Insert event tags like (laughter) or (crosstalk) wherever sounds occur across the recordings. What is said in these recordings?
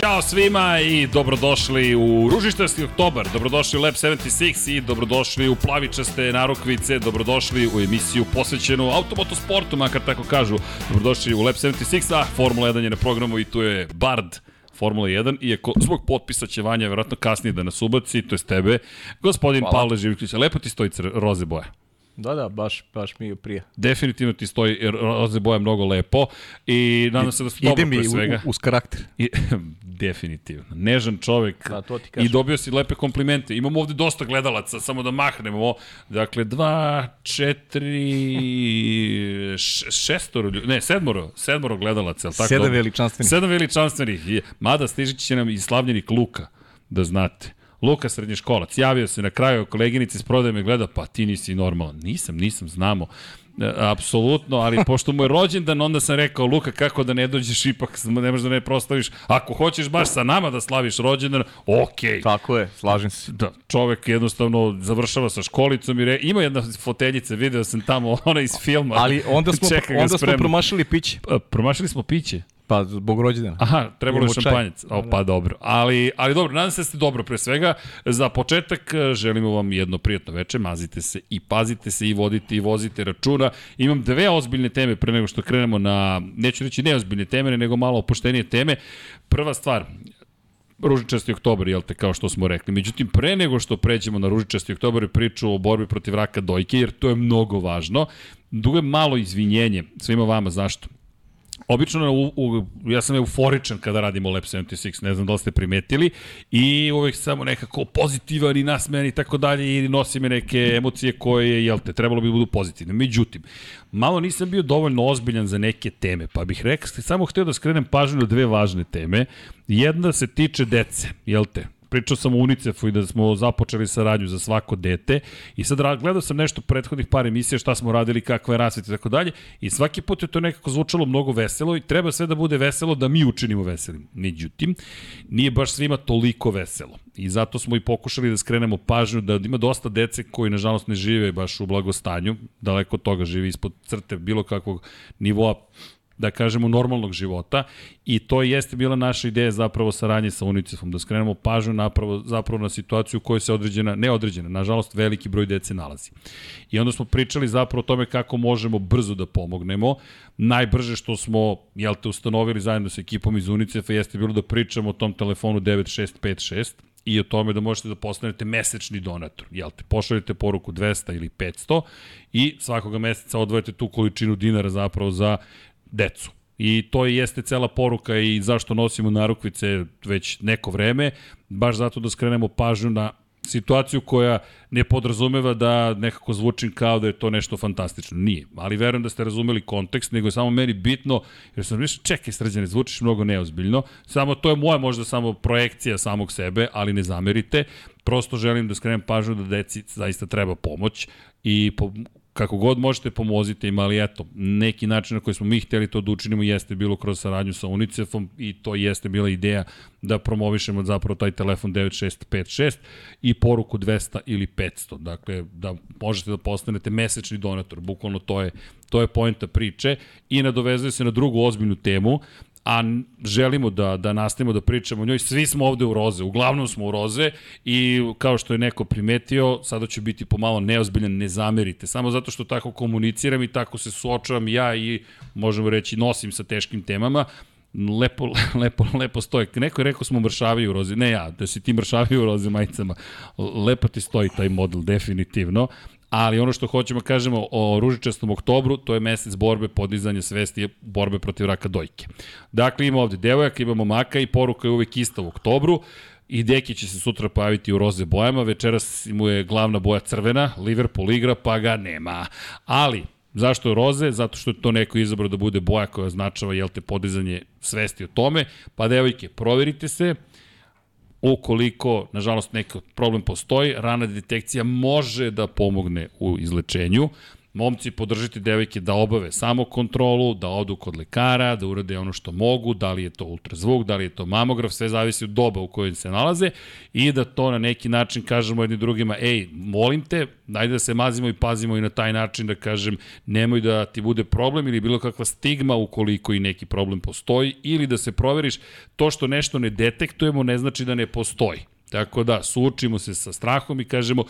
Ćao svima i dobrodošli u Ružištarski oktobar, dobrodošli u Lab 76 i dobrodošli u Plavičaste narukvice, dobrodošli u emisiju posvećenu automotosportu, makar tako kažu. Dobrodošli u Lab 76, a Formula 1 je na programu i tu je Bard Formula 1, iako zbog potpisa će Vanja verovatno kasnije da nas ubaci, to je tebe, gospodin Hvala. Pavle Živković, lepo ti stoji roze boja. Da, da, baš, baš mi je prije. Definitivno ti stoji roze boja mnogo lepo i nadam se da su dobro pre svega. Ide mi uz karakter. I, (laughs) definitivno. Nežan čovek da, to ti i dobio si lepe komplimente. Imamo ovde dosta gledalaca, samo da mahnemo. Dakle, dva, četiri, šestoro, ne, sedmoro, sedmoro gledalaca. Tako? Sedam veličanstvenih. Sedam veličanstvenih. Mada stižit će nam i slavljenik Luka, da znate. Luka srednješkolac, javio se na kraju koleginici s prodajem i gleda, pa ti nisi normalan. Nisam, nisam, znamo. E, apsolutno, ali (laughs) pošto mu je rođendan, onda sam rekao, Luka, kako da ne dođeš ipak, ne možeš da ne proslaviš. Ako hoćeš baš sa nama da slaviš rođendan, okej. Okay. Tako je, slažem se. Da, čovek jednostavno završava sa školicom i re, ima jedna foteljica, video sam tamo, (laughs) ona iz filma. Ali onda smo, (laughs) onda smo promašili piće. Pa, promašili smo piće. Pa, zbog rođendana. Aha, trebalo je šampanjac. O, pa dobro. Ali, ali dobro, nadam se da ste dobro pre svega. Za početak e, želimo vam jedno prijatno veče, mazite se i pazite se i vodite i vozite računa. Imam dve ozbiljne teme pre nego što krenemo na, neću reći neozbiljne teme, nego malo opuštenije teme. Prva stvar, ružičasti oktobar, jel te, kao što smo rekli. Međutim, pre nego što pređemo na ružičasti oktobar i priču o borbi protiv raka dojke, jer to je mnogo važno, dugo malo izvinjenje svima vama, zašto? Obično u, u, ja sam euforičan kada radimo Lab 76, ne znam da li ste primetili, i uvek samo nekako pozitivan i nasmejan i tako dalje i nosi me neke emocije koje, jel te, trebalo bi budu pozitivne. Međutim, malo nisam bio dovoljno ozbiljan za neke teme, pa bih rekao, samo hteo da skrenem pažnju na dve važne teme. Jedna se tiče dece, jel te? Pričao sam o UNICEF-u i da smo započeli saradnju za svako dete. I sad gledao sam nešto prethodnih par emisija šta smo radili, kakva je rasveta i tako dalje i svaki put je to nekako zvučalo mnogo veselo i treba sve da bude veselo da mi učinimo veselim. Međutim, nije baš svima toliko veselo. I zato smo i pokušali da skrenemo pažnju da ima dosta dece koji nažalost ne žive baš u blagostanju, daleko od toga živi ispod crte bilo kakvog nivoa da kažemo, normalnog života i to jeste bila naša ideja zapravo saradnje sa UNICEF-om, da skrenemo pažnju napravo, zapravo na situaciju u kojoj se određena, ne određena, nažalost veliki broj dece nalazi. I onda smo pričali zapravo o tome kako možemo brzo da pomognemo. Najbrže što smo, jel te, ustanovili zajedno sa ekipom iz UNICEF-a jeste bilo da pričamo o tom telefonu 9656, i o tome da možete da postanete mesečni donator. Jel te, pošaljete poruku 200 ili 500 i svakoga meseca odvojete tu količinu dinara zapravo za decu. I to jeste cela poruka i zašto nosimo narukvice već neko vreme, baš zato da skrenemo pažnju na situaciju koja ne podrazumeva da nekako zvučim kao da je to nešto fantastično. Nije, ali verujem da ste razumeli kontekst, nego je samo meni bitno, jer sam mišljeno, čekaj srđane, zvučiš mnogo neozbiljno, samo to je moja možda samo projekcija samog sebe, ali ne zamerite, prosto želim da skrenem pažnju da deci zaista treba pomoć i po, kako god možete pomozite im, ali eto, neki način na koji smo mi hteli to da učinimo jeste bilo kroz saradnju sa UNICEF-om i to jeste bila ideja da promovišemo zapravo taj telefon 9656 i poruku 200 ili 500. Dakle, da možete da postanete mesečni donator, bukvalno to je, to je pojenta priče i nadovezuje se na drugu ozbiljnu temu, a želimo da, da nastavimo da pričamo o njoj. Svi smo ovde u roze, uglavnom smo u roze i kao što je neko primetio, sada ću biti pomalo neozbiljan, ne zamerite. Samo zato što tako komuniciram i tako se suočavam ja i možemo reći nosim sa teškim temama, lepo, (laughs) lepo, lepo stoje. Neko je rekao smo mršavi u rozi, ne ja, da si ti mršavi u rozi majicama. Lepo ti stoji taj model, definitivno ali ono što hoćemo da kažemo o ružičastom oktobru, to je mesec borbe, podizanja svesti, borbe protiv raka dojke. Dakle, ima ovde devojaka, imamo maka i poruka je uvek ista u oktobru. I Deki će se sutra pojaviti u roze bojama, večeras mu je glavna boja crvena, Liverpool igra, pa ga nema. Ali, Zašto roze? Zato što je to neko izabrao da bude boja koja označava, jel te, podizanje svesti o tome. Pa devojke, proverite se, Ukoliko, nažalost, neki problem postoji, rana detekcija može da pomogne u izlečenju. Momci podržite devojke da obave samo kontrolu, da odu kod lekara, da urade ono što mogu, da li je to ultrazvuk, da li je to mamograf, sve zavisi od doba u kojoj se nalaze i da to na neki način kažemo jedni drugima, ej, molim te, dajde da se mazimo i pazimo i na taj način da kažem, nemoj da ti bude problem ili bilo kakva stigma ukoliko i neki problem postoji ili da se proveriš to što nešto ne detektujemo ne znači da ne postoji. Tako da, suočimo se sa strahom i kažemo,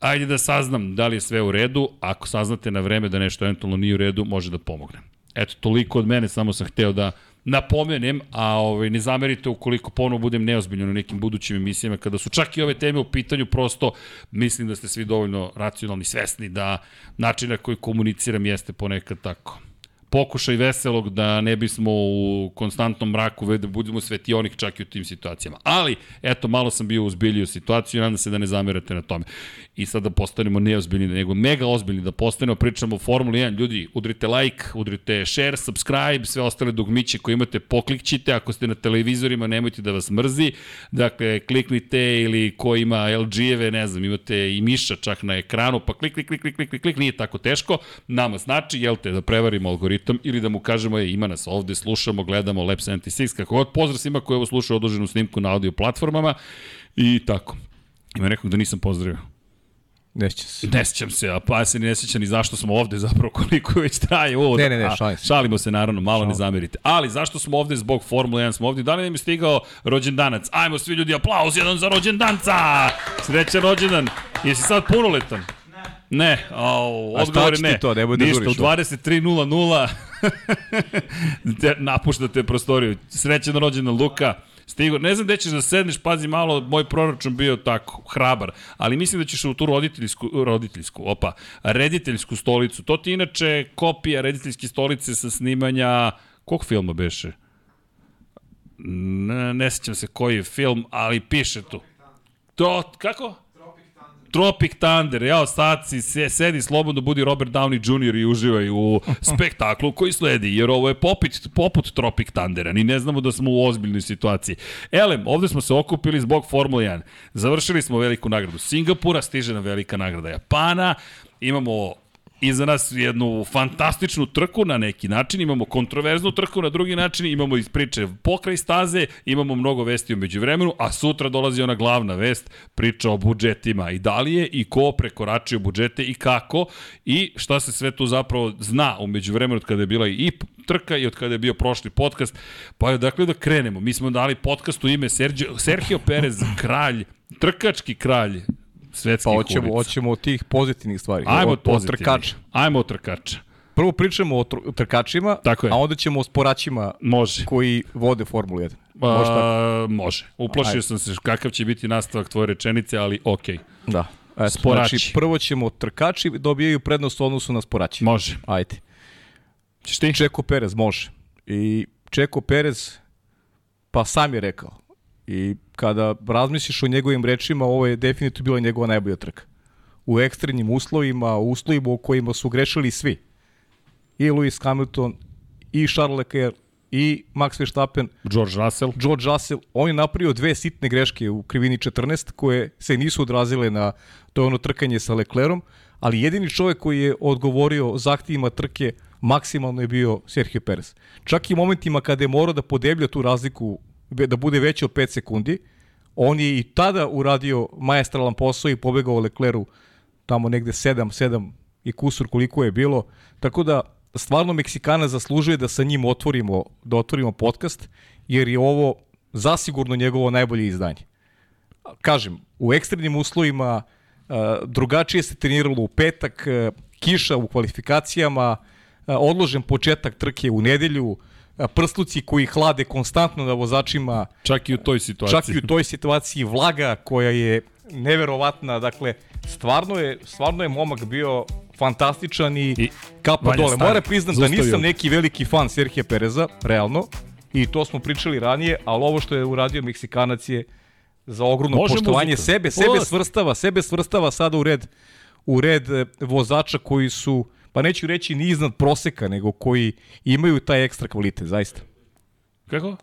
ajde da saznam da li je sve u redu, ako saznate na vreme da nešto eventualno nije u redu, može da pomogne. Eto, toliko od mene, samo sam hteo da napomenem, a ovaj, ne zamerite ukoliko ponovo budem neozbiljno na nekim budućim emisijama, kada su čak i ove teme u pitanju, prosto mislim da ste svi dovoljno racionalni, svesni da način na koji komuniciram jeste ponekad tako pokušaj veselog da ne bismo u konstantnom mraku da budemo svetionik čak i u tim situacijama. Ali, eto, malo sam bio uzbiljio situaciju, nadam se da ne zamerate na tome i sad da postanemo neozbiljni, nego mega ozbiljni, da postanemo, pričamo o Formuli 1. Ljudi, udrite like, udrite share, subscribe, sve ostale dugmiće koje imate, poklikćite, ako ste na televizorima, nemojte da vas mrzi, dakle, kliknite ili ko ima LG-eve, ne znam, imate i miša čak na ekranu, pa klik, klik, klik, klik, klik, klik, nije tako teško, nama znači, jel te, da prevarimo algoritam ili da mu kažemo, je, ima nas ovde, slušamo, gledamo Lab 76, kako god pozdrav svima koji ovo slušaju odloženu snimku na audio platformama i tako. Ima nekog da nisam pozdravio. Ne sjećam se. Ne sjećam se, a pa ja se ne sjećam ni zašto smo ovde zapravo (laughs) koliko već traje ovo. Ne, ne, ne, šalim se. Šalimo se naravno, malo Šalim. ne zamerite. Ali zašto smo ovde zbog Formule 1 smo ovde? Da li nam je stigao rođendanac? Ajmo svi ljudi, aplauz jedan za rođendanca! Srećan rođendan. Jesi sad punoletan? Ne, o, odgovor je ne. to, ne bude Ništa, u 23.00 (laughs) napuštate prostoriju. Srećan rođendan Luka. Stigo, ne znam gde ćeš da sedneš, pazi malo, moj proračun bio tako, hrabar, ali mislim da ćeš u tu roditeljsku, roditeljsku, opa, rediteljsku stolicu. To ti inače kopija rediteljske stolice sa snimanja, kog filma beše? Ne, ne sećam se koji je film, ali piše tu. To, kako? Tropic Thunder, jao, sad si, se, sedi slobodno, budi Robert Downey Jr. i uživaj u spektaklu koji sledi, jer ovo je popit, poput Tropic Thundera, ni ne znamo da smo u ozbiljnoj situaciji. Elem, ovde smo se okupili zbog Formule 1. Završili smo veliku nagradu Singapura, stiže nam velika nagrada Japana, imamo iza nas jednu fantastičnu trku na neki način, imamo kontroverznu trku na drugi način, imamo iz priče pokraj staze, imamo mnogo vesti umeđu vremenu, a sutra dolazi ona glavna vest, priča o budžetima i da li je i ko prekoračio budžete i kako i šta se sve tu zapravo zna umeđu vremenu od kada je bila i trka i od kada je bio prošli podcast. Pa je dakle da krenemo. Mi smo dali podcast u ime Sergio, Sergio Perez, kralj, trkački kralj svetskih pa hoćemo, ulica. hoćemo od tih pozitivnih stvari. Ajmo od, od trkača. Ajmo od trkača. Prvo pričamo o trkačima, Tako je. a onda ćemo o sporaćima može. koji vode Formulu 1. Može tako? može. Uplašio Ajde. sam se kakav će biti nastavak tvoje rečenice, ali okej. Okay. Da. Eto, Sporači. Znači, prvo ćemo trkači dobijaju prednost u odnosu na sporaći. Može. Ajde. Češ ti? Čeko Perez može. I Čeko Perez, pa sam je rekao, I kada razmisliš o njegovim rečima, ovo je definitivno bila njegova najbolja trka. U ekstremnim uslovima, u uslovima u kojima su grešili svi. I Lewis Hamilton, i Charles Leclerc, i Max Verstappen, George Russell. George Russell, on je napravio dve sitne greške u krivini 14 koje se nisu odrazile na to ono trkanje sa Leclerom, ali jedini čovjek koji je odgovorio zahtijima trke maksimalno je bio Sergio Perez. Čak i momentima kada je morao da podeblja tu razliku da bude veći od 5 sekundi. On je i tada uradio majestralan posao i pobegao Lecleru tamo negde 7, 7 i kusur koliko je bilo. Tako da stvarno Meksikana zaslužuje da sa njim otvorimo, da otvorimo podcast, jer je ovo zasigurno njegovo najbolje izdanje. Kažem, u ekstremnim uslovima drugačije se treniralo u petak, kiša u kvalifikacijama, odložen početak trke u nedelju, prsluci koji hlade konstantno na vozačima. Čak i u toj situaciji. Čak i u toj situaciji vlaga koja je neverovatna, dakle, stvarno je, stvarno je momak bio fantastičan i, I kapa dole. Moram priznam da nisam neki veliki fan Serhije Pereza, realno, i to smo pričali ranije, ali ovo što je uradio Meksikanac je za ogromno Može poštovanje muzika. sebe, sebe svrstava, sebe svrstava sada u red u red e, vozača koji su pa neću reći ni iznad proseka, nego koji imaju taj ekstra kvalitet, zaista. Kako?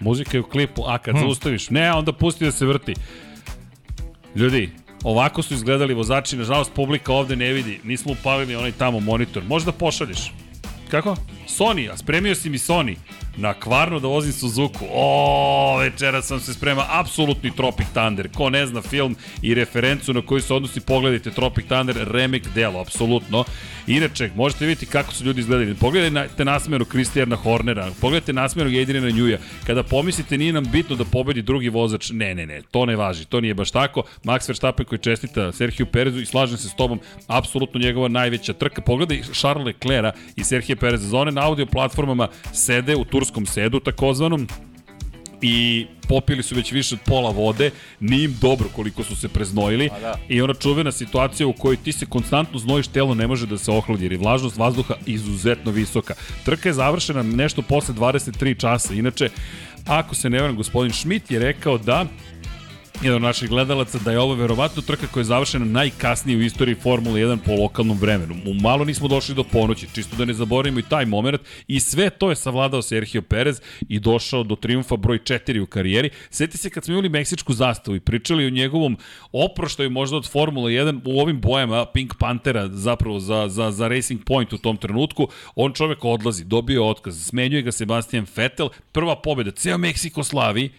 Muzika je u klipu, a kad hmm. zaustaviš, ne, onda pusti da se vrti. Ljudi, Ovako su izgledali vozači, nažalost publika ovde ne vidi, nismo upalili onaj tamo monitor. Možda pošalješ. Kako? Sony, a spremio si mi Sony na kvarno da vozim Suzuku. O, večera sam se sprema apsolutni Tropic Thunder. Ko ne zna film i referencu na koju se odnosi, pogledajte Tropic Thunder, remek delo, apsolutno. Inače, možete vidjeti kako su ljudi izgledali. Pogledajte nasmeru Kristijana Hornera, pogledajte nasmeru Jedrina Njuja. Kada pomislite nije nam bitno da pobedi drugi vozač, ne, ne, ne, to ne važi, to nije baš tako. Max Verstappen koji čestita Sergio Perezu i slažem se s tobom, apsolutno njegova najveća trka. Pogledaj Charles Leclerc i Sergio Pereza. Za one na audio platformama sede u turskom sedu takozvanom i popili su već više od pola vode, nije im dobro koliko su se preznojili da. i ona čuvena situacija u kojoj ti se konstantno znojiš, telo ne može da se ohladi jer je vlažnost vazduha izuzetno visoka. Trka je završena nešto posle 23 časa, inače ako se ne varam, gospodin Schmidt je rekao da jedan od naših gledalaca da je ovo verovatno trka koja je završena najkasnije u istoriji Formule 1 po lokalnom vremenu. U malo nismo došli do ponoći, čisto da ne zaboravimo i taj moment i sve to je savladao Sergio Perez i došao do triumfa broj 4 u karijeri. Sjeti se kad smo imali meksičku zastavu i pričali o njegovom oproštaju možda od Formule 1 u ovim bojama Pink Panthera zapravo za, za, za Racing Point u tom trenutku, on čovek odlazi, dobio otkaz, smenjuje ga Sebastian Vettel, prva pobjeda, ceo Meksiko slavi,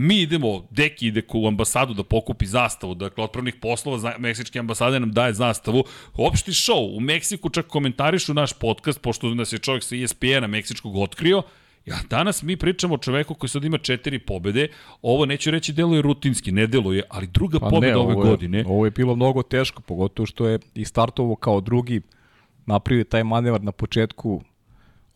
Mi idemo, Deki ide u ambasadu da pokupi zastavu, dakle, otpravnih poslova Meksičke ambasade nam daje zastavu. Opšti show, u Meksiku čak komentarišu naš podcast, pošto nas je čovjek sa ESPN-a Meksičkog otkrio, Ja, danas mi pričamo o čoveku koji sad ima četiri pobede. Ovo neću reći deluje rutinski, ne deluje, ali druga pa pobeda ne, ove je, godine. Ovo je bilo mnogo teško, pogotovo što je i startovo kao drugi napravio taj manevar na početku,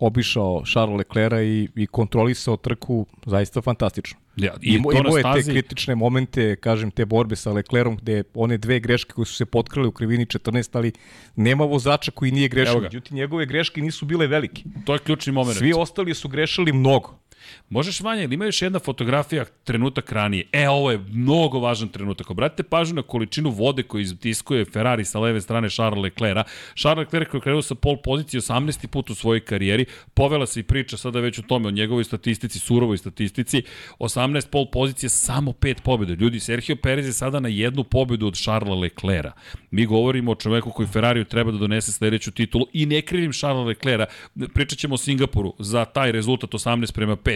obišao Charles Leclerc i, i kontrolisao trku zaista fantastično. Ja, i Imo, imao je te kritične momente, kažem, te borbe sa Leclerom, gde one dve greške koje su se potkrale u krivini 14, ali nema vozača koji nije grešio. Međutim, njegove greške nisu bile velike. To je ključni moment. Svi ostali su grešili mnogo. Možeš manje, ili ima još jedna fotografija trenutak ranije. E, ovo je mnogo važan trenutak. Obratite pažnju na količinu vode koju iztiskuje Ferrari sa leve strane Charles Leclerc. Charles Leclerc koji je krenuo sa pol pozicije 18. put u svojoj karijeri. Povela se i priča sada već o tome, o njegovoj statistici, surovoj statistici. 18 pol pozicije, samo 5 pobjede. Ljudi, Sergio Perez je sada na jednu pobedu od Charlesa Leclerca. Mi govorimo o čoveku koji Ferrariju treba da donese sledeću titulu i ne krivim Charlesa Leclerca. Pričat ćemo o Singapuru za taj rezultat 18 prema 5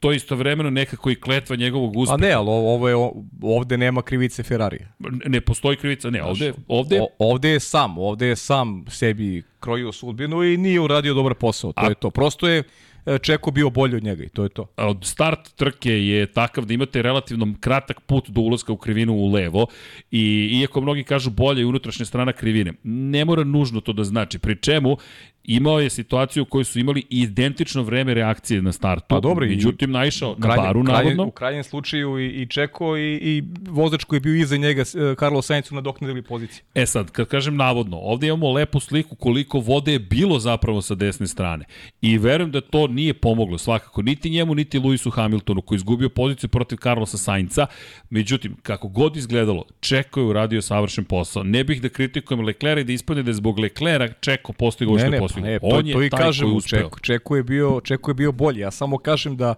to je istovremeno nekako i kletva njegovog uspeha. A ne, ali ovo je, ovde nema krivice Ferrarija. Ne postoji krivica, ne, ovde... ovde... O, ovde je sam, ovde je sam sebi krojio sudbinu i nije uradio dobar posao, to A... je to. Prosto je E, Čeko bio bolji od njega i to je to. Od start trke je takav da imate relativno kratak put do ulaska u krivinu u levo i iako mnogi kažu bolje unutrašnja strana krivine, ne mora nužno to da znači. Pri čemu imao je situaciju u kojoj su imali identično vreme reakcije na startu. Pa dobro, međutim naišao na baru navodno. U krajnjem slučaju i, i Čeko i, i vozač koji je bio iza njega, e, Carlos Sainz su nadoknadili pozicije. E sad, kad kažem navodno, ovde imamo lepu sliku koliko vode je bilo zapravo sa desne strane. I verujem da to nije pomoglo svakako niti njemu, niti Lewisu Hamiltonu koji izgubio poziciju protiv Carlosa Sainca. Međutim, kako god izgledalo, Čeko je uradio savršen posao. Ne bih da kritikujem Leclerc i da ispadne da je zbog Leclerca Čeko postigao što je postigao. Ne, to, On je to i kažem, u Čeko, Čeko, je bio, Čeko je bio bolji. Ja samo kažem da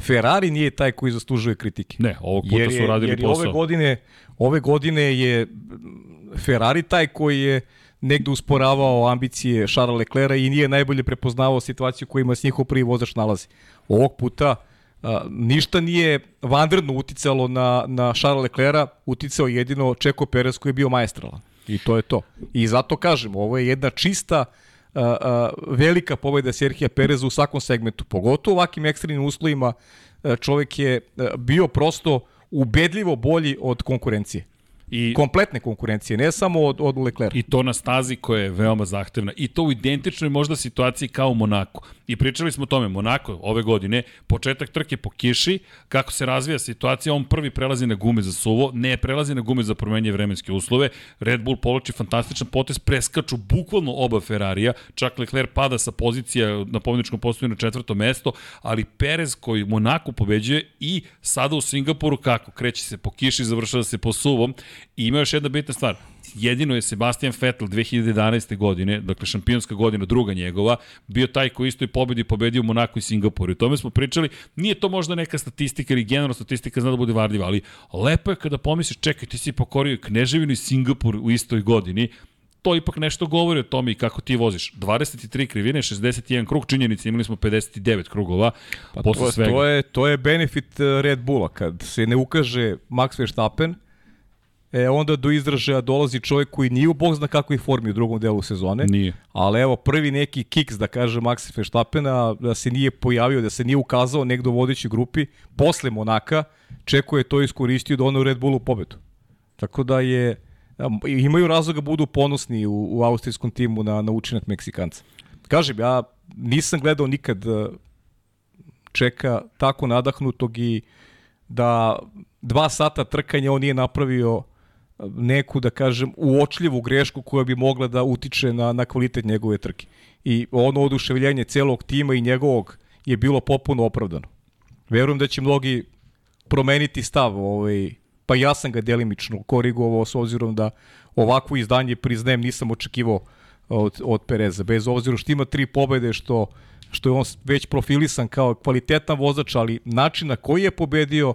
Ferrari nije taj koji zaslužuje kritike. Ne, ovog puta jer je, su radili jer posao. Ove godine, ove godine je Ferrari taj koji je negde usporavao ambicije Charles Leclerca i nije najbolje prepoznavao situaciju kojima s njihov prvi vozač nalazi. Ovog puta a, ništa nije vanredno uticalo na, na Charles Leclerca, uticao jedino Čeko Perez koji je bio maestralan. I to je to. I zato kažem, ovo je jedna čista a, a, velika pobeda Serhija Pereza u svakom segmentu, pogotovo u ovakvim ekstremnim uslovima čovek je bio prosto ubedljivo bolji od konkurencije. I, kompletne konkurencije, ne samo od, od Leclerc. I to na stazi koja je veoma zahtevna. I to u identičnoj možda situaciji kao u Monaku. I pričali smo o tome, Monako ove godine, početak trke po kiši, kako se razvija situacija, on prvi prelazi na gume za suvo, ne prelazi na gume za promenje vremenske uslove, Red Bull poloči fantastičan potez, preskaču bukvalno oba Ferrarija, čak Leclerc pada sa pozicija na pobjedičkom postoju na četvrto mesto, ali Perez koji Monaku pobeđuje i sada u Singapuru kako, kreće se po kiši, završava se po suvom, I ima još jedna bitna stvar. jedino je Sebastian Vettel 2011. godine, dakle šampionska godina, druga njegova, bio taj koji isto i pobedi pobedio u Monaku i Singapuru. I tome smo pričali, nije to možda neka statistika ili generalna statistika zna da bude varljiva, ali lepo je kada pomisliš, čekaj, ti si pokorio Kneževinu i Singapur u istoj godini, to ipak nešto govori o tome i kako ti voziš. 23 krivine, 61 krug, činjenici imali smo 59 krugova pa posle to, svega. To je, to je benefit eh, Red Bulla, kad se ne ukaže Max Verstappen, e, onda do izražaja dolazi čovjek koji nije u bog zna kakvoj formi u drugom delu sezone. Nije. Ali evo, prvi neki kiks, da kaže Max Verstappena, da se nije pojavio, da se nije ukazao negdo u vodećoj grupi, posle Monaka, Čeko je to iskoristio da ono u Red Bullu pobedu. Tako da je, imaju razloga da budu ponosni u, u austrijskom timu na, na učinak Meksikanca. Kažem, ja nisam gledao nikad e, čeka tako nadahnutog i da dva sata trkanja on nije napravio neku, da kažem, uočljivu grešku koja bi mogla da utiče na, na kvalitet njegove trke. I ono oduševljenje celog tima i njegovog je bilo popuno opravdano. Verujem da će mnogi promeniti stav ovaj, pa ja sam ga delimično korigovao s obzirom da ovakvo izdanje priznajem nisam očekivao od, od Pereza, bez obzira što ima tri pobede, što, što je on već profilisan kao kvalitetan vozač, ali način na koji je pobedio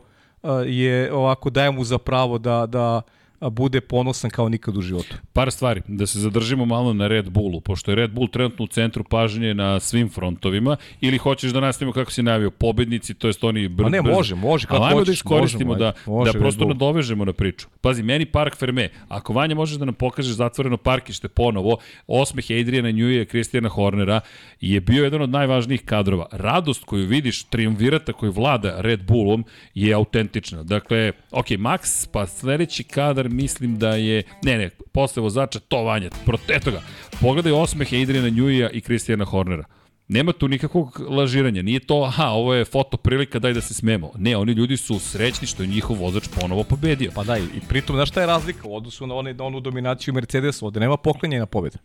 je ovako daje mu za pravo da, da bude ponosan kao nikad u životu. Par stvari, da se zadržimo malo na Red Bullu, pošto je Red Bull trenutno u centru pažnje na svim frontovima, ili hoćeš da nastavimo kako si najavio, pobednici, to jest oni brzo. A ne, može, može, kako hoćeš, da iskoristimo može, da, može, da prosto nadovežemo na priču. Pazi, meni Park Ferme, ako Vanja možeš da nam pokažeš zatvoreno parkište ponovo, osmeh Adriana Njuje, Kristijana Hornera, je bio jedan od najvažnijih kadrova. Radost koju vidiš, triumvirata koju vlada Red Bullom je autentična. Dakle, ok, Max, pa sledeći kadar mislim da je, ne ne, posle vozača to Vanja, eto ga, pogledaj osmehe Adriana Njujija i Kristijana Hornera. Nema tu nikakvog lažiranja, nije to, aha, ovo je foto prilika, daj da se smemo. Ne, oni ljudi su srećni što je njihov vozač ponovo pobedio. Pa da, i pritom, znaš šta je razlika u odnosu na, one, na onu dominaciju Mercedesa, ovde nema poklanjena pobeda.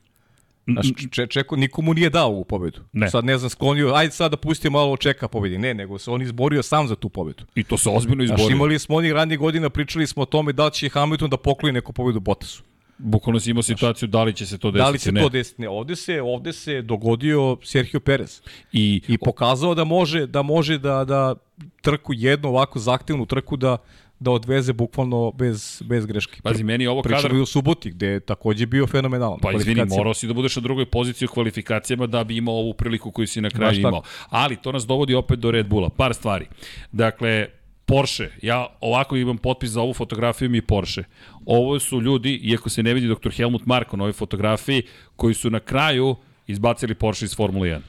Znaš, če, čeko, nikomu nije dao u pobedu. Ne. Sad ne znam, sklonio, ajde sad da pustimo malo čeka pobedi. Ne, nego se on izborio sam za tu pobedu. I to se ozbiljno izborio. Znaš, imali smo onih ranije godina, pričali smo o tome da će Hamilton da pokloni neku pobedu Bottasu. Bukvalno si imao situaciju da li će se to desiti. Da li će ne. to desiti? Ne, ovde se, ovde se dogodio Sergio Perez. I, I pokazao da može da može da, da trku jednu ovako zahtevnu trku da da odveze bukvalno bez, bez greške. Pazi, meni ovo kadar... Pričamo i o suboti, gde je takođe bio fenomenalan. Pa izvini, morao si da budeš na drugoj poziciji u kvalifikacijama da bi imao ovu priliku koju si na kraju imao. Ali to nas dovodi opet do Red Bulla. Par stvari. Dakle, Porsche, ja ovako imam potpis za ovu fotografiju mi Porsche. Ovo su ljudi, iako se ne vidi dr. Helmut Marko na ovoj fotografiji, koji su na kraju izbacili Porsche iz Formule 1.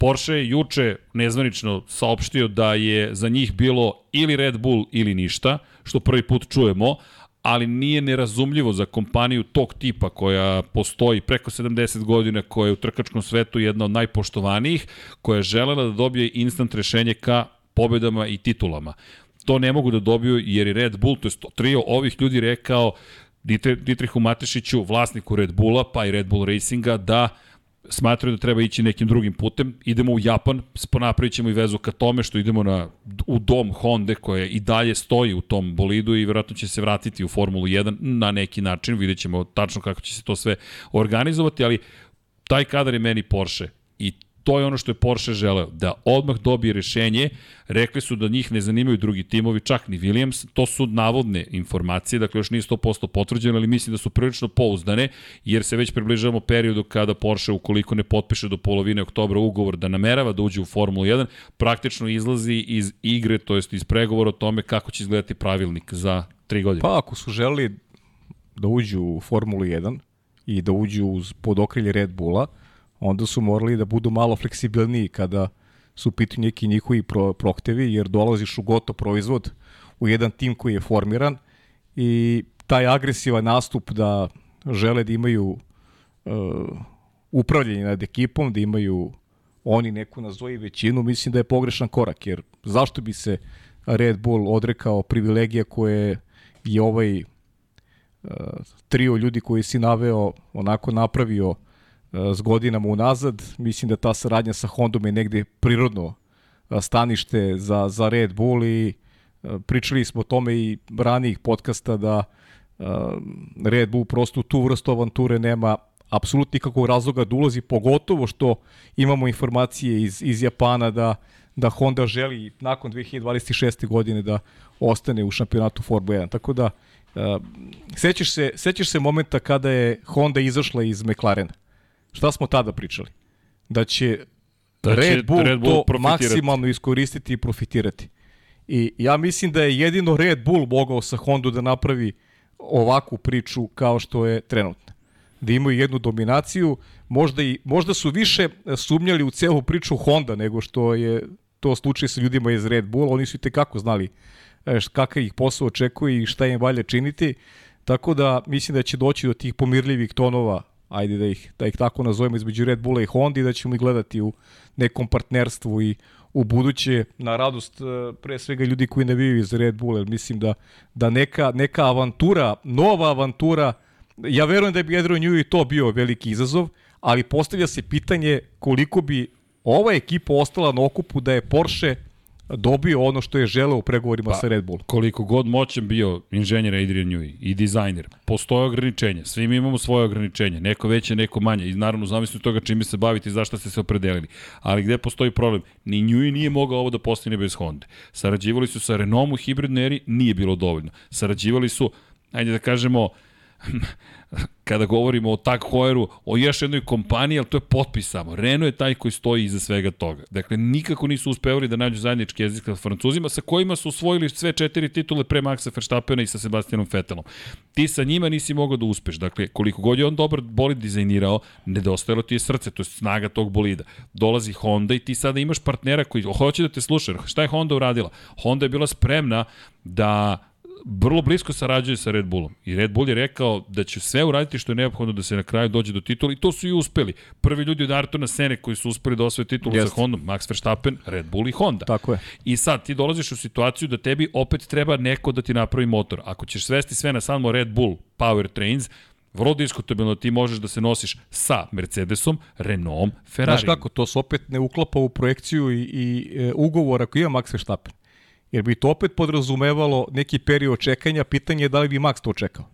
Porsche je juče nezvanično saopštio da je za njih bilo ili Red Bull ili ništa, što prvi put čujemo, ali nije nerazumljivo za kompaniju tog tipa koja postoji preko 70 godina, koja je u trkačkom svetu jedna od najpoštovanijih, koja je želela da dobije instant rešenje ka pobedama i titulama. To ne mogu da dobiju jer je Red Bull, to je trio ovih ljudi rekao Dietrichu Matešiću, vlasniku Red Bulla, pa i Red Bull Racinga, da smatraju da treba ići nekim drugim putem. Idemo u Japan, ponapravit ćemo i vezu ka tome što idemo na, u dom Honda koja i dalje stoji u tom bolidu i verovatno će se vratiti u Formulu 1 na neki način. Vidjet ćemo tačno kako će se to sve organizovati, ali taj kadar je meni Porsche To je ono što je Porsche želeo, da odmah dobije rešenje. Rekli su da njih ne zanimaju drugi timovi, čak ni Williams. To su navodne informacije, dakle još nije 100% potvrđeno, ali mislim da su prilično pouzdane, jer se već približavamo periodu kada Porsche, ukoliko ne potpiše do polovine oktobra ugovor da namerava da uđe u Formulu 1, praktično izlazi iz igre, to jest iz pregovora o tome kako će izgledati pravilnik za tri godine. Pa ako su želeli da uđu u Formulu 1 i da uđu uz podokrilje Red Bulla, onda su morali da budu malo fleksibilniji kada su pitanju neki njihovi pro, prohtevi, jer dolaziš u gotov proizvod u jedan tim koji je formiran i taj agresivan nastup da žele da imaju uh, upravljanje nad ekipom, da imaju oni neku nazoji većinu, mislim da je pogrešan korak, jer zašto bi se Red Bull odrekao privilegija koje je ovaj uh, trio ljudi koji si naveo onako napravio s godinama unazad. Mislim da ta saradnja sa Hondom je negde prirodno stanište za, za Red Bull i pričali smo o tome i ranijih podcasta da Red Bull prosto tu vrstu avanture nema apsolutno nikakvog razloga da ulazi, pogotovo što imamo informacije iz, iz Japana da, da Honda želi nakon 2026. godine da ostane u šampionatu Formula 1. Tako da, uh, sećaš, se, sećaš se momenta kada je Honda izašla iz McLarena. Šta smo tada pričali? Da će, da će Red Bull, Red Bull to maksimalno iskoristiti i profitirati. I ja mislim da je jedino Red Bull mogao sa Honda da napravi ovakvu priču kao što je trenutna da imaju jednu dominaciju, možda, i, možda su više sumnjali u celu priču Honda nego što je to slučaj sa ljudima iz Red Bull, oni su i tekako znali e, kakav ih posao očekuje i šta im valja činiti, tako da mislim da će doći do tih pomirljivih tonova ajde da ih, da ih tako nazovemo između Red Bulla i Honda i da ćemo ih gledati u nekom partnerstvu i u buduće. Na radost e, pre svega ljudi koji navijaju iz Red Bulla, mislim da, da neka, neka avantura, nova avantura ja verujem da bi Adrian Newey to bio veliki izazov, ali postavlja se pitanje koliko bi ova ekipa ostala na okupu da je Porsche dobio ono što je želeo u pregovorima pa, sa Red Bull. Koliko god moćan bio inženjer Adrian Newey i dizajner, postoje ograničenja. Svi mi imamo svoje ograničenja. Neko veće, neko manje. I naravno, zavisno toga čime se baviti i zašto ste se opredelili. Ali gde postoji problem? Ni Newey nije mogao ovo da postane bez Honda. Sarađivali su sa Renaultom u hibridnoj eri, nije bilo dovoljno. Sarađivali su, ajde da kažemo, uh, (laughs) kada govorimo o Tag Heueru, o još jednoj kompaniji, ali to je potpis samo. Renault je taj koji stoji iza svega toga. Dakle, nikako nisu uspevali da nađu zajednički jezik sa Francuzima, sa kojima su osvojili sve četiri titule pre Maxa Verstappena i sa Sebastianom Vettelom. Ti sa njima nisi mogao da uspeš. Dakle, koliko god je on dobar bolid dizajnirao, nedostajalo ti je srce, to je snaga tog bolida. Dolazi Honda i ti sada imaš partnera koji hoće da te sluša. Šta je Honda uradila? Honda je bila spremna da vrlo blisko sarađuje sa Red Bullom. I Red Bull je rekao da će sve uraditi što je neophodno da se na kraju dođe do titula i to su i uspeli. Prvi ljudi od Artona Sene koji su uspeli da osvoje titulu Jest. sa Hondom, Max Verstappen, Red Bull i Honda. Tako je. I sad ti dolaziš u situaciju da tebi opet treba neko da ti napravi motor. Ako ćeš svesti sve na samo Red Bull Power Trains, vrlo diskutabilno ti možeš da se nosiš sa Mercedesom, Renaultom, Ferrari. Znaš kako, to se opet ne uklapa u projekciju i, i e, ugovor ako ima Max Verstappen. Jer bi to opet podrazumevalo neki period čekanja, pitanje je da li bi Max to čekao.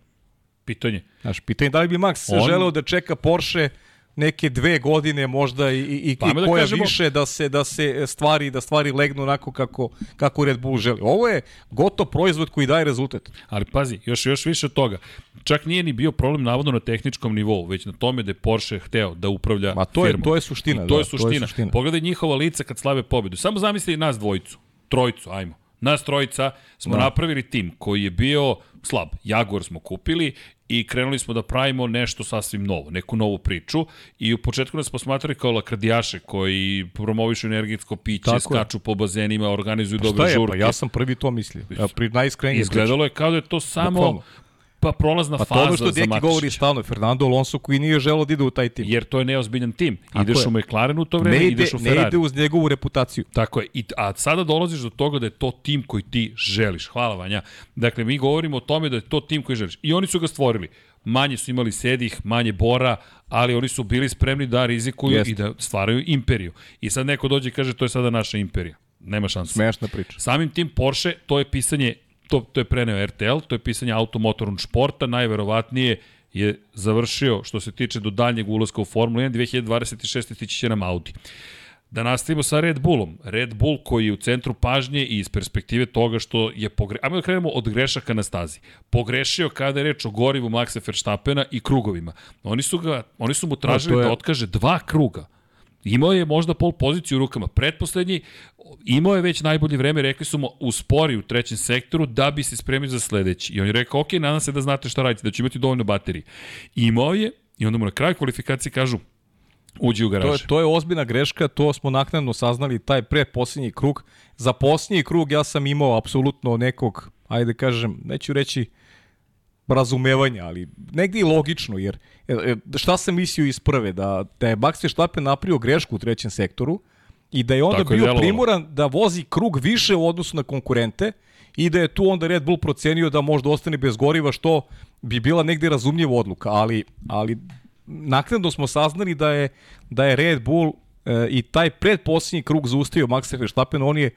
Pitanje. Znaš, pitanje je da li bi Max On... želeo da čeka Porsche neke dve godine možda i, i, pa, i da koja kažemo... više da se da se stvari da stvari legnu onako kako kako Red Bull želi. Ovo je gotov proizvod koji daje rezultat. Ali pazi, još još više od toga. Čak nije ni bio problem navodno na tehničkom nivou, već na tome da je Porsche hteo da upravlja Ma to firmom. je to je suština, I to, da, je suština. to je suština. Pogledaj njihova lica kad slave pobedu. Samo zamisli nas dvojicu, trojicu, ajmo Nas trojica smo da. napravili tim koji je bio slab. Jaguar smo kupili i krenuli smo da pravimo nešto sasvim novo, neku novu priču i u početku nas posmatrali kao lakradijaše koji promovišu energetsko piće, Tako skaču je. po bazenima, organizuju pa dobre žurke. Pa ja sam prvi to mislio. Ja, pri najiskrenije Izgledalo je kao da je to samo Bukvalno pa prolazna pa faza za to što Deki govori stalno, Fernando Alonso koji nije želeo da ide u taj tim. Jer to je neozbiljan tim. Tako ideš je. u McLaren u to vreme, ide, ideš u Ferrari. Ne ide uz njegovu reputaciju. Tako je. I, a sada dolaziš do toga da je to tim koji ti želiš. Hvala Vanja. Dakle, mi govorimo o tome da je to tim koji želiš. I oni su ga stvorili. Manje su imali sedih, manje bora, ali oni su bili spremni da rizikuju Jest. i da stvaraju imperiju. I sad neko dođe i kaže to je sada naša imperija. Nema šanse. Smešna priča. Samim tim Porsche, to je pisanje to, to je preneo RTL, to je pisanje automotornog športa, najverovatnije je završio što se tiče do daljnjeg ulaska u Formulu 1, 2026. stići će nam Audi. Da nastavimo sa Red Bullom. Red Bull koji je u centru pažnje i iz perspektive toga što je pogre... Ajmo da krenemo od grešaka na stazi. Pogrešio kada je reč o gorivu Maxa Verstappena i krugovima. Oni su, ga, oni su mu tražili no, je... da otkaže dva kruga. Imao je možda pol poziciju u rukama. Pretposlednji, imao je već najbolje vreme, rekli su mu uspori u trećem sektoru da bi se spremio za sledeći. I on je rekao, ok, nadam se da znate šta radite, da će imati dovoljno baterije. Imao je, i onda mu na kraju kvalifikacije kažu, uđi u garaže. To je, to je ozbiljna greška, to smo naknadno saznali, taj pre posljednji krug. Za posljednji krug ja sam imao apsolutno nekog, ajde kažem, neću reći razumevanja, ali negdje i logično, jer e, šta sam mislio iz prve, da, da je Max Verstappen napravio grešku u trećem sektoru i da je onda Tako bio je primoran da vozi krug više u odnosu na konkurente i da je tu onda Red Bull procenio da možda ostane bez goriva, što bi bila negde razumljiva odluka, ali, ali naknadno smo saznali da je, da je Red Bull e, i taj predposljednji krug zaustavio Max Verstappen, on je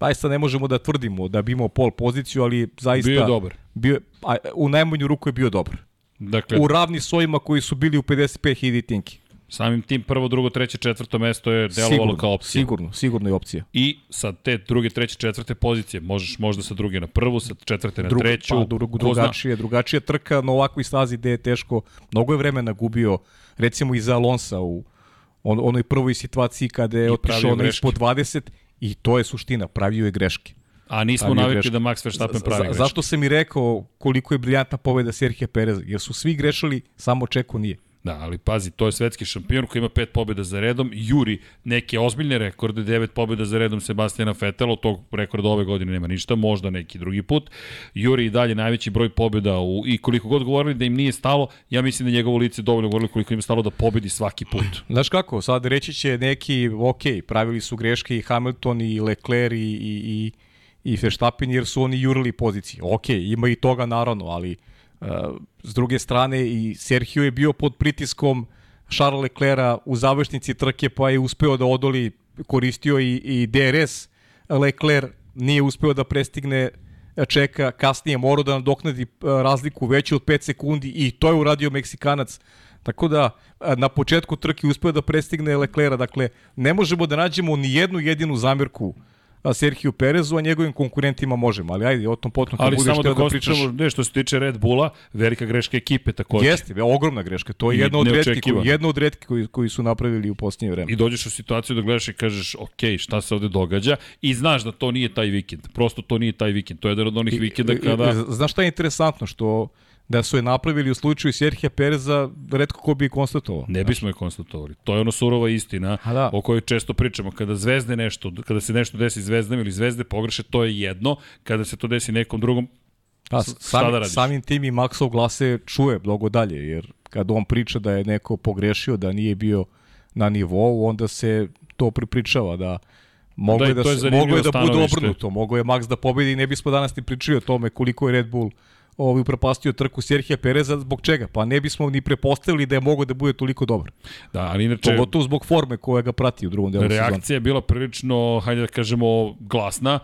zaista ne možemo da tvrdimo da bi imao pol poziciju, ali zaista... Bio je dobar. Bio, a, u najmanju ruku je bio dobar. Dakle, U ravni svojima koji su bili u 55.000 tinki. samim tim prvo, drugo, treće, četvrto mesto je delovalo Sigurno, kao opcija. Sigurno, sigurno je opcija. I sa te druge, treće, četvrte pozicije možeš možda sa druge na prvu, sa četvrte na Druga- treću. Pa, dru, ko zna. drugačije, trka na ovakvoj stazi gde je teško. Mnogo je vremena gubio, recimo i za Alonsa u on, onoj prvoj situaciji kada je otišao greške. ispod 20 i to je suština, pravio je greške. A nismo navikli greške. da Max Verstappen pravi greške. Zašto sam i rekao koliko je briljantna pobeda Serhija Pereza? Jer su svi grešili, samo Čeko nije. Da, ali pazi, to je svetski šampion koji ima pet pobjeda za redom, juri neke ozbiljne rekorde, devet pobjeda za redom Sebastijana Vettel, od tog rekorda ove godine nema ništa, možda neki drugi put. Juri i dalje najveći broj pobjeda u, i koliko god govorili da im nije stalo, ja mislim da njegovo lice dovoljno govorili koliko im stalo da pobedi svaki put. (clears throat) Znaš kako, sad reći će neki, ok, pravili su greške i Hamilton i Leclerc i, i, i, i Verstappen jer su oni jurili pozicije. Ok, ima i toga naravno, ali s druge strane i Sergio je bio pod pritiskom Charles Leclerca u završnici trke pa je uspeo da odoli, koristio i, i DRS Leclerc, nije uspeo da prestigne čeka, kasnije morao da nadoknadi uh, razliku veću od 5 sekundi i to je uradio Meksikanac. Tako da a, na početku trke uspeo da prestigne Leclerca, dakle ne možemo da nađemo ni jednu jedinu zamirku a, Sergio Perezu, a njegovim konkurentima možemo, ali ajde, o tom potom kad Ali budeš samo hteo da da pričaš. konstatujemo, ne, što se tiče Red Bulla, velika greška ekipe takođe. Jeste, ogromna greška. To je I jedna od koji, jedna od retkih koji, koji su napravili u posljednje vreme. I dođeš u situaciju da gledaš i kažeš, ok, šta se ovde događa i znaš da to nije taj vikend. Prosto to nije taj vikend. To je jedan od onih vikenda kada... I- i- Znaš šta je interesantno? Što da su je napravili u slučaju Serhija Pereza, redko ko bi je konstatovao. Ne bismo je konstatovali. To je ono surova istina A da. o kojoj često pričamo. Kada zvezde nešto, kada se nešto desi zvezdama ili zvezde pogreše, to je jedno. Kada se to desi nekom drugom, šta sam, da radiš? samim tim i Maxov glase čuje mnogo dalje, jer kad on priča da je neko pogrešio, da nije bio na nivou, onda se to pripričava da Moglo Da, je da, se, moglo je da bude obrnuto, moglo je Max da pobedi i ne bismo danas ni pričali o tome koliko je Red Bull ovaj upropastio trku Serhija Pereza, zbog čega? Pa ne bismo ni prepostavili da je mogao da bude toliko dobar. da, ali inače... Pogotovo zbog forme koja ga prati u drugom delu sezone. Reakcija je bila prilično, hajde da kažemo, glasna.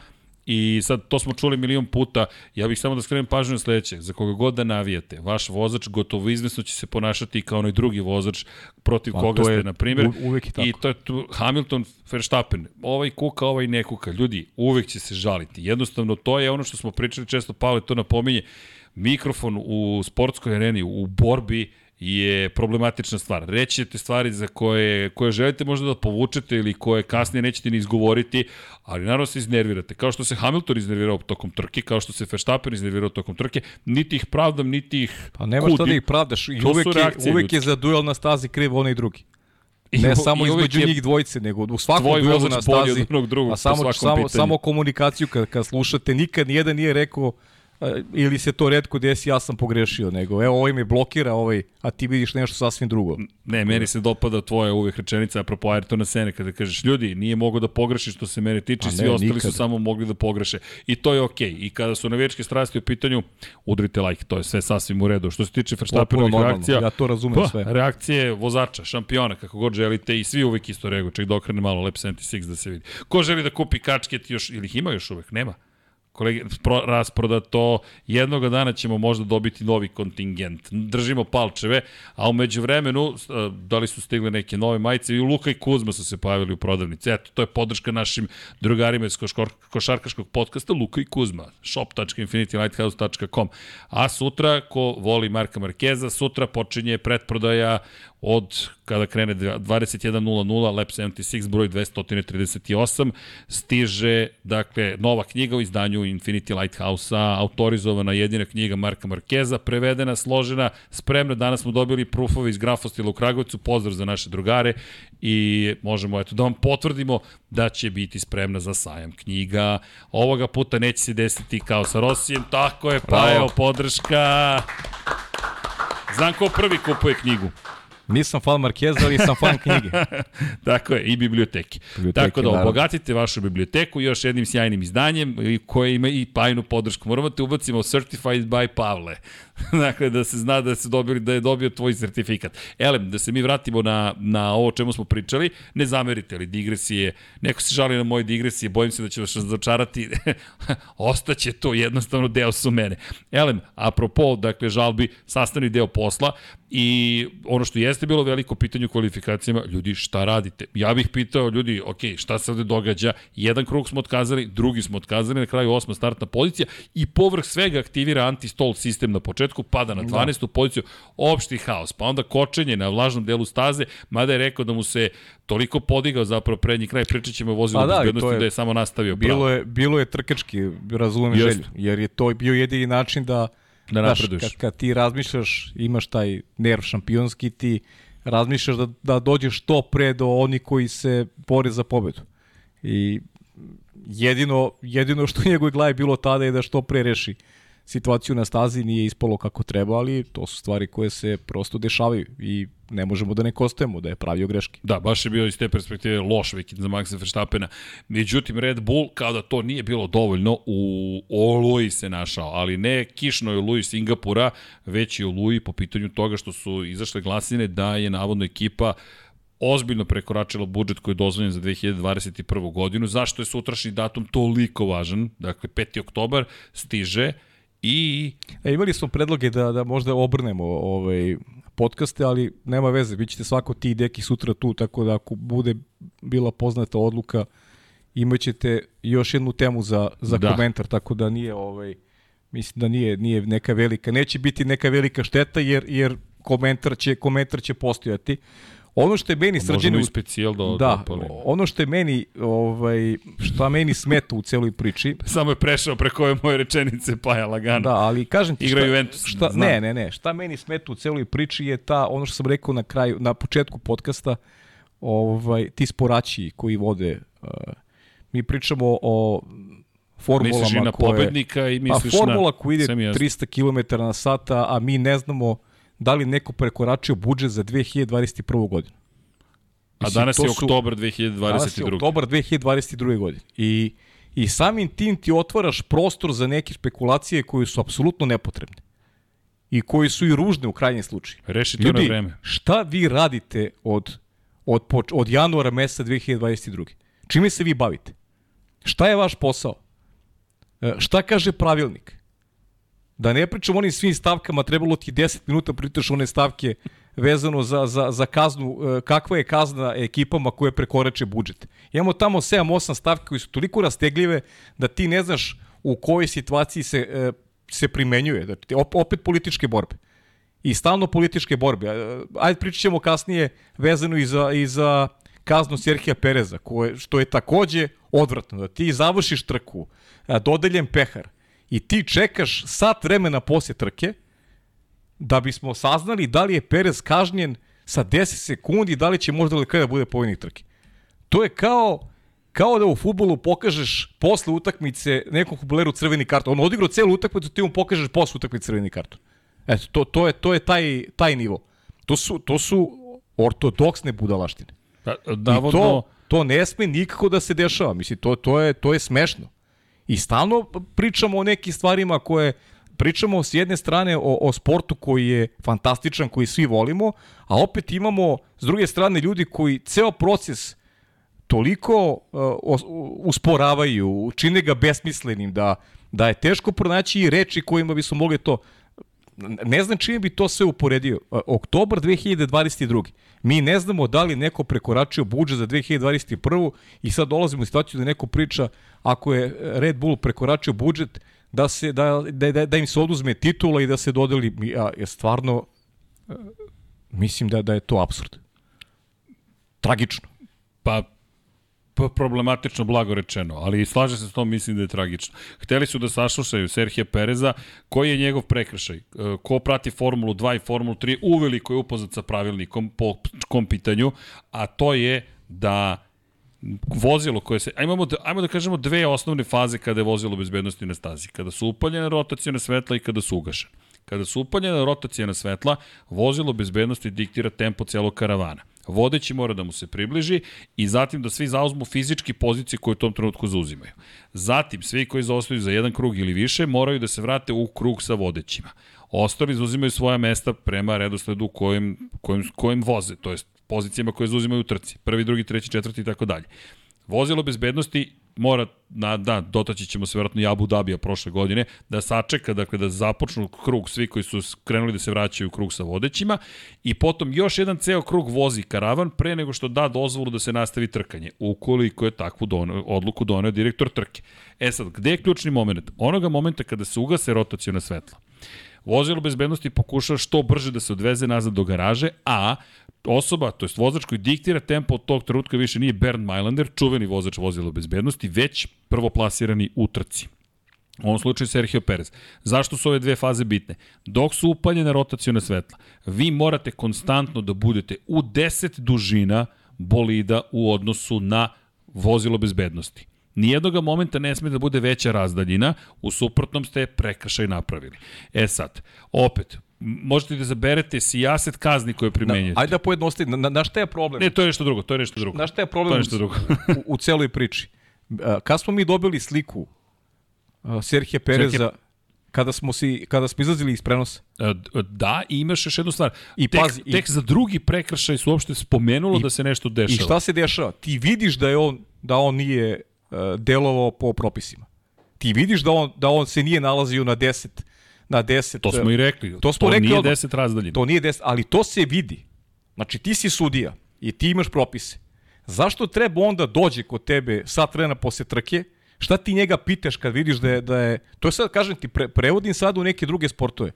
I sad, to smo čuli milion puta, ja bih samo da skrenem pažnju na sledeće, za koga god da navijate, vaš vozač gotovo izvesno će se ponašati kao onaj drugi vozač protiv Pa, koga ste, na primjer. uvek je tako. I to je tu Hamilton, Verstappen, ovaj kuka, ovaj ne kuka. Ljudi, uvek će se žaliti. Jednostavno, to je ono što smo pričali često, Pavle to napominje, mikrofon u sportskoj areni, u borbi, je problematična stvar. Reći ćete stvari za koje, koje želite možda da povučete ili koje kasnije nećete ni izgovoriti, ali naravno se iznervirate. Kao što se Hamilton iznervirao tokom trke, kao što se Verstappen iznervirao tokom trke, niti ih pravdam, niti ih Pa nema šta kudim. da ih pravdaš. I uvek, je, uvek je za duel na stazi kriv onaj drugi. I Ne samo između je njih dvojice, nego u svakom duelu na stazi. od drugog a samo, samo, pitanju. samo komunikaciju kad, kad slušate, nikad nijedan nije rekao ili se to redko desi, ja sam pogrešio, nego evo ovaj me blokira, ovaj, a ti vidiš nešto sasvim drugo. Ne, meni se dopada tvoja uvek rečenica apropo Ayrtona Sene kada kažeš ljudi, nije mogo da pogreši što se mene tiče, Pa svi ne, ostali nikad. su samo mogli da pogreše. I to je okej. I kada su navijačke strasti u pitanju, udrite like, to je sve sasvim u redu. Što se tiče Verstappenovih reakcija, ja to razumem pa, sve. reakcije vozača, šampiona, kako god želite i svi uvek isto reaguju. Ček da okrene malo Lab 76 da se vidi. Ko želi da kupi kačket još, ili ih ima još uvek? Nema kolege, pro, rasproda to, jednoga dana ćemo možda dobiti novi kontingent. Držimo palčeve, a umeđu vremenu, da li su stigle neke nove majice, i Luka i Kuzma su se pojavili u prodavnici. Eto, to je podrška našim drugarima iz košarkaškog podcasta Luka i Kuzma, shop.infinitylighthouse.com. A sutra, ko voli Marka Markeza, sutra počinje pretprodaja od kada krene 21.00 Lab 76 broj 238 stiže dakle nova knjiga u izdanju Infinity Lighthouse-a autorizovana jedina knjiga Marka Markeza prevedena, složena, spremna. Danas smo dobili proofove iz grafostila u Kragovicu pozdrav za naše drugare i možemo eto da vam potvrdimo da će biti spremna za sajam knjiga. Ovoga puta neće se desiti kao sa Rosijem. Tako je pa evo podrška. Znam ko prvi kupuje knjigu. Nisam fan Markeza, ali sam fan knjige. (laughs) Tako je, i biblioteke. Biblioteke, Tako da naravno. obogatite vašu biblioteku još jednim sjajnim izdanjem koje ima i pajnu podršku. Moramo te ubacimo Certified by Pavle. (laughs) dakle, da se zna da se dobili, da je dobio tvoj sertifikat. Elem, da se mi vratimo na, na ovo čemu smo pričali, ne zamerite, ali digresije, neko se žali na moje digresije, bojim se da će vas razočarati, (laughs) ostaće to jednostavno deo su mene. Elem, apropo, dakle, žalbi, sastavni deo posla, I ono što jeste bilo veliko pitanje u kvalifikacijama, ljudi šta radite? Ja bih pitao ljudi, ok, šta se ovde događa? Jedan krug smo otkazali, drugi smo otkazali, na kraju osma startna pozicija i povrh svega aktivira anti-stall sistem na početku, pada na 12. Da. poziciju, opšti haos, pa onda kočenje na vlažnom delu staze, mada je rekao da mu se toliko podigao zapravo prednji kraj, pričat ćemo o vozilu pa da, bezbednosti je, da je samo nastavio bilo pravo. Je, bilo je trkački, razumem želju, jer je to bio jedini način da Da napreduješ. Kad, kad ti razmišljaš, imaš taj nerv šampionski, ti razmišljaš da, da dođeš što pre do oni koji se bore za pobedu. I jedino, jedino što u njegovoj glavi bilo tada je da što pre reši situaciju na stazi nije ispalo kako treba, ali to su stvari koje se prosto dešavaju i ne možemo da ne kostajemo da je pravio greške. Da, baš je bio iz te perspektive loš vikend za Maxa Verstappena. Međutim, Red Bull, kao da to nije bilo dovoljno, u Oluji se našao, ali ne kišnoj Oluji Singapura, već i Oluji po pitanju toga što su izašle glasine da je navodno ekipa ozbiljno prekoračila budžet koji je dozvoljen za 2021. godinu. Zašto je sutrašnji datum toliko važan? Dakle, 5. oktobar stiže I... E, imali smo predloge da, da možda obrnemo ovaj, podcaste, ali nema veze, vi ćete svako ti deki sutra tu, tako da ako bude bila poznata odluka, imaćete još jednu temu za, za da. komentar, tako da nije ovaj, mislim da nije, nije neka velika, neće biti neka velika šteta jer, jer komentar će, komentar će postojati. Ono što je meni srđeno... Možemo i specijal da Da, ono što je meni, ovaj, šta meni smeta u celoj priči... (laughs) Samo je prešao preko ove moje rečenice Paja Lagana. Da, ali kažem ti Igra šta, Juventus, šta, ne, ne, ne, šta meni smeta u celoj priči je ta, ono što sam rekao na kraju, na početku podcasta, ovaj, ti sporaći koji vode, uh, mi pričamo o formulama misliš i na koje, pobednika i misliš pa, formula na... koja ide 300 km na sata, a mi ne znamo da li neko prekoračio budžet za 2021. godinu. Mislim, a danas je oktobar 2022. Danas je oktobar 2022. godine. I, I samim tim ti otvaraš prostor za neke spekulacije koje su apsolutno nepotrebne. I koji su i ružne u krajnjem slučaju. Reši to na vreme. šta vi radite od, od, od januara meseca 2022. Čime se vi bavite? Šta je vaš posao? E, šta kaže pravilnik? Da ne pričam onim svim stavkama, trebalo ti 10 minuta pritaš one stavke vezano za, za, za kaznu, e, kakva je kazna ekipama koje prekorače budžet. Imamo tamo 7-8 stavke koji su toliko rastegljive da ti ne znaš u kojoj situaciji se, e, se primenjuje. Znači, opet političke borbe. I stalno političke borbe. E, ajde pričat ćemo kasnije vezano i za, i za kaznu Serhija Pereza, koje, što je takođe odvratno. Da ti završiš trku, dodeljen pehar, i ti čekaš sat vremena posle trke da bismo saznali da li je Perez kažnjen sa 10 sekundi, da li će možda li da bude pobjednik trke. To je kao kao da u futbolu pokažeš posle utakmice nekom futboleru crveni karton. On odigrao celu utakmicu, ti mu pokažeš posle utakmice crveni karton. Eto, to, to je, to je taj, taj nivo. To su, to su ortodoksne budalaštine. Da, I to, to ne sme nikako da se dešava. Mislim, to, to, je, to je smešno. I stalno pričamo o nekim stvarima koje pričamo s jedne strane o, o sportu koji je fantastičan, koji svi volimo, a opet imamo s druge strane ljudi koji ceo proces toliko uh, usporavaju, čine ga besmislenim da, da je teško pronaći i reči kojima bi smo mogli to ne znam čime bi to sve uporedio. Oktobar 2022. Mi ne znamo da li neko prekoračio budžet za 2021. i sad dolazimo u situaciju da neko priča ako je Red Bull prekoračio budžet da se da, da, da, da im se oduzme titula i da se dodeli ja, ja stvarno mislim da da je to apsurd. Tragično. Pa problematično blago rečeno, ali slaže se s tom, mislim da je tragično. Hteli su da sašušaju Serhija Pereza, koji je njegov prekršaj? E, ko prati Formulu 2 i Formulu 3, uveliko je upoznat sa pravilnikom po kom pitanju, a to je da vozilo koje se, ajmo, ajmo da kažemo dve osnovne faze kada je vozilo bezbednosti na stazi. Kada su upaljene rotacijone svetla i kada su ugašene. Kada su upaljene rotacijona svetla, vozilo bezbednosti diktira tempo celog karavana. Vodeći mora da mu se približi i zatim da svi zauzmu fizički pozicije koje u tom trenutku zauzimaju. Zatim, svi koji zaostaju za jedan krug ili više moraju da se vrate u krug sa vodećima. Ostali zauzimaju svoja mesta prema redosledu kojim, kojim, kojim voze, to jest pozicijama koje zauzimaju u trci. Prvi, drugi, treći, četvrti i tako dalje. Vozilo bezbednosti mora, na, da, dotaći ćemo se vjerojatno i Abu Dhabija prošle godine, da sačeka, dakle da započnu krug svi koji su krenuli da se vraćaju u krug sa vodećima i potom još jedan ceo krug vozi karavan pre nego što da dozvolu da se nastavi trkanje, ukoliko je takvu donio, odluku donio direktor trke. E sad, gde je ključni moment? Onoga momenta kada se ugase rotacijona svetla. Vozilo bezbednosti pokušava što brže da se odveze nazad do garaže, a osoba, to jest vozač koji diktira tempo od tog trenutka više nije Bernd Mailander, čuveni vozač vozila bezbednosti, već prvoplasirani u trci. U ovom slučaju Sergio Perez. Zašto su ove dve faze bitne? Dok su upaljene rotacijone svetla, vi morate konstantno da budete u 10 dužina bolida u odnosu na vozilo bezbednosti. Nijednog momenta ne sme da bude veća razdaljina, u suprotnom ste prekršaj napravili. E sad, opet, možete da zaberete sijaset kazni koje primenjujete. Da, ajde da pojednostavim, na, na šta je problem? Ne, to je nešto drugo, to je nešto drugo. Na šta je problem to je nešto drugo. u, u celoj priči? Kad smo mi dobili sliku Serhije Pereza, Serhije... kada smo si kada smo izlazili iz prenosa. Da, i imaš još jednu stvar. I tek, pazi, tek i... za drugi prekršaj su uopšte spomenulo i, da se nešto dešava. I šta se dešava? Ti vidiš da je on da on nije delovao po propisima. Ti vidiš da on da on se nije nalazio na 10 na 10. To smo i rekli. To, smo to rekli, nije 10 razdaljina. To nije 10, ali to se vidi. Znači ti si sudija i ti imaš propise. Zašto treba onda dođe kod tebe sat vremena posle trke, šta ti njega pitaš kad vidiš da je, da je to je sad, kažem ti, pre, prevodim sad u neke druge sportove.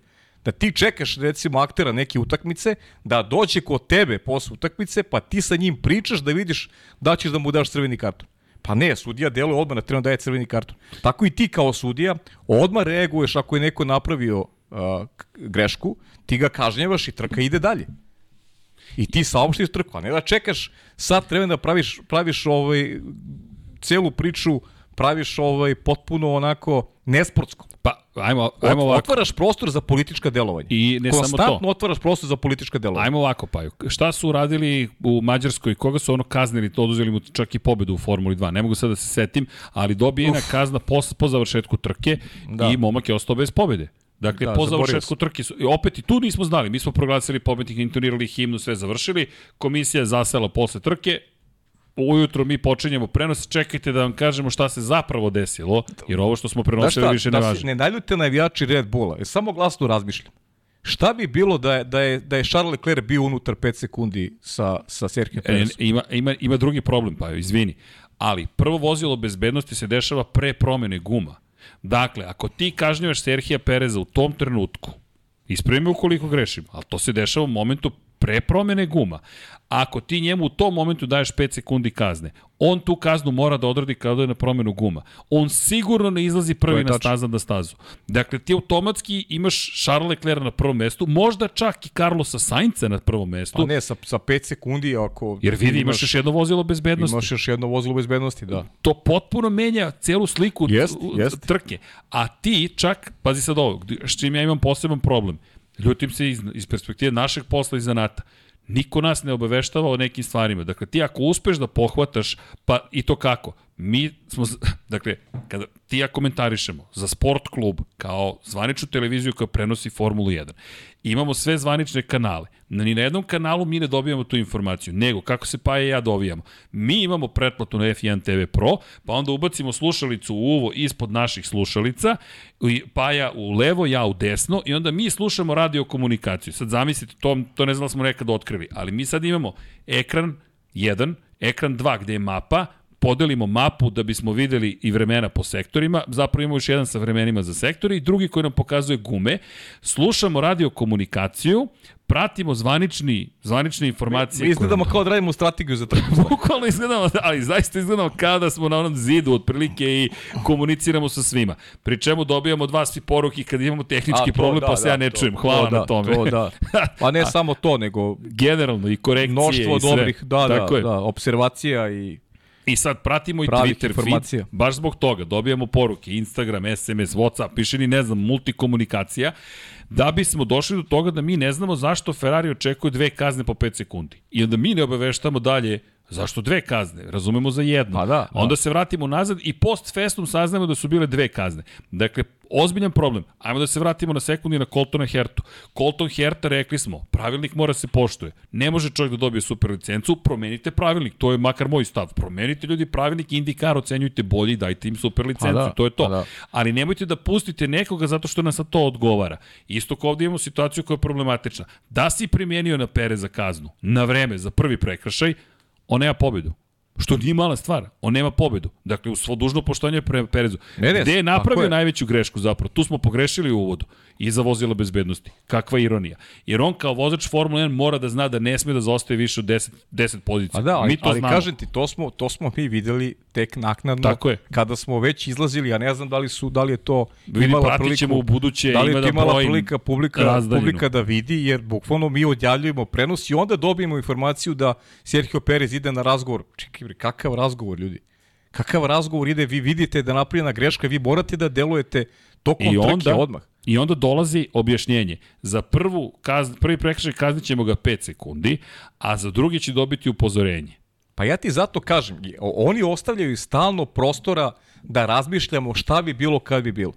Da ti čekaš recimo aktera neke utakmice, da dođe kod tebe posle utakmice, pa ti sa njim pričaš da vidiš da ćeš da mu daš crveni karton. Pa ne, sudija deluje odmah na terenu daje crveni karton. Tako i ti kao sudija odmah reaguješ ako je neko napravio uh, grešku, ti ga kažnjavaš i trka ide dalje. I ti saopštiš trku, a ne da čekaš sad treba da praviš, praviš ovaj, celu priču, praviš ovaj potpuno onako nesportsko. Pa, ajmo, ajmo ovako. Otvaraš prostor za politička delovanja. I ne samo to. otvaraš prostor za politička delovanja. Ajmo ovako, Paju. Šta su uradili u Mađarskoj? Koga su ono kaznili? To oduzeli mu čak i pobedu u Formuli 2. Ne mogu sad da se setim, ali dobijena kazna po, po završetku trke da. i momak je ostao bez pobede. Dakle, da, po završetku trke, su, opet i tu nismo znali, mi smo proglasili pobednik, intonirali himnu, sve završili, komisija je zasela posle trke, ujutro mi počinjemo prenos, čekajte da vam kažemo šta se zapravo desilo, jer ovo što smo prenosili da više ne važi. Da ne naljute navijači Red Bulla, jer samo glasno razmišljam. Šta bi bilo da je, da je, da je Charles Leclerc bio unutar 5 sekundi sa, sa Sergio Perez? E, ima, ima, ima drugi problem, pa izvini. Ali prvo vozilo bezbednosti se dešava pre promene guma. Dakle, ako ti kažnjavaš Serhija Pereza u tom trenutku, ispravi me ukoliko grešim, ali to se dešava u momentu pre promene guma. Ako ti njemu u tom momentu daješ 5 sekundi kazne, on tu kaznu mora da odradi kada je na promenu guma. On sigurno ne izlazi prvi na staza da stazu. Dakle, ti automatski imaš Charles Leclerc na prvom mestu, možda čak i Carlosa Sainca na prvom mestu. Pa ne, sa, sa 5 sekundi ako... Jer vidi, imaš, imaš još jedno vozilo bezbednosti. Imaš još jedno vozilo bezbednosti, da. To potpuno menja celu sliku jest, jest. trke. A ti čak, pazi sad ovo, s čim ja imam poseban problem, ljutim se iz, iz perspektive našeg posla i zanata. Niko nas ne obaveštava o nekim stvarima. Dakle, ti ako uspeš da pohvataš, pa i to kako? Mi smo, (laughs) dakle, kada ti ja komentarišemo za sport klub kao zvaničnu televiziju koja prenosi Formulu 1, imamo sve zvanične kanale. Ni na jednom kanalu mi ne dobijamo tu informaciju, nego kako se pa i ja dovijamo. Mi imamo pretplatu na F1 TV Pro, pa onda ubacimo slušalicu u uvo ispod naših slušalica, Paja u levo, ja u desno i onda mi slušamo radio komunikaciju. Sad zamislite, to, to ne znam da smo nekad otkrili, ali mi sad imamo ekran 1, ekran 2 gde je mapa, podelimo mapu da bismo videli i vremena po sektorima, zapravo imamo još jedan sa vremenima za sektore i drugi koji nam pokazuje gume, slušamo radio komunikaciju, pratimo zvanični, zvanične informacije. Mi izgledamo koje... kao da radimo strategiju za trku. (laughs) Bukvalno izgledamo, ali zaista izgledamo kao da smo na onom zidu otprilike i komuniciramo sa svima. Pri čemu dobijamo dva svi poruki kad imamo tehnički A, problem, da, pa se da, ja ne to, čujem. Hvala to, na tome. To, da. (laughs) Pa ne samo to, nego... Generalno i korekcije mnoštvo i sve. dobrih, da, da, da, observacija i I sad pratimo i Twitter informacija. feed, baš zbog toga, dobijamo poruke, Instagram, SMS, Whatsapp, piše ni ne znam, multikomunikacija, da bismo došli do toga da mi ne znamo zašto Ferrari očekuje dve kazne po 5 sekundi. I onda mi ne obaveštamo dalje Zašto dve kazne? Razumemo za jednu. Pa da, da. Onda se vratimo nazad i post festum saznamo da su bile dve kazne. Dakle, ozbiljan problem. Ajmo da se vratimo na sekundi na Coltona Hertu. Colton Herta, rekli smo, pravilnik mora se poštuje. Ne može čovjek da dobije super licencu, promenite pravilnik. To je makar moj stav. Promenite ljudi pravilnik, indikar, ocenjujte bolje i dajte im super licencu. da, to je to. pa da. Ali nemojte da pustite nekoga zato što nas sa to odgovara. Isto kao ovdje imamo situaciju koja je problematična. Da si primjenio na Pere za kaznu, na vreme, za prvi prekršaj, on nema pobedu. Što nije mala stvar. On nema pobedu. Dakle, u svo dužno poštovanje pre Perezu. Ne, ne, Gde je napravio je. najveću grešku zapravo? Tu smo pogrešili u uvodu. Iza vozila bezbednosti. Kakva ironija. Jer on kao vozač Formula 1 mora da zna da ne sme da zaostaje više od 10, 10 pozicija. A da, ali, Mi to ali znamo. kažem ti, to smo, to smo mi videli tek naknadno. Tako je. Kada smo već izlazili, ja ne znam da li su, da li je to Vidim, imala priliku, ćemo u buduće, da li je da to imala brojim prilika publika, razdaljinu. publika da vidi, jer bukvalno mi odjavljujemo prenos i onda dobijemo informaciju da Sergio Perez ide na razgovor. Čekaj, bre, kakav razgovor, ljudi? Kakav razgovor ide, vi vidite da je napravljena greška, vi morate da delujete tokom I trke onda, odmah. I onda dolazi objašnjenje. Za prvu kaz, prvi prekršaj kaznit ćemo ga 5 sekundi, a za drugi će dobiti upozorenje. Pa ja ti zato kažem, oni ostavljaju stalno prostora da razmišljamo šta bi bilo kad bi bilo.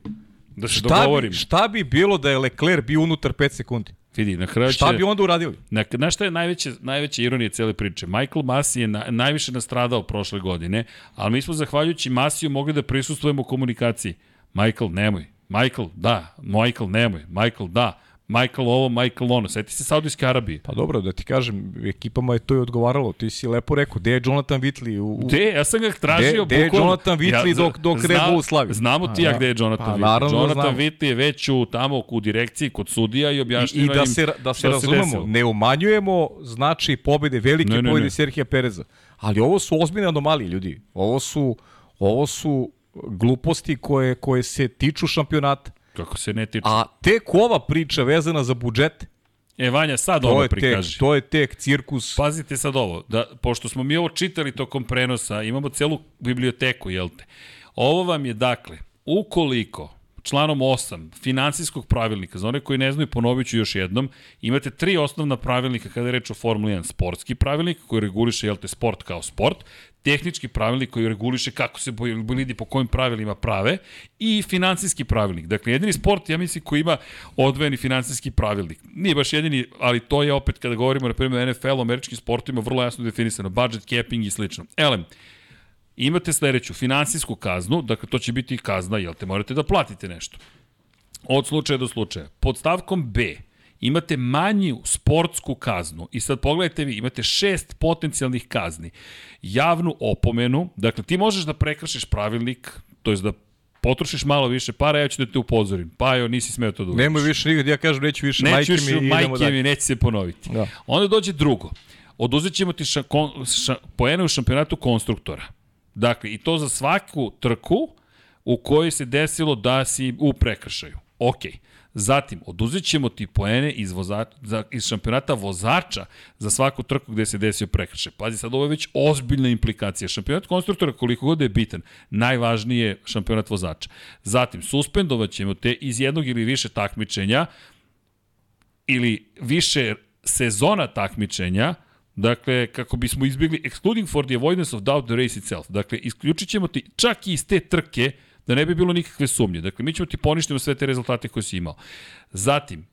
Da se Šta bi, šta bi bilo da je Leclerc bio unutar 5 sekundi? Vidi, na kraju će... Šta bi onda uradili? Na, na šta je najveća, najveća ironija cele priče? Michael Masi je na, najviše nastradao prošle godine, ali mi smo zahvaljujući Masiju mogli da prisustujemo komunikaciji. Michael, nemoj. Michael, da. Michael, nemoj. Michael, da. Michael ovo, Michael ono. Sjeti se Saudijske Arabije. Pa dobro, da ti kažem, ekipama je to i odgovaralo. Ti si lepo rekao, gde je Jonathan Whitley? U, u... Gde? Ja sam ga tražio. Gde- gde je. Jonathan Whitley dok- dok Red Bull slavi? Znamo ti ja gde je Jonathan Pa, Whitley. naravno da Jonathan znamo. Whitley je već u, tamo u direkciji kod sudija i I, objašnjava I da im se, da se razumemo, desilo. ne umanjujemo znači pobede, velike Ne, ne, pobede ne. Serhija Pereza. Ali ovo su ozbiljne anomalije, ljudi. Ovo su, ovo su gluposti koje, koje se tiču šampionata. Kako se ne tiče. A tek ova priča vezana za budžet, E, Vanja, sad to ovo tek, prikaži. to je tek cirkus. Pazite sad ovo, da, pošto smo mi ovo čitali tokom prenosa, imamo celu biblioteku, jel te? Ovo vam je, dakle, ukoliko članom 8 finansijskog pravilnika, za one koji ne znaju, ponovit ću još jednom, imate tri osnovna pravilnika kada je reč o Formuli 1. Sportski pravilnik koji reguliše, jel te, sport kao sport, tehnički pravilnik koji reguliše kako se bolidi po kojim pravilima prave i finansijski pravilnik. Dakle, jedini sport, ja mislim, koji ima odvojeni finansijski pravilnik. Nije baš jedini, ali to je opet kada govorimo, na primjer, o NFL, američkim sportovima, vrlo jasno definisano, budget capping i slično. Elem, imate sledeću, finansijsku kaznu, dakle to će biti kazna, jel te morate da platite nešto. Od slučaja do slučaja. Pod stavkom B imate manju sportsku kaznu i sad pogledajte vi, imate šest potencijalnih kazni. Javnu opomenu, dakle ti možeš da prekršiš pravilnik, to je da potrošiš malo više para, ja ću da te upozorim. Pa jo, nisi smeo to da uradiš. Nemoj više nikad, ja kažem, neću više Neću majke više mi i idemo majke dalje. mi, neće se ponoviti. Da. Onda dođe drugo. Oduzet ćemo ti ša, kon, ša, poene u šampionatu konstruktora. Dakle, i to za svaku trku u kojoj se desilo da si u prekršaju. Ok. Zatim, oduzet ćemo ti poene iz, voza, za, iz šampionata vozača za svaku trku gde se desio prekršaj. Pazi, sad ovo je već ozbiljna implikacija. Šampionat konstruktora, koliko god da je bitan, najvažniji je šampionat vozača. Zatim, suspendovat ćemo te iz jednog ili više takmičenja ili više sezona takmičenja, dakle, kako bismo izbjegli excluding for the avoidance of doubt the race itself. Dakle, isključit ćemo ti čak i iz te trke da ne bi bilo nikakve sumnje. Dakle, mi ćemo ti poništimo sve te rezultate koje si imao. Zatim,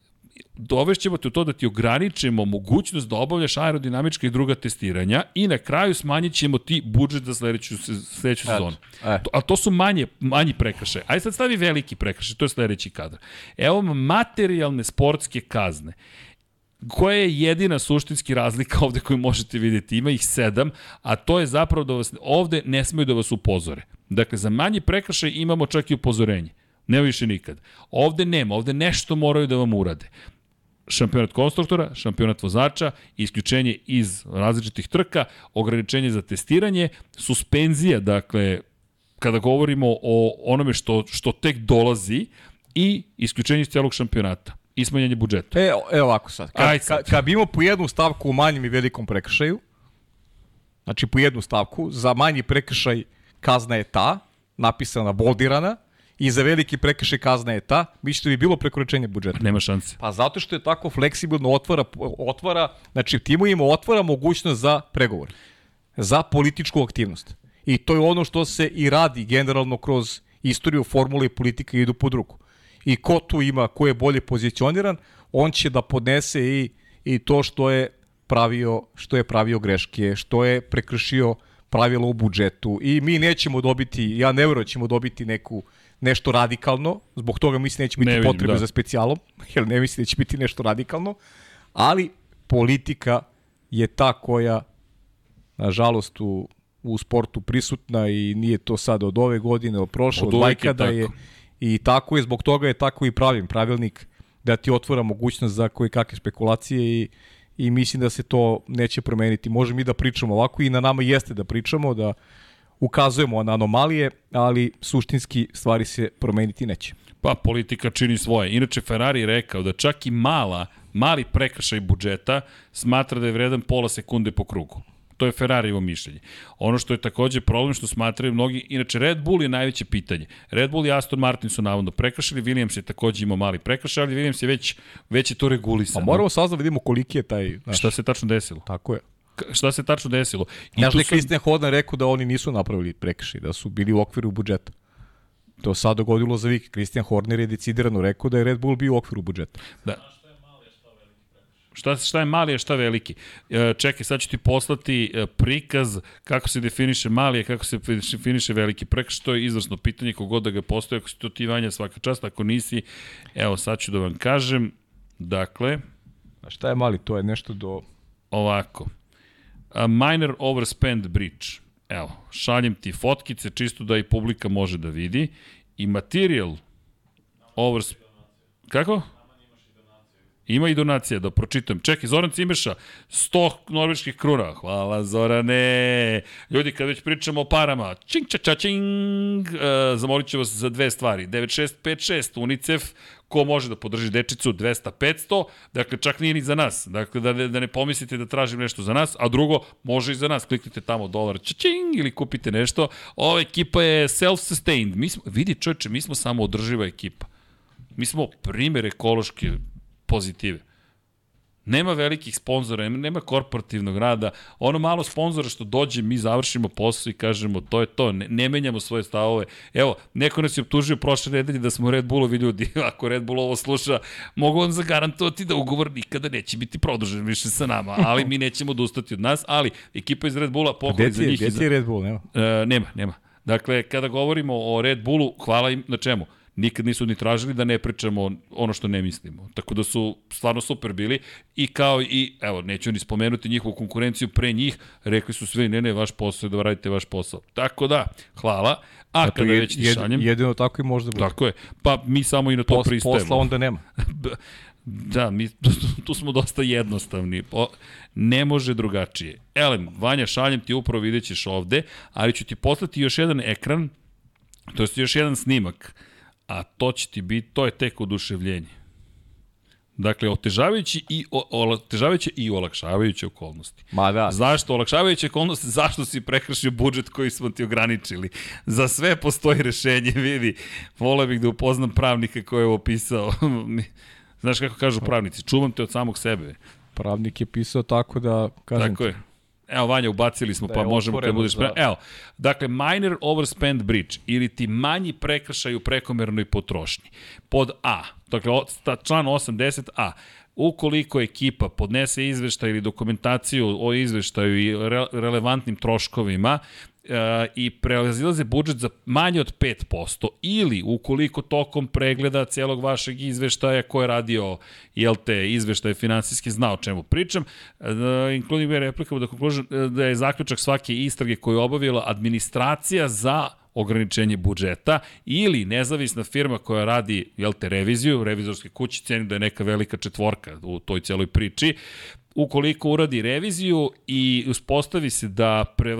dovešćemo te u to da ti ograničimo mogućnost da obavljaš aerodinamička i druga testiranja i na kraju smanjit ćemo ti budžet za sledeću, sledeću sezonu. e. A to su manje, manji prekršaj. Ajde sad stavi veliki prekršaj, to je sledeći kadar. Evo materijalne sportske kazne koja je jedina suštinski razlika (laughs) ovde koju možete vidjeti. Ima ih sedam, a to je zapravo da vas ovde ne smeju da vas upozore. Dakle, za manji prekršaj imamo čak i upozorenje. Ne više nikad. Ovde nema, ovde nešto moraju da vam urade. Šampionat konstruktora, šampionat vozača, isključenje iz različitih trka, ograničenje za testiranje, suspenzija, dakle, kada govorimo o onome što, što tek dolazi i isključenje iz celog šampionata i smanjenje budžeta. E, evo ovako sad. Kad, Ajde sad. kad, kad bi imao po jednu stavku u manjem i velikom prekršaju, znači po jednu stavku, za manji prekršaj kazna je ta, napisana boldirana, i za veliki prekršaj kazna je ta, mislite da bi bilo prekoračenje budžeta? Nema šanse. Pa zato što je tako fleksibilno otvara, otvara znači timovima otvara mogućnost za pregovor. za političku aktivnost. I to je ono što se i radi generalno kroz istoriju formule i politika idu pod ruku. I ko tu ima, ko je bolje pozicioniran, on će da podnese i, i to što je pravio, što je pravio greške, što je prekršio pravila u budžetu. I mi nećemo dobiti, ja ne verujem da ćemo dobiti neku nešto radikalno, zbog toga mislim neće biti ne vidim, potrebe da. za specijalom, (laughs) jer ne mislim da će biti nešto radikalno, ali politika je ta koja nažalost u, u sportu prisutna i nije to sad od ove godine, od prošle, od, od vajkada je, je i tako je, zbog toga je tako i pravim pravilnik da ti otvora mogućnost za koje kakve spekulacije i i mislim da se to neće promeniti. Može mi da pričamo ovako i na nama jeste da pričamo, da ukazujemo na anomalije, ali suštinski stvari se promeniti neće. Pa politika čini svoje. Inače Ferrari je rekao da čak i mala, mali prekršaj budžeta smatra da je vredan pola sekunde po krugu. To je Ferrarijevo mišljenje. Ono što je takođe problem što smatraju mnogi, inače Red Bull je najveće pitanje. Red Bull i Aston Martin su navodno prekršili, Williams je takođe imao mali prekršaj, ali Williams je već, već je to regulisano. A moramo sad da vidimo koliki je taj... Znaš, šta se tačno desilo? Tako je šta se tačno desilo. I Znaš li su... Horner rekao da oni nisu napravili prekršaj, da su bili u okviru budžeta? To sad dogodilo za Viki. Christian Horner je decidirano rekao da je Red Bull bio u okviru budžeta. Da. Šta, šta je mali, a šta veliki? E, čekaj, sad ću ti poslati e, prikaz kako se definiše mali, a kako se definiše veliki prekršaj. To je izvrsno pitanje, kogod da ga postoje, ako si to ti vanja svaka čast, ako nisi, evo sad ću da vam kažem. Dakle... A šta je mali? To je nešto do... Ovako. A minor overspend breach. Evo, šaljem ti fotkice čisto da i publika može da vidi. I material overspend... Kako? Ima i donacija, da pročitam. Čekaj, Zoran Cimeša, 100 norveških kruna. Hvala, Zorane. Ljudi, kad već pričamo o parama, čing, ča, ča, čing, uh, zamolit ću vas za dve stvari. 9656, UNICEF, ko može da podrži dečicu 200-500, dakle čak nije ni za nas, dakle da ne, da ne pomislite da tražim nešto za nas, a drugo može i za nas, kliknite tamo dolar čing ili kupite nešto, ova ekipa je self-sustained, mi smo, vidi čovječe, mi smo samo održiva ekipa, mi smo primer ekološke pozitive. Nema velikih sponzora, nema korporativnog rada. Ono malo sponzora što dođe, mi završimo posao i kažemo to je to, ne, ne menjamo svoje stavove. Evo, neko nas je optužio prošle nedelje da smo Red Bullovi ljudi, (laughs) ako Red Bull ovo sluša, mogu vam zagarantovati da ugovor nikada neće biti produžen više sa nama, ali mi nećemo odustati od nas, ali ekipa iz Red Bulla pohvali za njih. Gde ti je Red Bull, nema? E, nema, nema. Dakle, kada govorimo o Red Bullu, hvala im na čemu? Nikad nisu ni tražili da ne pričamo ono što ne mislimo. Tako da su stvarno super bili i kao i, evo, neću ni spomenuti njihovu konkurenciju pre njih, rekli su sve, ne, ne, vaš posao je da radite vaš posao. Tako da, hvala. A Zato kada je, već jed, šaljem... Jedino tako i možda bude. Tako je. Pa mi samo i na to Pos, pristajemo. Posla onda nema. (laughs) Da, mi, tu, (laughs) tu smo dosta jednostavni. O, ne može drugačije. Elem, Vanja, šaljem ti upravo, vidjet ćeš ovde, ali ću ti poslati još jedan ekran, to je još jedan snimak a to će ti biti, to je tek oduševljenje. Dakle, otežavajući i, o, otežavajuće i olakšavajuće okolnosti. Ma da. Zašto olakšavajuće okolnosti? Zašto si prekršio budžet koji smo ti ograničili? Za sve postoji rešenje, vidi. Vole bih da upoznam pravnika koji je ovo pisao. (laughs) Znaš kako kažu pravnici? Čuvam te od samog sebe. Pravnik je pisao tako da, kažem Tako je. Evo, Vanja, ubacili smo, da pa možemo kad budeš pre... Evo, dakle, minor overspend breach ili ti manji prekršaj u prekomernoj potrošnji. Pod A, dakle, član 80a, ukoliko ekipa podnese izveštaj ili dokumentaciju o izveštaju i re, relevantnim troškovima, i prelazilaze budžet za manje od 5% ili ukoliko tokom pregleda celog vašeg izveštaja ko je radio jel te izveštaje finansijski zna o čemu pričam uh, including where applicable da, conclusion, da je zaključak svake istrage koju je obavila administracija za ograničenje budžeta ili nezavisna firma koja radi jel te, reviziju, revizorske kuće, ceni da je neka velika četvorka u toj celoj priči, ukoliko uradi reviziju i uspostavi se da, pre,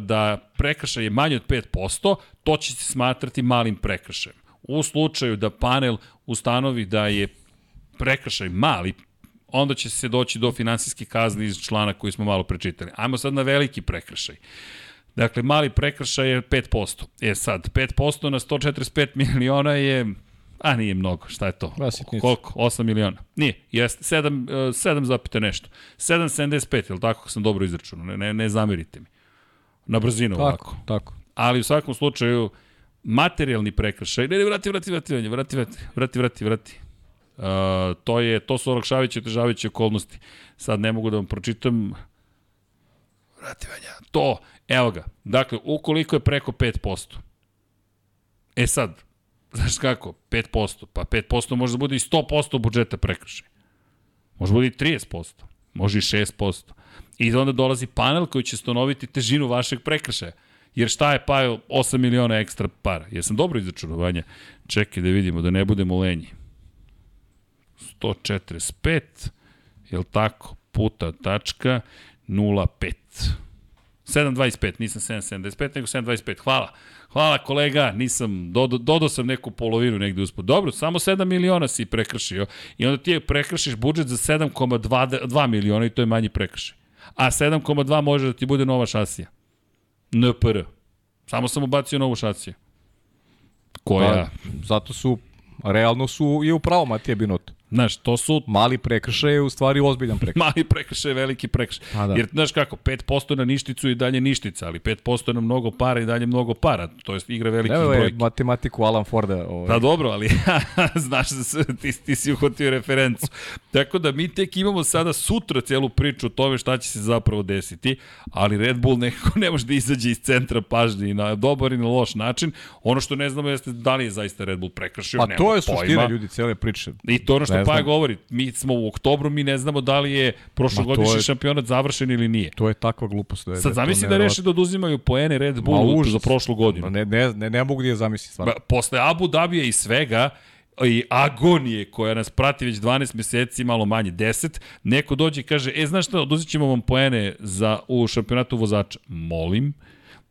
da prekršaj je manje od 5%, to će se smatrati malim prekršajem. U slučaju da panel ustanovi da je prekršaj mali, onda će se doći do finansijske kazne iz člana koji smo malo prečitali. Ajmo sad na veliki prekršaj. Dakle, mali prekršaj je 5%. E sad, 5% na 145 miliona je A nije mnogo, šta je to? Vasitnica. Koliko? 8 miliona. Nije, jeste 7, 7 zapite nešto. 7,75, je li tako sam dobro izračunao? Ne, ne, ne zamerite mi. Na brzinu Tako, ovako. tako. Ali u svakom slučaju, materijalni prekršaj, ne, ne, vrati, vrati, vrati, vrati, vrati, vrati, vrati, vrati, vrati. Uh, to, je, to su olakšavajuće i okolnosti. Sad ne mogu da vam pročitam. Vrati, Vanja. To, evo ga. Dakle, ukoliko je preko 5%. E sad, znaš kako, 5%, pa 5% može da bude i 100% budžeta prekršaj. Može da bude i 30%, može i 6%. I onda dolazi panel koji će stanoviti težinu vašeg prekršaja. Jer šta je pa 8 miliona ekstra para? Jesam dobro izračunovanje? Čekaj da vidimo, da ne budemo lenji. 145, je li tako? Puta tačka 0,5. 7.25, nisam 7.75, nego 7.25. Hvala. Hvala kolega, nisam, dodao, dodao sam neku polovinu negde uspod. Dobro, samo 7 miliona si prekršio i onda ti je prekršiš budžet za 7,2 miliona i to je manji prekršaj. A 7,2 može da ti bude nova šasija. NPR. Samo sam ubacio novu šasiju. Koja? Pa, zato su, realno su i u pravu Matija Binotto. Znaš, to su Mali prekršaj je u stvari ozbiljan prekršaj. (laughs) mali prekršaj, veliki prekršaj. Pa da. Jer, znaš kako, 5% na ništicu i dalje ništica, ali 5% na mnogo para i dalje mnogo para. To je igra velikih Evo je brojki. matematiku Alan Forda. Ovaj. Pa dobro, ali (laughs) znaš da ti, ti si uhvatio referencu. Tako da mi tek imamo sada sutra celu priču o tome šta će se zapravo desiti, ali Red Bull nekako ne može da izađe iz centra pažnje i na dobar i na loš način. Ono što ne znamo jeste da li je zaista Red Bull prekršio, Pa nemamo to je suština pojma. ljudi cele priče. I to ono što Paja znam. govori, mi smo u oktobru, mi ne znamo da li je prošlogodišnji je- šampionat završen ili nije. To je takva glupost. Da je, Sad da zamisli da reše da oduzimaju poene Red Bullu za prošlu godinu. Ne, ne, ne, ne mogu da je zamislim stvarno. Posle Abu Dabija i svega, i agonije koja nas prati već 12 meseci, malo manje 10, neko dođe i kaže, e, znaš šta, oduzet ćemo vam poene za, u šampionatu vozača. Molim,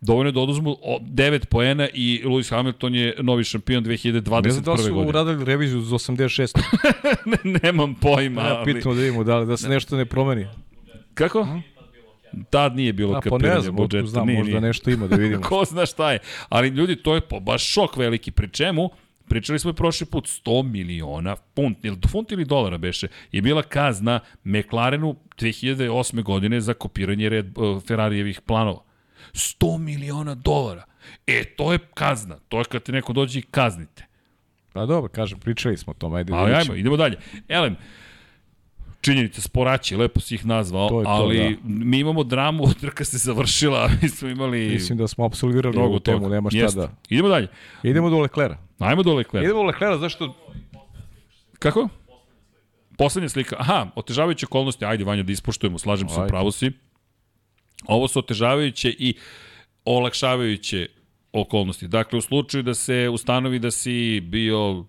dovoljno je da oduzmu o- 9 poena i Lewis Hamilton je novi šampion 2021. Ne znam da li su godine. uradili reviziju za 86. (laughs) ne, nemam pojma, Ja, pitamo da vidimo da, li- da se nešto ne promeni. Kako? Tad nije bilo A, pa kapiranja ne znam, budžeta. znam, nije, možda nije. nešto ima da vidimo. (laughs) Ko zna šta je. Ali ljudi, to je po, baš šok veliki. Pri čemu, pričali smo i prošli put, 100 miliona funt, ili funt ili dolara beše, je bila kazna McLarenu 2008. godine za kopiranje Red, uh, Ferrarijevih planova. 100 miliona dolara. E, to je kazna. To je kad te neko dođe i kaznite. Pa dobro, kažem, pričali smo o tome. Ajde, Ali ajmo, idemo dalje. Elem, činjenica, sporaći, lepo si ih nazvao, To to, ali da. mi imamo dramu, trka se završila, (laughs) mi smo imali Mislim da smo absolvirali ovu temu, toga. nema šta Jeste. da... Idemo dalje. Idemo do Leclerca. Ajmo do Leclerc. Idemo do Leclerca, zašto... Kako? Poslednja slika. Aha, otežavajuće okolnosti. Ajde, Vanja, da ispoštujemo, slažem se, pravo si. Ovo su otežavajuće i olakšavajuće okolnosti. Dakle, u slučaju da se ustanovi da si bio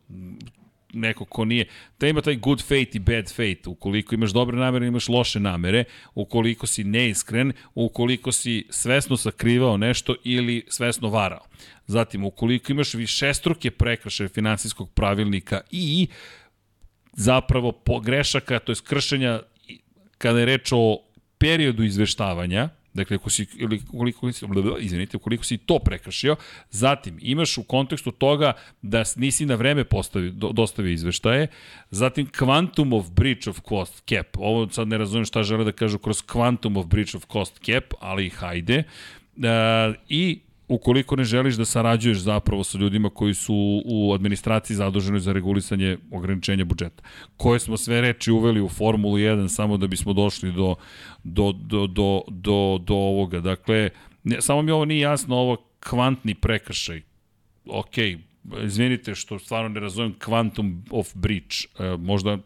neko ko nije, da ima taj good faith i bad faith, ukoliko imaš dobre namere, imaš loše namere, ukoliko si neiskren, ukoliko si svesno sakrivao nešto ili svesno varao. Zatim, ukoliko imaš višestruke prekršaje finansijskog pravilnika i zapravo pogrešaka, to je kršenja kada je reč o periodu izveštavanja, dakle, ako si, ili koliko izvinite, ukoliko si to prekršio, zatim imaš u kontekstu toga da nisi na vreme postavio, do, dostavio izveštaje, zatim quantum of breach of cost cap, ovo sad ne razumijem šta žele da kažu kroz quantum of breach of cost cap, ali hajde, e, i ukoliko ne želiš da sarađuješ zapravo sa ljudima koji su u administraciji zaduženoj za regulisanje ograničenja budžeta. Koje smo sve reči uveli u Formulu 1 samo da bismo došli do, do, do, do, do, do ovoga. Dakle, ne, samo mi ovo nije jasno, ovo kvantni prekršaj. Ok, izvinite što stvarno ne razumem quantum of breach. E, možda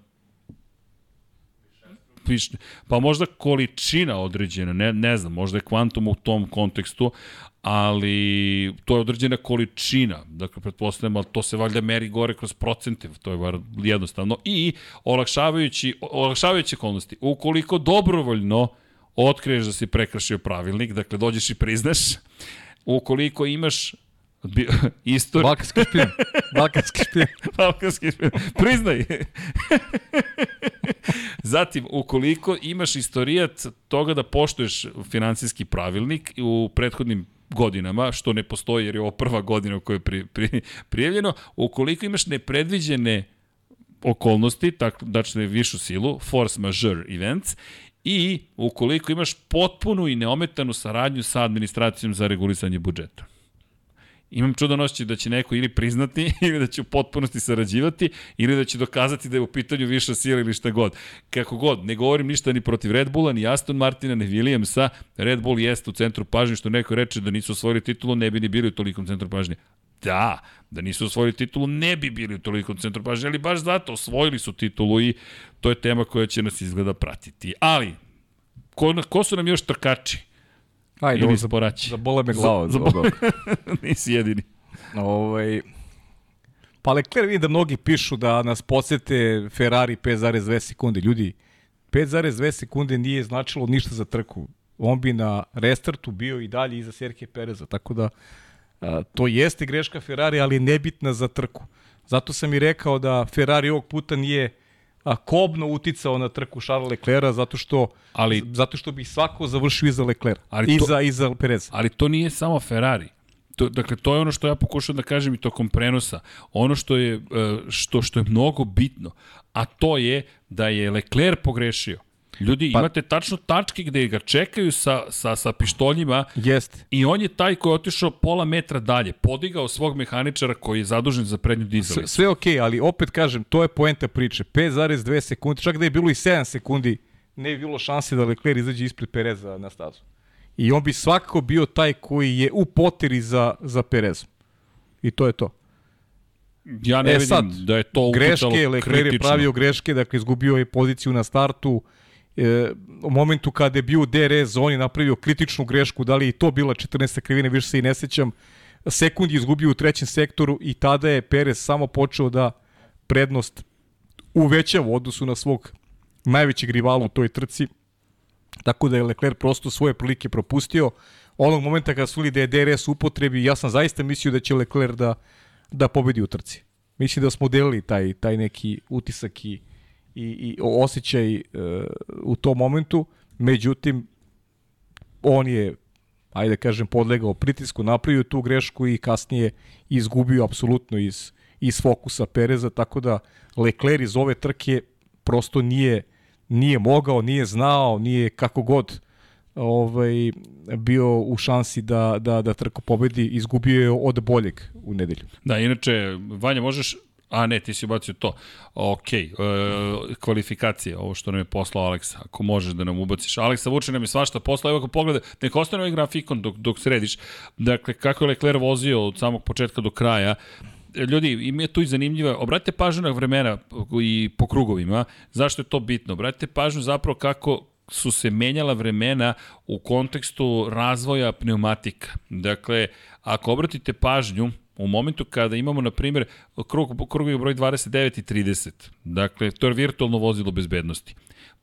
pa možda količina određena, ne, ne znam, možda je kvantum u tom kontekstu, ali to je određena količina, dakle, pretpostavljam, ali to se valjda meri gore kroz procente, to je jednostavno, i olakšavajući, olakšavajući okolnosti, ukoliko dobrovoljno otkriješ da si prekršio pravilnik, dakle, dođeš i priznaš, ukoliko imaš bi, (laughs) istoriju, Balkanski špijun. (laughs) Balkanski špijun. Balkanski špijun. Priznaj. (laughs) Zatim, ukoliko imaš istorijat toga da poštuješ finansijski pravilnik u prethodnim godinama, što ne postoji jer je ovo prva godina u kojoj je pri, pri, prijavljeno, ukoliko imaš nepredviđene okolnosti, tako, dakle višu silu, force majeure events, i ukoliko imaš potpunu i neometanu saradnju sa administracijom za regulisanje budžeta. Imam čudan osjećaj da će neko ili priznati, (laughs) ili da će u potpunosti sarađivati, ili da će dokazati da je u pitanju viša sila ili šta god. Kako god, ne govorim ništa ni protiv Red Bulla, ni Aston Martina, ni Williamsa. Red Bull jeste u centru pažnje, što neko reče da nisu osvojili titulu, ne bi ni bili u tolikom centru pažnje. Da, da nisu osvojili titulu, ne bi bili u tolikom centru pažnje, ali baš zato osvojili su titulu i to je tema koja će nas izgleda pratiti. Ali, ko, ko su nam još trkači? Ajde, Ili za, za bole me glava. Za, za bole. (laughs) Nisi jedini. Ovaj, pa Leclerc vidim da mnogi pišu da nas podsjete Ferrari 5,2 sekunde. Ljudi, 5,2 sekunde nije značilo ništa za trku. On bi na restartu bio i dalje iza Serhije Pereza, tako da a, to jeste greška Ferrari, ali nebitna za trku. Zato sam i rekao da Ferrari ovog puta nije a, kobno uticao na trku Charles Leclerca zato što Ali- zato što bi svako završio iza Leclerca, Ali to- iza iza Pereza. Ali to nije samo Ferrari. To, dakle, to je ono što ja pokušam da kažem i tokom prenosa. Ono što je, e, što, što je mnogo bitno, a to je da je Leclerc pogrešio. Ljudi, Pa- imate tačno tačke gde ga čekaju sa, sa, sa pištoljima Jeste. i on je taj koji je otišao pola metra dalje, podigao svog mehaničara koji je zadužen za prednju Sve, dizalicu. sve okej, okay, ali opet kažem, to je poenta priče. 5,2 sekunde, čak da je bilo i 7 sekundi, ne bi bilo šanse da Leclerc izađe ispred Pereza na stazu. I on bi svakako bio taj koji je u poteri za, za Perezom. I to je to. Ja ne e vidim sad, da je to greške, Leclerc je pravio greške, dakle izgubio je poziciju na startu. E, u momentu kada je bio u DRS zoni napravio kritičnu grešku, da li i to bila 14 krivine, više se i ne sećam. Sekund je izgubio u trećem sektoru i tada je Perez samo počeo da prednost uvećava u odnosu na svog najvećeg rivala u toj trci. Tako da je Leclerc prosto svoje prilike propustio. Onog momenta kada su li da je DRS u upotrebi, ja sam zaista mislio da će Leclerc da, da pobedi u trci. Mislim da smo delili taj, taj neki utisak i, i, i osjećaj e, u tom momentu. Međutim, on je, ajde da kažem, podlegao pritisku, napravio tu grešku i kasnije izgubio apsolutno iz, iz fokusa Pereza, tako da Leclerc iz ove trke prosto nije, nije mogao, nije znao, nije kako god ovaj, bio u šansi da, da, da trku pobedi, izgubio je od boljeg u nedelju. Da, inače, Vanja, možeš A ne, ti si ubacio to. Ok, e, kvalifikacije, ovo što nam je poslao Aleksa, ako možeš da nam ubaciš. Aleksa Vuče nam je svašta poslao, evo ako pogleda, nek ostane ovaj grafikon dok, dok središ. Dakle, kako je Leclerc vozio od samog početka do kraja, ljudi, ima je tu i zanimljiva, obratite pažnju na vremena i po krugovima, zašto je to bitno? Obratite pažnju zapravo kako su se menjala vremena u kontekstu razvoja pneumatika. Dakle, ako obratite pažnju, u momentu kada imamo, na primjer, krug, krugovi broj 29 i 30, dakle, to je virtualno vozilo bezbednosti.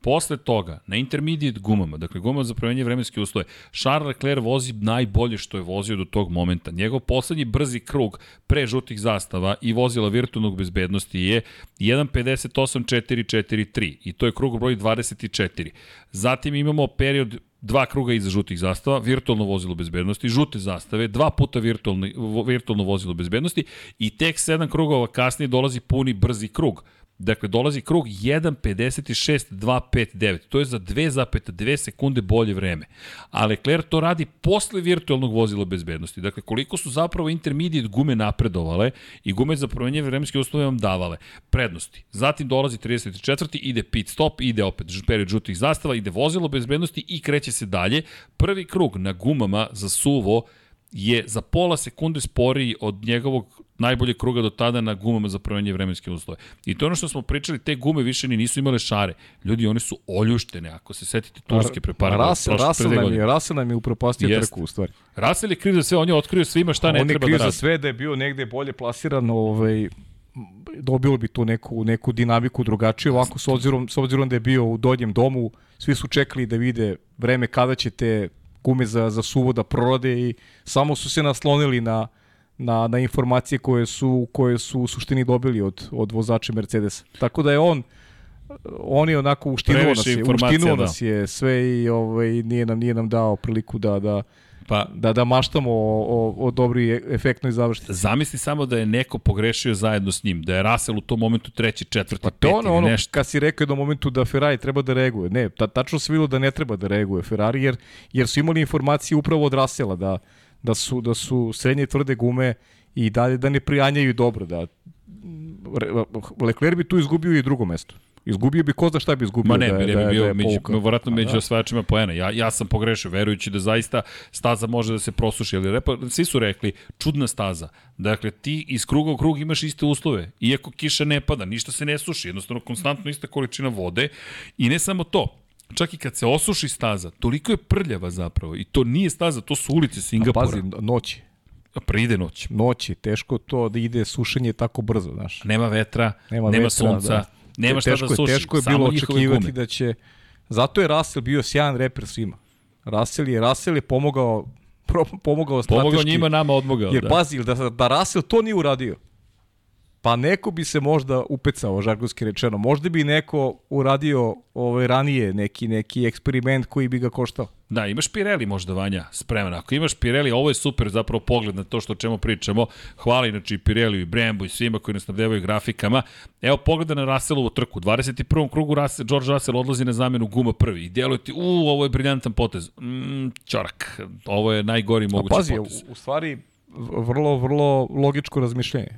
Posle toga, na intermediate gumama, dakle gumama za promenje vremenske uslove, Charles Leclerc vozi najbolje što je vozio do tog momenta. Njegov poslednji brzi krug pre žutih zastava i vozila virtualnog bezbednosti je 1.58.443 i to je krug broj 24. Zatim imamo period dva kruga iza žutih zastava, virtualno vozilo bezbednosti, žute zastave, dva puta virtualno, virtualno vozilo bezbednosti i tek sedam krugova kasnije dolazi puni brzi krug. Dakle, dolazi krug 1.56.259. To je za 2,2 sekunde bolje vreme. A Leclerc to radi posle virtualnog vozila bezbednosti. Dakle, koliko su zapravo intermediate gume napredovale i gume za promenje vremenske uslove vam davale prednosti. Zatim dolazi 34. ide pit stop, ide opet period žutih zastava, ide vozilo bezbednosti i kreće se dalje. Prvi krug na gumama za suvo je za pola sekunde sporiji od njegovog najboljeg kruga do tada na gumama za promenje vremenske uslove. I to je ono što smo pričali, te gume više ni nisu imale šare. Ljudi, one su oljuštene, ako se setite turske preparade. Rasel, Rasel, nam je, Rasel nam je upropastio Jest. trku u stvari. Rasel je kriv za sve, on je otkrio svima šta ne On je treba kriv da za radi. sve da je bio negde bolje plasiran, ovaj, dobilo bi tu neku, neku dinamiku drugačiju, ovako s obzirom, s obzirom da je bio u donjem domu, svi su čekali da vide vreme kada će te gume za, za suvo da prorode i samo su se naslonili na, na, na informacije koje su, koje su u suštini dobili od, od vozača Mercedesa. Tako da je on on je onako uštinuo nas je, uštinuo da. nas je sve i ovaj, nije, nam, nije nam dao priliku da, da, Pa, da, da maštamo o, o, o dobri e, efektnoj završnici. Zamisli samo da je neko pogrešio zajedno s njim, da je Russell u tom momentu treći, četvrti, pa peti ono, ono, nešto. Kad si rekao u momentu da Ferrari treba da reaguje, ne, ta, tačno se bilo da ne treba da reaguje Ferrari, jer, jer su imali informacije upravo od Russella, da, da, su, da su srednje tvrde gume i dalje da ne prijanjaju dobro, da Leclerc bi tu izgubio i drugo mesto. Izgubio bi ko zna šta bi izgubio. Ma ne, da, da, bi bio da među, vratno među da. osvajačima poena. Ja, ja sam pogrešio, verujući da zaista staza može da se prosuši. Ali repa, svi su rekli, čudna staza. Dakle, ti iz kruga u krug imaš iste uslove. Iako kiša ne pada, ništa se ne suši. Jednostavno, konstantno ista količina vode. I ne samo to, čak i kad se osuši staza, toliko je prljava zapravo. I to nije staza, to su ulice Singapura. A pazi, noći. Pride noć. Noći, teško to da ide sušenje tako brzo, znaš. Nema vetra, nema, nema vetra, sunca. Da Nema šta teško, da suši. Teško je bilo očekivati da će... Zato je Russell bio sjajan reper svima. Russell je, Russell je pomogao pomogao strateški. Pomogao njima, nama odmogao. Jer da. pazi, da, da Russell to nije uradio, pa neko bi se možda upecao, žargonski rečeno. Možda bi neko uradio ovaj, ranije neki, neki eksperiment koji bi ga koštao. Da, imaš Pirelli možda Vanja spreman. Ako imaš Pirelli, ovo je super zapravo pogled na to što o čemu pričamo. Hvala inače i Pirelli i Brembo i svima koji nas nabdevaju grafikama. Evo pogleda na Russellovu trku. U 21. krugu Russell, George Russell odlazi na zamenu guma prvi i deluje ti, u, ovo je briljantan potez. Mm, čorak. Ovo je najgori mogući pazi, potez. U, u stvari, vrlo, vrlo logičko razmišljenje.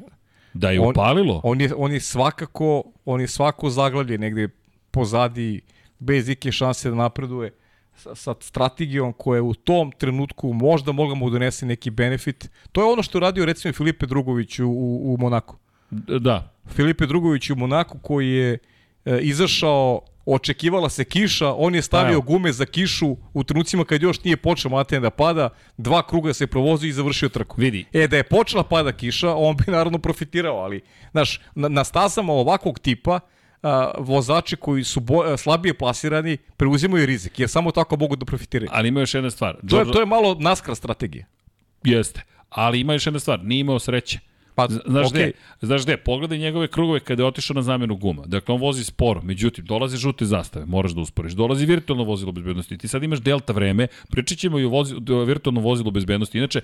Da je upalilo? On, on, je, on je svakako, on je svako zaglavlje negde pozadi, bez ike šanse da napreduje sa, sa strategijom koja je u tom trenutku možda mogla mu donese neki benefit. To je ono što je radio recimo Filipe Drugović u, u, u Monaku. Da. Filipe Drugović u Monaku koji je e, izašao očekivala se kiša, on je stavio gume za kišu u trenucima kad još nije počeo Matejan da pada, dva kruga se provozio i završio trku. Vidi. E, da je počela pada kiša, on bi naravno profitirao, ali, znaš, na, na stazama ovakvog tipa, a, vozači koji su bo, a, slabije plasirani preuzimaju rizik, jer samo tako mogu da profitiraju. Ali ima još jedna stvar. To, je, to je malo naskra strategija. Jeste. Ali ima još jedna stvar, nije imao sreće. Pa, znaš okay. gde, znaš gde, pogledaj njegove krugove kada je otišao na zamenu guma. Dakle, on vozi sporo, međutim, dolazi žute zastave, moraš da usporiš. Dolazi virtualno vozilo bezbednosti. Ti sad imaš delta vreme, pričat ćemo i o, vozi, o virtualnom vozilu bezbednosti. Inače,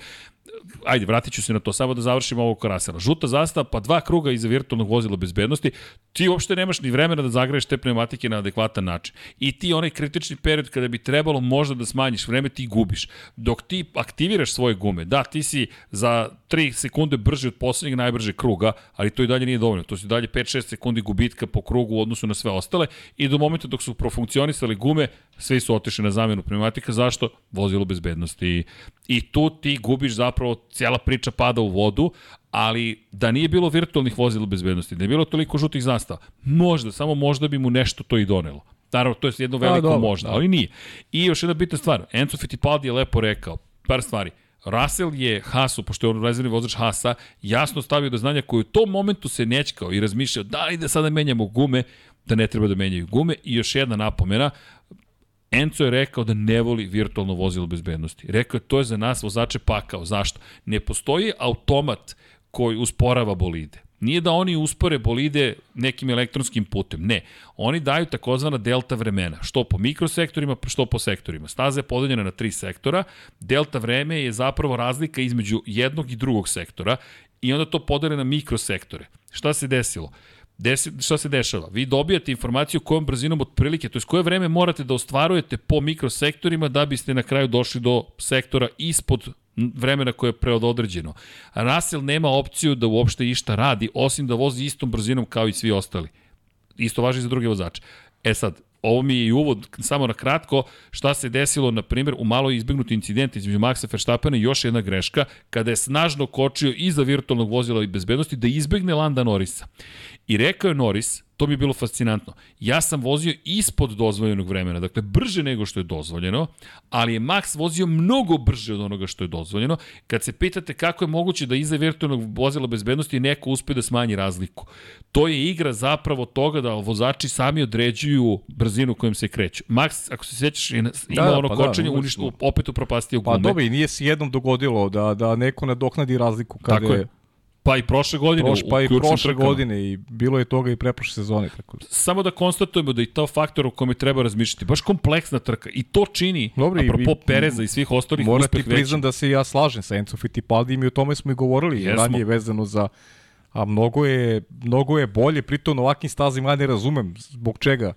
ajde, vratit ću se na to, samo da završimo ovog korasela. Žuta zastava, pa dva kruga iza virtualnog vozila bezbednosti, ti uopšte nemaš ni vremena da zagreješ te pneumatike na adekvatan način. I ti onaj kritični period kada bi trebalo možda da smanjiš vreme, ti gubiš. Dok ti aktiviraš svoje gume, da, ti si za 3 sekunde brži od poslednjeg najbrže kruga, ali to i dalje nije dovoljno. To su dalje 5-6 sekundi gubitka po krugu u odnosu na sve ostale i do momenta dok su profunkcionisali gume, svi su otišli na zamenu pneumatika. Zašto? Vozilo bezbednosti. I tu ti gubiš zapravo, cijela priča pada u vodu, ali da nije bilo virtualnih vozila bezbednosti, da je bilo toliko žutih zastava, možda, samo možda bi mu nešto to i donelo. Naravno, to je jedno veliko A, možda, ali nije. I još jedna bitna stvar, Enzo Fittipaldi je lepo rekao, par stvari, Russell je Hasu, pošto je on rezervni vozač Hasa, jasno stavio do znanja koji u tom momentu se nećkao i razmišljao da li da sada menjamo gume, da ne treba da menjaju gume. I još jedna napomena, Enzo je rekao da ne voli virtualno vozilo bezbednosti. Rekao je to je za nas vozače pakao. Zašto? Ne postoji automat koji usporava bolide. Nije da oni uspore bolide nekim elektronskim putem, ne. Oni daju takozvana delta vremena, što po mikrosektorima, što po sektorima. Staza je podeljena na tri sektora, delta vreme je zapravo razlika između jednog i drugog sektora i onda to podele na mikrosektore. Šta se desilo? Desi, šta se dešava? Vi dobijate informaciju kojom brzinom otprilike, to je koje vreme morate da ostvarujete po mikrosektorima da biste na kraju došli do sektora ispod vremena koje je preododređeno. Russell nema opciju da uopšte išta radi, osim da vozi istom brzinom kao i svi ostali. Isto važi za druge vozače. E sad, ovo mi je i uvod, samo na kratko, šta se desilo, na primjer, u malo izbignuti incident između Maxa Verstappena i još jedna greška, kada je snažno kočio iza virtualnog vozila i bezbednosti da izbegne Landa Norisa. I rekao je Norris, to mi je bilo fascinantno, ja sam vozio ispod dozvoljenog vremena, dakle brže nego što je dozvoljeno, ali je Max vozio mnogo brže od onoga što je dozvoljeno. Kad se pitate kako je moguće da iza virtualnog vozila bezbednosti neko uspe da smanji razliku, to je igra zapravo toga da vozači sami određuju brzinu kojom se kreću. Max, ako se sećaš, ima da, ono pa da, kočenje, da, uništu, opet upropastio gume. Pa dobro, i nije se jednom dogodilo da, da neko nadoknadi razliku kada Tako je Pa i prošle godine. Proš, pa i prošle trkama. godine i bilo je toga i preprošle sezone. Tako. da. Samo da konstatujemo da i to faktor o kome treba razmišljati. Baš kompleksna trka. I to čini, Dobro, i- apropo i- Pereza i svih ostalih Moram ti uspeh veći. priznam da se ja slažem sa Enzo Fittipaldijem i o tome smo i govorili Jesmo. ranije vezano za a mnogo je, mnogo je bolje, pritom na ovakvim stazima ja ne razumem zbog čega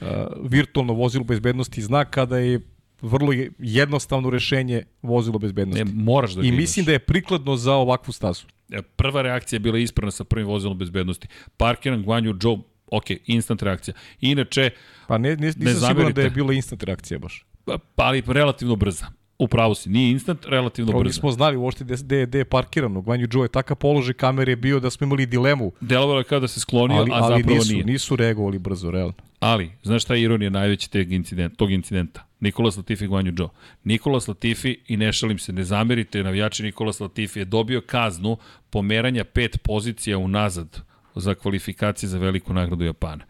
uh, virtualno vozilo bezbednosti znak kada je vrlo je- jednostavno rešenje vozilo bezbednosti. Ne, moraš da I imaš. mislim da je prikladno za ovakvu stazu. E, Prva reakcija je bila ispravna sa prvim vozilom bezbednosti. Parkiran, Guanju, Joe, ok, instant reakcija. Inače, Pa ne, ne, nisam siguran zamerite. da je bila instant reakcija baš. pa ali relativno brza. Upravo si, nije instant, relativno brza. nismo znali uopšte gde, gde, je parkirano. Gvanju Joe je takav položaj kamere je bio da smo imali dilemu, Delovalo je kao da se sklonio, ali, a ali zapravo nisu, nije. nisu reagovali brzo, realno. Ali, znaš šta je ironija najveća teg incident, tog incidenta? Nikolas Latifi i Guanju Joe. Nikolas Latifi, i ne šalim se, ne zamerite, navijači Nikolas Latifi je dobio kaznu pomeranja pet pozicija unazad za kvalifikacije za veliku nagradu Japana.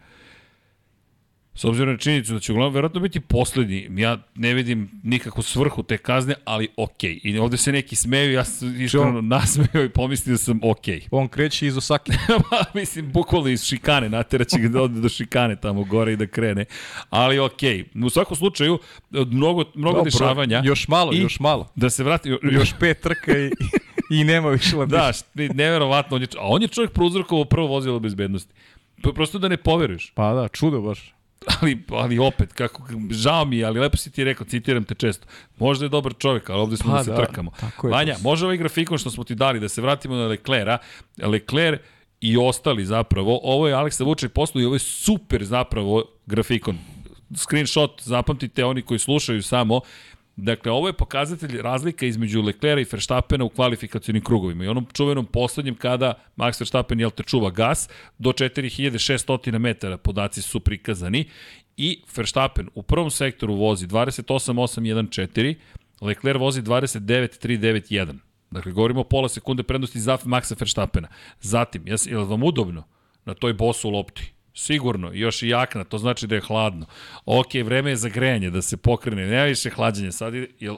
S obzirom na činjenicu da će uglavnom verovatno biti poslednji, ja ne vidim nikakvu svrhu te kazne, ali okej. Okay. I ovde se neki smeju, ja sam iskreno nasmeo i pomislio da sam okej. On kreće iz Osake. (laughs) Pa, mislim, bukvalno iz šikane, nateraće ga da ode do šikane tamo gore i da krene. Ali okej, okay. u svakom slučaju, mnogo, mnogo Dobro, dešavanja. Još malo, I još malo. Da se vrati, Još pet trka i, i nema više (laughs) ladiša. Da, neverovatno, on je, a on je čovjek prouzrokovao prvo vozilo bezbednosti. Prosto da ne poveruješ. Pa da, čudo baš. Ali, ali opet, kako, žao mi je, ali lepo si ti rekao, citiram te često. Možda je dobar čovjek, ali ovde smo Pa da se da, trkamo. Vanja, to- može ovaj grafikon što smo ti dali, da se vratimo na Leclera. Lecler i ostali zapravo, ovo je Aleksa Vuček poslao i ovo je super zapravo grafikon. Screenshot, zapamtite oni koji slušaju samo, Dakle, ovo je pokazatelj razlika između Leclera i Verstappena u kvalifikacijnim krugovima. I onom čuvenom poslednjem kada Max Verstappen jel te čuva gas do 4600 metara podaci su prikazani i Verstappen u prvom sektoru vozi 28.814, Lecler vozi 29.391. Dakle, govorimo o pola sekunde prednosti za Maxa Verstappena. Zatim, jes, je li vam udobno na toj bosu lopti? Sigurno, još i jakna, to znači da je hladno. Ok, vreme je za grejanje, da se pokrene, nema više hlađenja. Sad je, je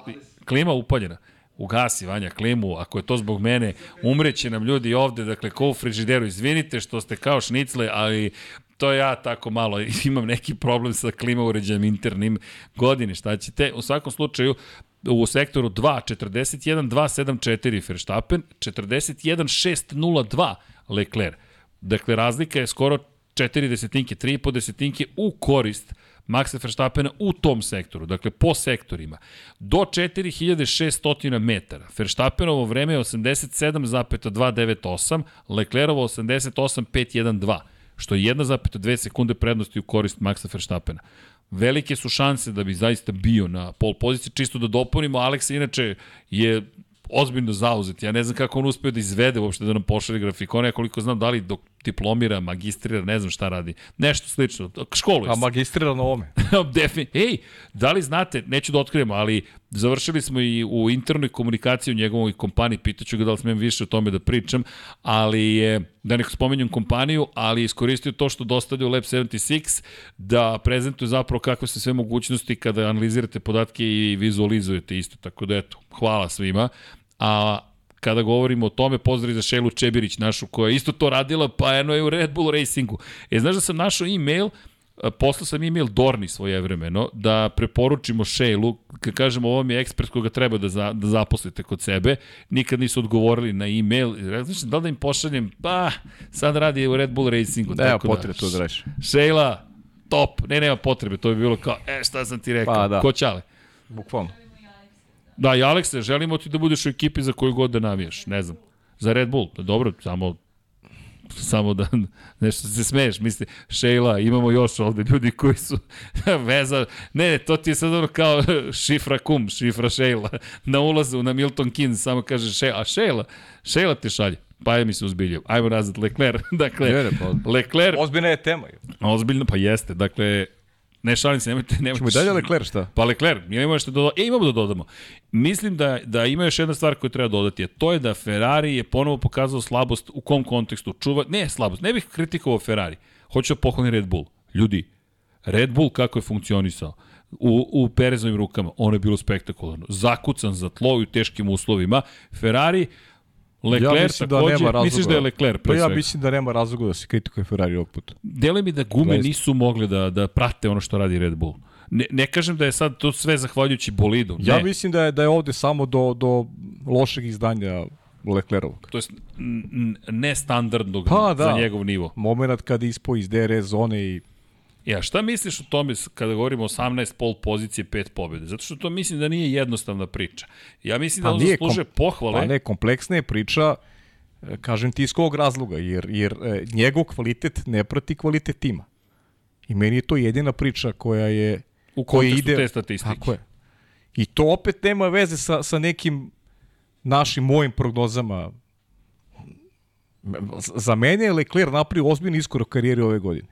klima upaljena. Ugasi, Vanja, klimu, ako je to zbog mene, umreće nam ljudi ovde, dakle, ko u frižideru. Izvinite što ste kao šnicle, ali to ja tako malo (laughs) imam neki problem sa klima uređajem internim godine, šta ćete? U svakom slučaju, u sektoru 2, 41, 274 Verstappen, 41, 602 Leclerc. Dakle, razlika je skoro 4 desetinke, 3,5 desetinke u korist Maxa Verstappena u tom sektoru, dakle po sektorima. Do 4600 metara. Verstappenovo vreme je 87,298, Leclerovo 88,512, što je 1,2 sekunde prednosti u korist Maxa Verstappena. Velike su šanse da bi zaista bio na pol poziciji, čisto da dopunimo, Aleksa inače je ozbiljno zauzet. Ja ne znam kako on uspeo da izvede uopšte da nam pošalje grafikone, ja koliko znam da li dok diplomira, magistrira, ne znam šta radi. Nešto slično. Školuje A magistrira na ovome. (laughs) Defin... Ej, da li znate, neću da otkrijemo, ali završili smo i u internoj komunikaciji u njegovoj kompaniji, pitaću ga da li smem više o tome da pričam, ali je, da ne spomenjam kompaniju, ali je iskoristio to što dostavlja u Lab 76 da prezentuje zapravo kakve su sve mogućnosti kada analizirate podatke i vizualizujete isto, tako da eto, hvala svima. A kada govorimo o tome, pozdrav za Šelu Čebirić, našu koja je isto to radila, pa eno je u Red Bull Racingu. E, znaš da sam našao e-mail, a, poslao sam e-mail Dorni svoje vremeno, da preporučimo Šejlu, kad kažemo ovo mi je ekspert koga treba da, za, da zaposlite kod sebe, nikad nisu odgovorili na e-mail, znači da li da im pošaljem, pa sad radi u Red Bull Racingu. Nema tako potrebe to da radiš. Šejla, top, ne, nema potrebe, to bi bilo kao, e, šta sam ti rekao, Pa, da. ko ćale? Bukvalno. Da, i Alekse, želimo ti da budeš u ekipi za koju god da navijaš, ne znam. Za Red Bull, da dobro, samo samo da (laughs) nešto se smeješ, misli, Šejla, imamo još ovde ljudi koji su (laughs) veza, ne, to ti je sad ono kao (laughs) šifra kum, šifra Šejla, na ulazu na Milton Keynes samo kaže Šejla, a Šejla, Šejla te šalje, pa je mi se uzbiljio. Ajmo nazad, Leclerc, dakle, pa- Leclerc, Ozbiljna je tema. ozbiljno, pa jeste, dakle, ne šalim se, nemojte, nemojte. Čemo dalje Leclerc šta? Pa Leclerc, mi imamo nešto da dodamo. E, imamo da dodamo. Mislim da, da ima još jedna stvar koju treba dodati, a to je da Ferrari je ponovo pokazao slabost u kom kontekstu. Čuva, ne slabost, ne bih kritikovao Ferrari. Hoću da pohvalim Red Bull. Ljudi, Red Bull kako je funkcionisao u, u Perezovim rukama, ono je bilo spektakularno. Zakucan za tlo i u teškim uslovima. Ferrari, Leclerc ja mislim da takođe, nema razloga. misliš da je Leclerc pre Pa ja svega? mislim da nema razloga da se kritikuje Ferrari ovog puta. Deluje mi da gume Zaista. nisu mogle da, da prate ono što radi Red Bull. Ne, ne kažem da je sad to sve zahvaljujući bolidu. Ne. Ja mislim da je da je ovde samo do do lošeg izdanja Leclerovog. To je nestandardnog Pa, da. za njegov nivo. Moment kada ispo iz DRS zone i Ja, šta misliš o tome kada govorimo 18 pol pozicije, 5 pobjede? Zato što to mislim da nije jednostavna priča. Ja mislim da Pa on nije zaslužuje kom- pohvale. Pa ne, kompleksna je priča, e, kažem ti iz kog razloga, jer, jer e, njegov kvalitet ne prati kvalitet tima. I meni je to jedina priča koja je... U koja kontekstu te statistike. Tako je. I to opet nema veze sa, sa nekim našim mojim prognozama. Za mene je Leclerc napravio ozbiljni iskorak karijeri ove godine.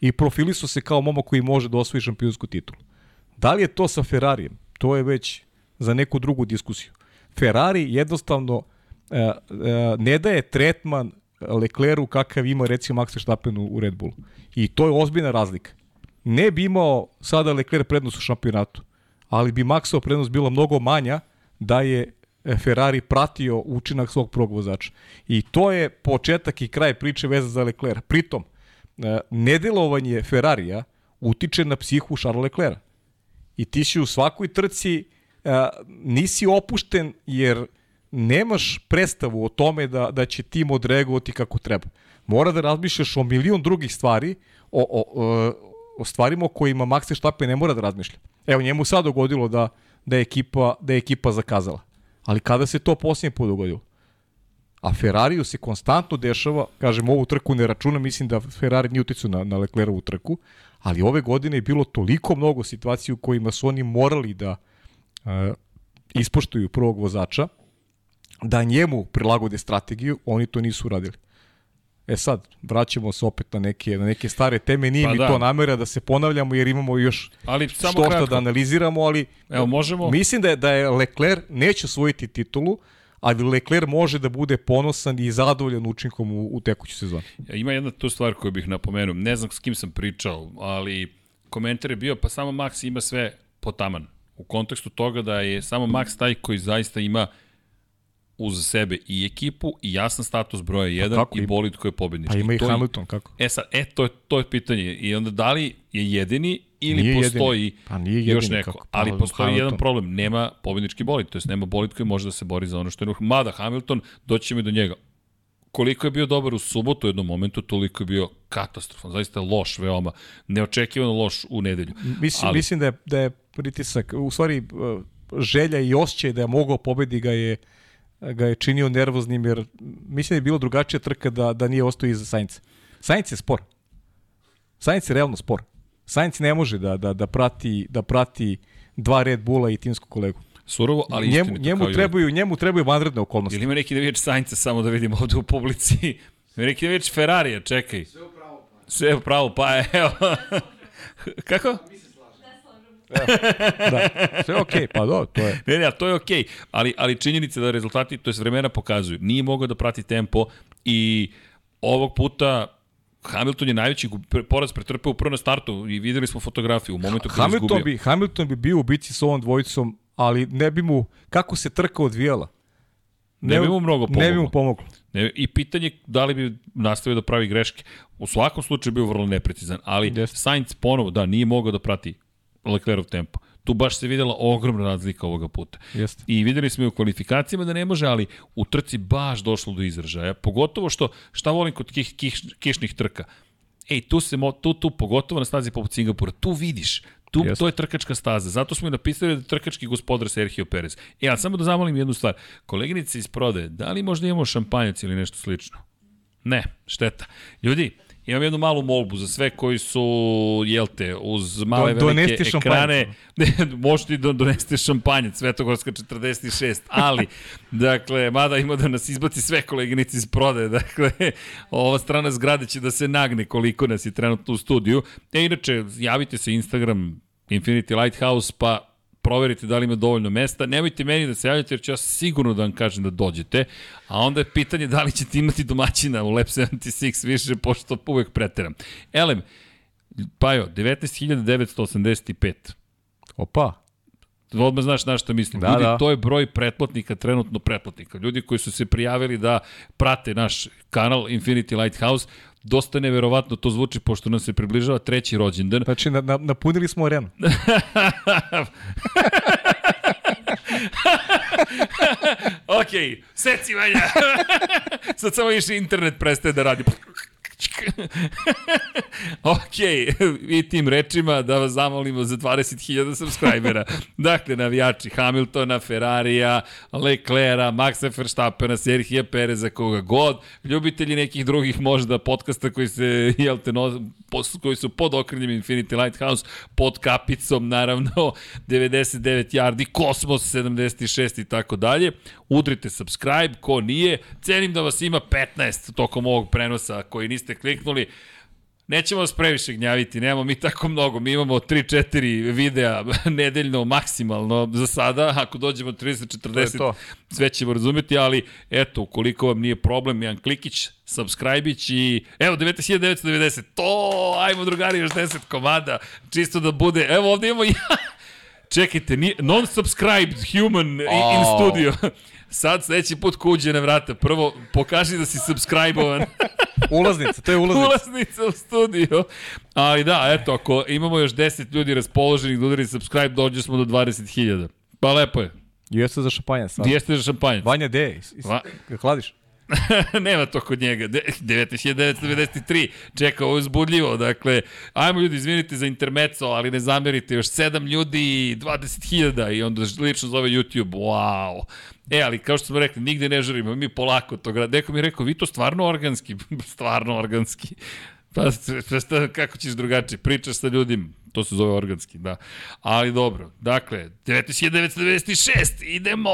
I profilisao se kao momak koji može da osvoji šampionsku titulu. Da li je to sa Ferrarijem? To je već za neku drugu diskusiju. Ferrari jednostavno e, e, ne daje tretman Leclercu kakav ima recimo Max Verstappen u, Red Bullu. I to je ozbiljna razlika. Ne bi imao sada Leclerc prednost u šampionatu, ali bi Maxova prednost bila mnogo manja da je e, Ferrari pratio učinak svog prvog vozača. I to je početak i kraj priče veza za Leclerc. Pritom, nedelovanje Ferrarija utiče na psihu Charles Leclerca. I ti si u svakoj trci a, nisi opušten jer nemaš predstavu o tome da, da će tim odreagovati kako treba. Mora da razmišljaš o milion drugih stvari, o, o, o, o stvarima o kojima Max Verstappen ne mora da razmišlja. Evo, njemu sad dogodilo da, da, je ekipa, da je ekipa zakazala. Ali kada se to posljednje put dogodilo? A Ferrariju se konstantno dešava, kažem, ovu trku ne računam, mislim da Ferrari nije uticao na, na Leclerovu trku, ali ove godine je bilo toliko mnogo situacija u kojima su oni morali da uh, ispoštuju prvog vozača, da njemu prilagode strategiju, oni to nisu uradili. E sad, vraćamo se opet na neke, na neke stare teme, nije Pa mi da. to namera da se ponavljamo jer imamo još Ali samo što šta kratko. da analiziramo, ali Evo, možemo... Mislim da je, da je Leclerc neće osvojiti titulu, ali Leclerc može da bude ponosan i zadovoljan učinkom u, u tekućoj sezoni. Ima jedna tu stvar koju bih napomenuo. Ne znam s kim sam pričao, ali komentar je bio, pa samo Max ima sve potaman. U kontekstu toga da je samo Max taj koji zaista ima uz sebe i ekipu i jasan status broja 1 kako i bolid koji je pobednički. Pa ima i je- Hamilton, kako? E sad, e, to je, to je pitanje. I onda da li je jedini ili Nije postoji jedini. Pa nije još neko. kako? Ali postoji Hamilton. jedan problem. Nema pobednički bolid, to jest nema bolid koji može da se bori za ono što je... Mada Hamilton, doći ćemo i do njega. Koliko je bio dobar u subotu u jednom momentu, toliko je bio katastrofan. Zaista loš, veoma. Neočekivano loš u nedelju. Mislim, Ali- mislim da je, da je pritisak, u stvari uh, želja i osjećaj da je mogao pobedi ga je ga je činio nervoznim jer mislim da je bilo drugačija trka da, da nije ostao iza Sainca. Sainc je spor. Sainc je realno spor. Sainc ne može da, da, da, prati, da prati dva Red Bulla i timsku kolegu. Surovo, ali njemu, njemu, kao i trebaju, njemu trebaju vanredne okolnosti. Ili ima neki navijač Sainca, samo da vidimo ovde u publici. (laughs) Ima neki navijač Ferrarija, čekaj. Sve u pravu. Sve u pravu, pa evo. (laughs) Kako? Da, sve je okej, pa do, to je. Ne, ne, a to je okej, ali, ali činjenica da rezultati, to je vremena pokazuju. Nije mogao da prati tempo i ovog puta Hamilton je najveći poraz pretrpeo upravo na startu i videli smo fotografiju u momentu kada je Hamilton izgubio. bi, Hamilton bi bio u bici s ovom dvojicom, ali ne bi mu, kako se trka odvijala, Ne bi mu mnogo Ne bi pomoglo. mu pomoglo. Ne, I pitanje da li bi nastavio da pravi greške. U svakom slučaju bio vrlo neprecizan, ali. Sainz ponovo, da, nije mogao da prati Leclerov tempo. Tu baš se videla ogromna razlika ovoga puta. Jeste. I videli smo i u kvalifikacijama da ne može, ali u trci baš došlo do izražaja. Pogotovo što, šta volim kod kih, kiš, kišnih trka? Ej, tu, se, mo, tu, tu, pogotovo na stazi poput Singapura, tu vidiš, tu, Jeste. to je trkačka staza. Zato smo i napisali da je trkački gospodar Sergio Perez. E, ali samo da zamolim jednu stvar. Koleginice iz prodaje, da li možda imamo šampanjac ili nešto slično? Ne, šteta. Ljudi, imam jednu malu molbu za sve koji su, jel te, uz male Do- velike ekrane. Ne, (laughs) možete i da donesete šampanjac, Svetogorska 46, ali, (laughs) dakle, mada ima da nas izbaci sve koleginici iz prodaje, (laughs) dakle, ova strana zgrade će da se nagne koliko nas je trenutno u studiju. E, inače, javite se Instagram Infinity Lighthouse, pa proverite da li ima dovoljno mesta. Nemojte meni da se javljate jer ću ja sigurno da vam kažem da dođete. A onda je pitanje da li ćete imati domaćina u Lab 76 više, pošto uvek preteram. Elem, Pajo, 19.985. Opa, Odmah znaš na što mislim. Da, Ljudi, da. to je broj pretplatnika, trenutno pretplatnika. Ljudi koji su se prijavili da prate naš kanal Infinity Lighthouse, dosta neverovatno to zvuči pošto nam se približava treći rođendan. Znači, na, na, napunili smo arenu. (laughs) ok, seci Vanja. (laughs) Sad samo više internet prestaje da radi. (laughs) ok, i tim rečima da vas zamolimo za 20.000 subscribera. (laughs) Dakle, navijači Hamiltona, Ferrarija, Leclera, Maxa Verstappena, Serhija Pereza, koga god, ljubitelji nekih drugih možda podcasta koji se, jel te, no, koji su pod okriljem Infinity Lighthouse, pod kapicom, naravno, (laughs) 99 yardi, Kosmos 76 i tako dalje. Udrite subscribe, ko nije. Cenim da vas ima 15 tokom ovog prenosa koji niste kliknuli. Nećemo vas previše gnjaviti, nemamo mi tako mnogo, mi imamo 3-4 videa (laughs) nedeljno maksimalno za sada, ako dođemo 30-40 sve ćemo razumeti, ali eto, ukoliko vam nije problem, jedan klikić, subscribe-ić i evo 9990, to, ajmo drugari još 10 komada, čisto da bude, evo ovde imamo ja, (laughs) čekajte, non-subscribed human oh. in studio. Sad sledeći put kuđe na vrata. Prvo, pokaži da si subscribe-ovan. (laughs) ulaznica, to je ulaznica. ulaznica u studio. Ali da, eto, ako imamo još 10 ljudi raspoloženih da udari subscribe, dođe smo do 20.000. Pa lepo je. Jeste za šampanjac. Jeste za šampanjac. Vanja, de, is, is, Va... hladiš? (laughs) Nema to kod njega. 9993. Čeka, ovo je zbudljivo. Dakle, ajmo ljudi, izvinite za intermeco, ali ne zamerite. Još 7 ljudi, 20.000 i onda lično zove YouTube. Wow. E, ali kao što smo rekli, nigde ne žurimo, mi polako to grad. Neko mi je rekao, vi to stvarno organski, (laughs) stvarno organski. Pa, šta, kako ćeš drugačije, pričaš sa ljudima, to se zove organski, da. Ali dobro, dakle, 9996, idemo!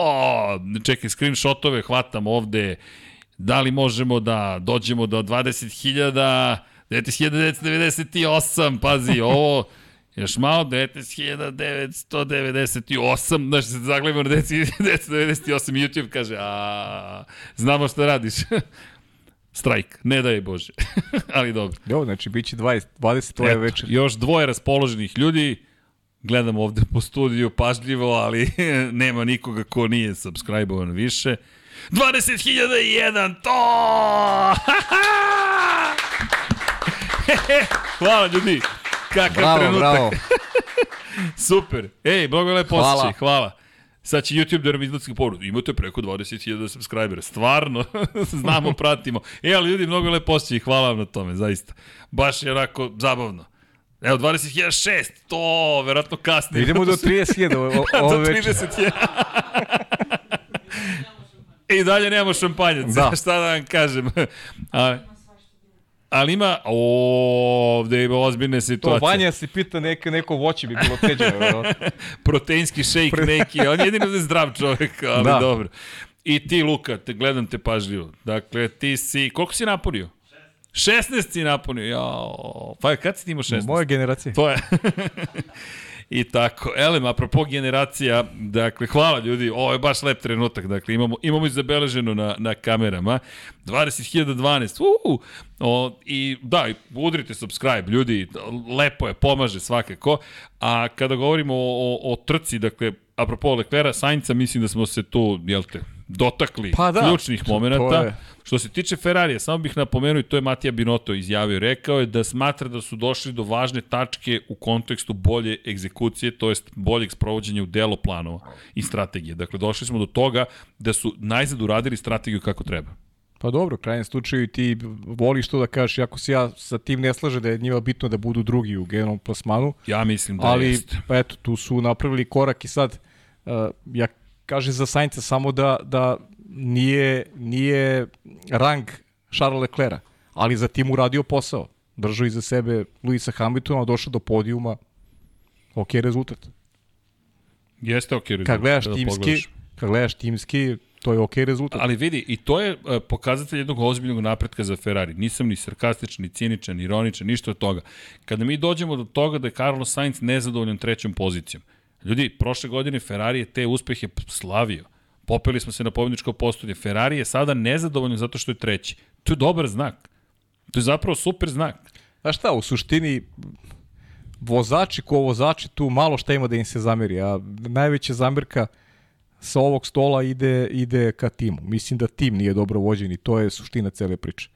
Čekaj, screenshotove hvatam ovde, da li možemo da dođemo do 20.000, 9998, pazi, ovo... Još malo, 19.998, znaš, se zagledamo na 1998, YouTube kaže, a, znamo šta radiš. (laughs) Strajk, ne daj Bože. (laughs) Ali dobro. Jo, znači, bit će 20, 20 tvoje večer. Još dvoje raspoloženih ljudi, gledam ovde po studiju pažljivo, ali (laughs) nema nikoga ko nije subscribe-ovan više. 20.001, to! (laughs) Hvala ljudi. Kakav bravo, trenutak. Bravo. (laughs) Super. Ej, mnogo lepo osjećaj. Hvala. Sad će YouTube da nam izlaci porudu. Imate preko 20.000 subscribera. Stvarno, (laughs) znamo, pratimo. E, ali ljudi, mnogo lepo osjećaj. Hvala vam na tome, zaista. Baš je onako zabavno. Evo, 20.006, to, verovatno kasnije. Idemo do 30.000 ovo večer. do 30.000. I dalje nemamo šampanjac. Da. (laughs) Šta da vam kažem? A, ali ima, ovde ima ozbiljne situacije. To Vanja se pita neka, neko voće bi bilo teđeno. (laughs) Proteinski šejk neki, on je jedino da je zdrav čovjek, (laughs) ali da. dobro. I ti, Luka, te gledam te pažljivo. Dakle, ti si, koliko si napunio? 16 si napunio, jao. Pa kad si ti imao 16? Moja generacija. To je. I tako. Elem, apropo generacija, dakle, hvala ljudi, ovo je baš lep trenutak, dakle, imamo, imamo zabeleženo na, na kamerama, 20.012, uh, o, i da, udrite subscribe, ljudi, lepo je, pomaže svakako, a kada govorimo o, o, o trci, dakle, apropo Leclerca, Sainca, mislim da smo se tu, jel te, dotakli pa da, ključnih momenta. Što se tiče Ferrarija, samo bih napomenuo i to je Matija Binotto izjavio, rekao je da smatra da su došli do važne tačke u kontekstu bolje egzekucije, to jest boljeg sprovođenja u delo planova i strategije. Dakle, došli smo do toga da su najzad uradili strategiju kako treba. Pa dobro, krajem slučaju ti voliš to da kažeš, ako se ja sa tim ne slaže da je njima bitno da budu drugi u generalnom plasmanu. Ja mislim da ali, jest. Pa eto, tu su napravili korak i sad, uh, ja kaže za Sainca samo da, da nije, nije rang Charles Leclerca, ali za tim uradio posao. Držao iza sebe Luisa Hamiltona, došao do podijuma, ok rezultat. Jeste ok rezultat. Kad gledaš timski, kad gledaš timski, to je ok rezultat. Ali vidi, i to je uh, pokazatelj jednog ozbiljnog napretka za Ferrari. Nisam ni sarkastičan, ni ciničan, ni ironičan, ništa od toga. Kada mi dođemo do toga da je Carlos Sainz nezadovoljan trećom pozicijom, Ljudi, prošle godine Ferrari je te uspehe slavio. Popeli smo se na pobjedničko postolje. Ferrari je sada nezadovoljan zato što je treći. To je dobar znak. To je zapravo super znak. Znaš šta, u suštini vozači ko vozači tu malo šta ima da im se zameri, a najveća zamerka sa ovog stola ide, ide ka timu. Mislim da tim nije dobro vođen i to je suština cele priče.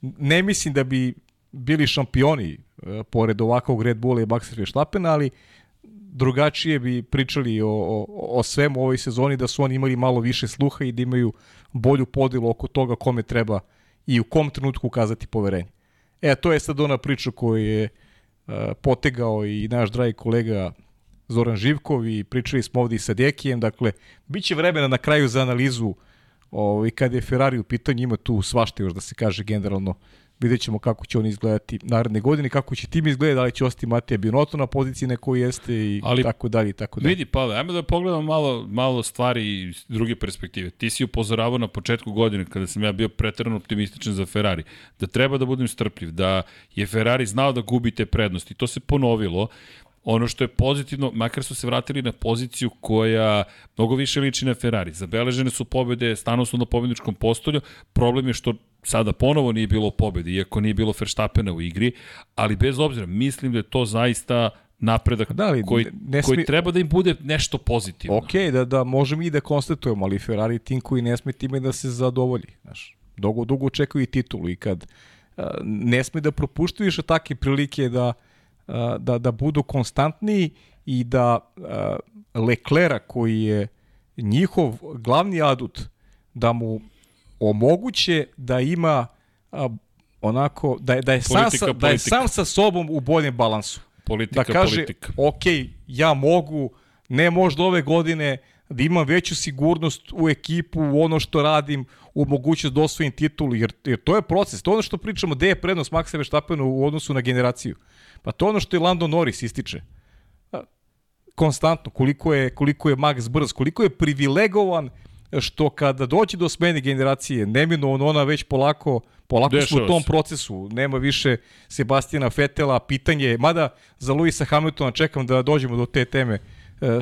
Ne mislim da bi bili šampioni e, pored ovakvog Red Bulla i Maxa Verstappena, ali drugačije bi pričali o, o, o svemu ovoj sezoni, da su oni imali malo više sluha i da imaju bolju podelu oko toga kome treba i u kom trenutku ukazati poverenje. E, to je sad ona priča koju je uh, potegao i naš dragi kolega Zoran Živkov i pričali smo ovde i sa Dekijem, dakle, bit će vremena na kraju za analizu ovaj, kad je Ferrari u pitanju, ima tu svašta još da se kaže generalno Vidjet ćemo kako će on izgledati naredne godine, kako će tim izgledati, da li će ostati Matija Binoto na poziciji na kojoj jeste i Ali, tako dalje tako dalje. Vidi, Pavle, ajmo da pogledamo malo, malo stvari iz druge perspektive. Ti si upozoravao na početku godine, kada sam ja bio pretrano optimističan za Ferrari, da treba da budem strpljiv, da je Ferrari znao da gubi te prednosti. To se ponovilo. Ono što je pozitivno, makar su se vratili na poziciju koja mnogo više liči na Ferrari. Zabeležene su pobede, stano su na pobedničkom postolju. Problem je što sada ponovo nije bilo pobede, iako nije bilo Verstappena u igri, ali bez obzira, mislim da je to zaista napredak da, ali, koji, ne smi... koji treba da im bude nešto pozitivno. Ok, da, da možemo i da konstatujemo, ali Ferrari tim koji ne sme time da se zadovolji. Znaš, dugo, dugo čekaju i titulu i kad ne sme da propuštaju više takve prilike da, da, da budu konstantniji i da Leclera koji je njihov glavni adut da mu omoguće da ima a, onako, da je, da je, politika, sam sa, politika. da je sam sa sobom u boljem balansu. Politika, da kaže, politika. ok, ja mogu, ne možda ove godine, da imam veću sigurnost u ekipu, u ono što radim, u mogućnost da osvojim titulu, jer, jer to je proces. To je ono što pričamo, gde je prednost Maxa Verstappena u odnosu na generaciju. Pa to je ono što je Lando Norris ističe. Konstantno, koliko je, koliko je Max brz, koliko je privilegovan što kada doći do smene generacije, neminovno ona već polako, polako smo u tom se. procesu, nema više Sebastijana Fetela, pitanje, mada za Luisa Hamiltona čekam da dođemo do te teme,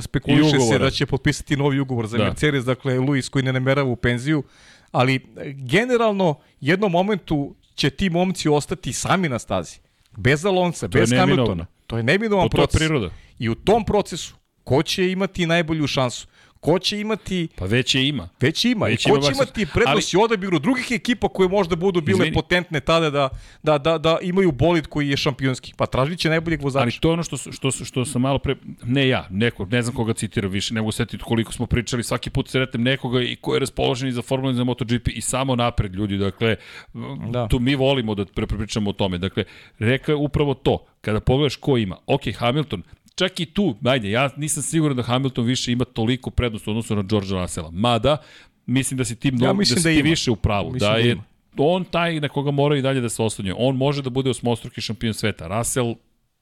spekuliše se da će potpisati novi ugovor za da. Mercedes, dakle Luis koji ne namerava u penziju, ali generalno jednom momentu će ti momci ostati sami na stazi, bez Alonca, bez Hamiltona. To je neminovan proces. To je priroda. I u tom procesu, ko će imati najbolju šansu? Ko će imati... Pa već je ima. Već ima. Već I ko ima će imati prednosti ali... odabiru drugih ekipa koje možda budu bile Izvini. potentne tada da, da, da, da imaju bolid koji je šampionski. Pa tražit će najboljeg vozača. Ali to je ono što, što, što sam malo pre... Ne ja, neko, ne znam koga citiram više, ne mogu setiti koliko smo pričali, svaki put sretnem nekoga i ko je raspoložen za Formula za MotoGP i samo napred ljudi. Dakle, da. tu mi volimo da prepričamo o tome. Dakle, reka je upravo to. Kada pogledaš ko ima, ok, Hamilton, čak i tu, ajde, ja nisam siguran da Hamilton više ima toliko prednost u odnosu na George Russella. Mada, mislim da si ti, mnogo, ja da si da ti više u pravu. Mislim da, da je da on taj na koga mora i dalje da se oslanja. On može da bude osmostruki šampion sveta. Russell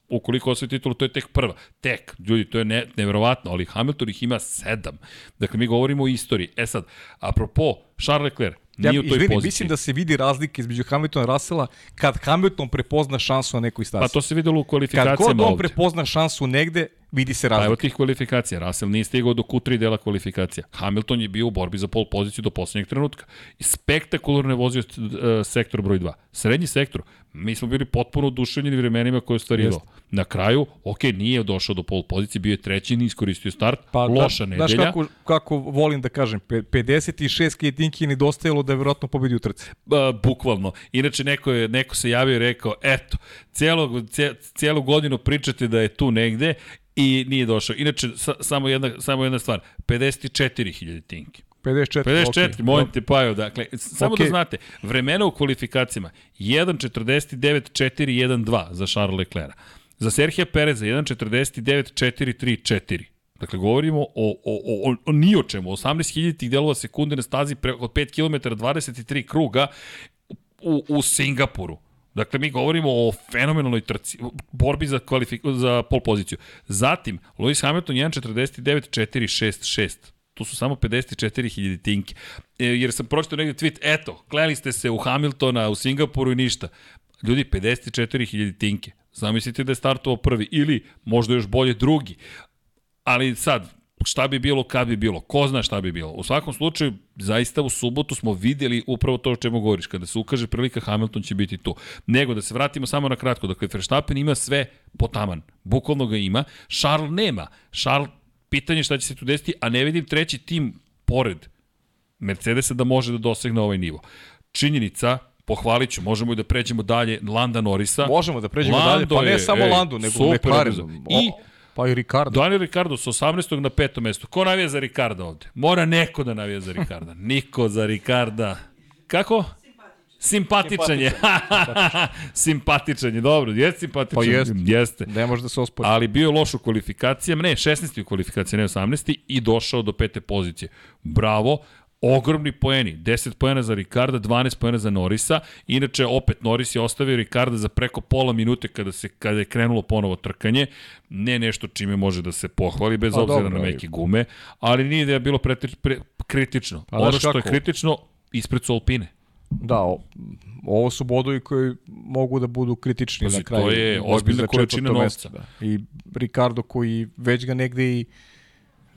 ukoliko osvoji titulu, to je tek prva. Tek, ljudi, to je ne, nevjerovatno, ali Hamilton ih ima sedam. Dakle, mi govorimo o istoriji. E sad, apropo, Charles Leclerc, Nije ja, u toj izvini, poziciji. Mislim da se vidi razlike između Hamiltona i Russella kad Hamilton prepozna šansu na nekoj stazi. Pa to se videlo u kvalifikacijama ovde. Kad god on prepozna šansu negde, vidi se razlika. Pa evo tih kvalifikacija. Russell nije stigao do Q3 dela kvalifikacija. Hamilton je bio u borbi za pol poziciju do poslednjeg trenutka. I spektakularno je vozio uh, sektor broj 2. Srednji sektor. Mi smo bili potpuno oduševljeni vremenima koje je ostvarivao. Na kraju, ok, nije došao do pol pozicije, bio je treći, nije iskoristio start, pa, da, loša da, nedelja. Znaš kako, kako volim da kažem, 56 kjetinki nedostajalo da je vjerojatno pobedi u trci. Ba, bukvalno. Inače, neko, je, neko se javio i rekao, eto, cijelo, cijelu godinu pričate da je tu negde i nije došao. Inače, sa, samo, jedna, samo jedna stvar, 54.000 tinki. 54, 54 okay. molim te Pajo, dakle, samo okay. da znate, vremena u kvalifikacijama 1.49.4.1.2 za Charles Leclerc. Za Serhija Pereza 1.49.4.3.4. Dakle, govorimo o, o, o, o ni o čemu, 18.000 delova sekunde na stazi preko 5 km 23 kruga u, u Singapuru. Dakle, mi govorimo o fenomenalnoj trci, borbi za, kvalifik, za pol poziciju. Zatim, Lewis Hamilton 1.49.4.6.6. Tu su samo 54.000 tinke. E, jer sam pročitao negde tweet, eto, kleli ste se u Hamiltona, u Singapuru i ništa. Ljudi, 54.000 tinke. Zamislite da je startovao prvi ili možda još bolje drugi. Ali sad, šta bi bilo kad bi bilo, ko zna šta bi bilo. U svakom slučaju, zaista u subotu smo videli upravo to o čemu govoriš, kada se ukaže prilika Hamilton će biti tu. Nego da se vratimo samo na kratko, dakle Verstappen ima sve potaman, bukvalno ga ima, Charles nema. Charles, pitanje šta će se tu desiti, a ne vidim treći tim pored Mercedesa da može da dosegne ovaj nivo. Činjenica, pohvalit ću, možemo i da pređemo dalje, Landa Norisa. Možemo da pređemo Lando dalje, pa ne samo ej, Landu, nego McLarenu. I Pa i Ricardo. Daniel Ricardo sa 18. na petom mestu. Ko navija za Ricarda ovde? Mora neko da navija za Ricarda. (laughs) Niko za Ricarda. Kako? Simpatičan je. simpatičan je, (laughs) dobro. Jeste simpatičan. Pa jeste. jeste. Ne može da se ospori. Ali bio je loš u kvalifikacijama, ne, 16. u kvalifikacijama, ne 18. i došao do pete pozicije. Bravo, ogromni poeni, 10 poena za Ricarda, 12 poena za Norisa. Inače, opet Noris je ostavio Ricarda za preko pola minute kada, se, kada je krenulo ponovo trkanje. Ne nešto čime može da se pohvali, bez A, obzira dobro, na neke gume, ali nije da je bilo pre, pre, kritično. A, ono što kako? je kritično, ispred su Alpine. Da, o, ovo su bodovi koji mogu da budu kritični Pazi, na kraju. To je ozbiljna količina novca. Da. I Ricardo koji već ga negde i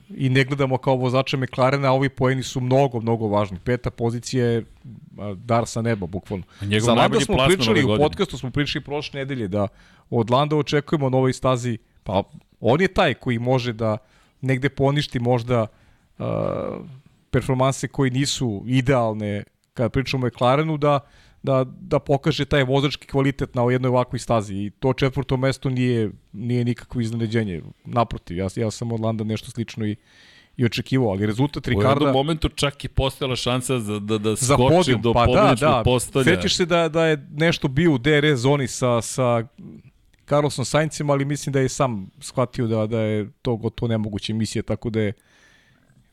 i ne gledamo kao vozača McLarena, a ovi poeni su mnogo, mnogo važni. Peta pozicija je dar sa neba, bukvalno. Za Landa smo pričali, u podcastu smo pričali prošle nedelje da od Landa očekujemo na ovoj stazi, pa on je taj koji može da negde poništi možda uh, performanse koji nisu idealne kada pričamo o McLarenu, da da, da pokaže taj vozački kvalitet na jednoj ovakvoj stazi i to četvrto mesto nije, nije nikakvo iznenađenje. Naprotiv, ja, ja sam od Landa nešto slično i, i očekivao, ali rezultat Ricarda... U jednom momentu čak je postojala šansa za, da, da skoči podijum, do pa pobjedičnog da, da. postolja. Sećaš se da, da je nešto bio u DRS zoni sa, sa Carlosom Saincem, ali mislim da je sam shvatio da, da je to gotovo nemoguće misije, tako da je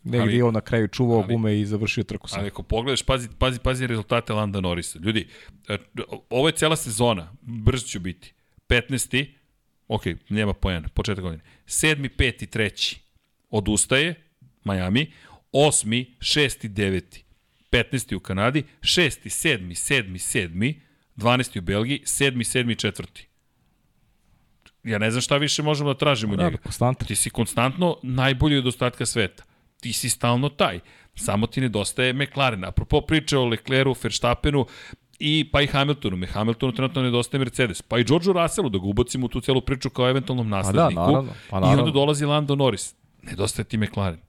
Negdje ali, on na kraju čuvao ali, gume i završio trku sam. Ali ako pogledaš, pazi, pazi, pazi rezultate Landa Norrisa. Ljudi, e, ovo je cela sezona, brzo ću biti. 15. Ok, nema pojena, početak godine. 7. 5. 3. Odustaje, Miami. 8. 6. 9. 15. u Kanadi. 6. 7. 7. 7. 12. u Belgiji. 7. 7. 4. Ja ne znam šta više možemo da tražimo od njega. Konstantno. Ti si konstantno najbolji od ostatka sveta ti si stalno taj. Samo ti nedostaje McLaren. Apropo priče o Lecleru, Verstappenu, i pa i Hamiltonu. Me Hamiltonu trenutno nedostaje Mercedes. Pa i Georgeu Russellu, da ga ubacimo u tu celu priču kao eventualnom nasledniku. Pa da, naravno, pa naravno. I onda dolazi Lando Norris. Nedostaje ti McLaren.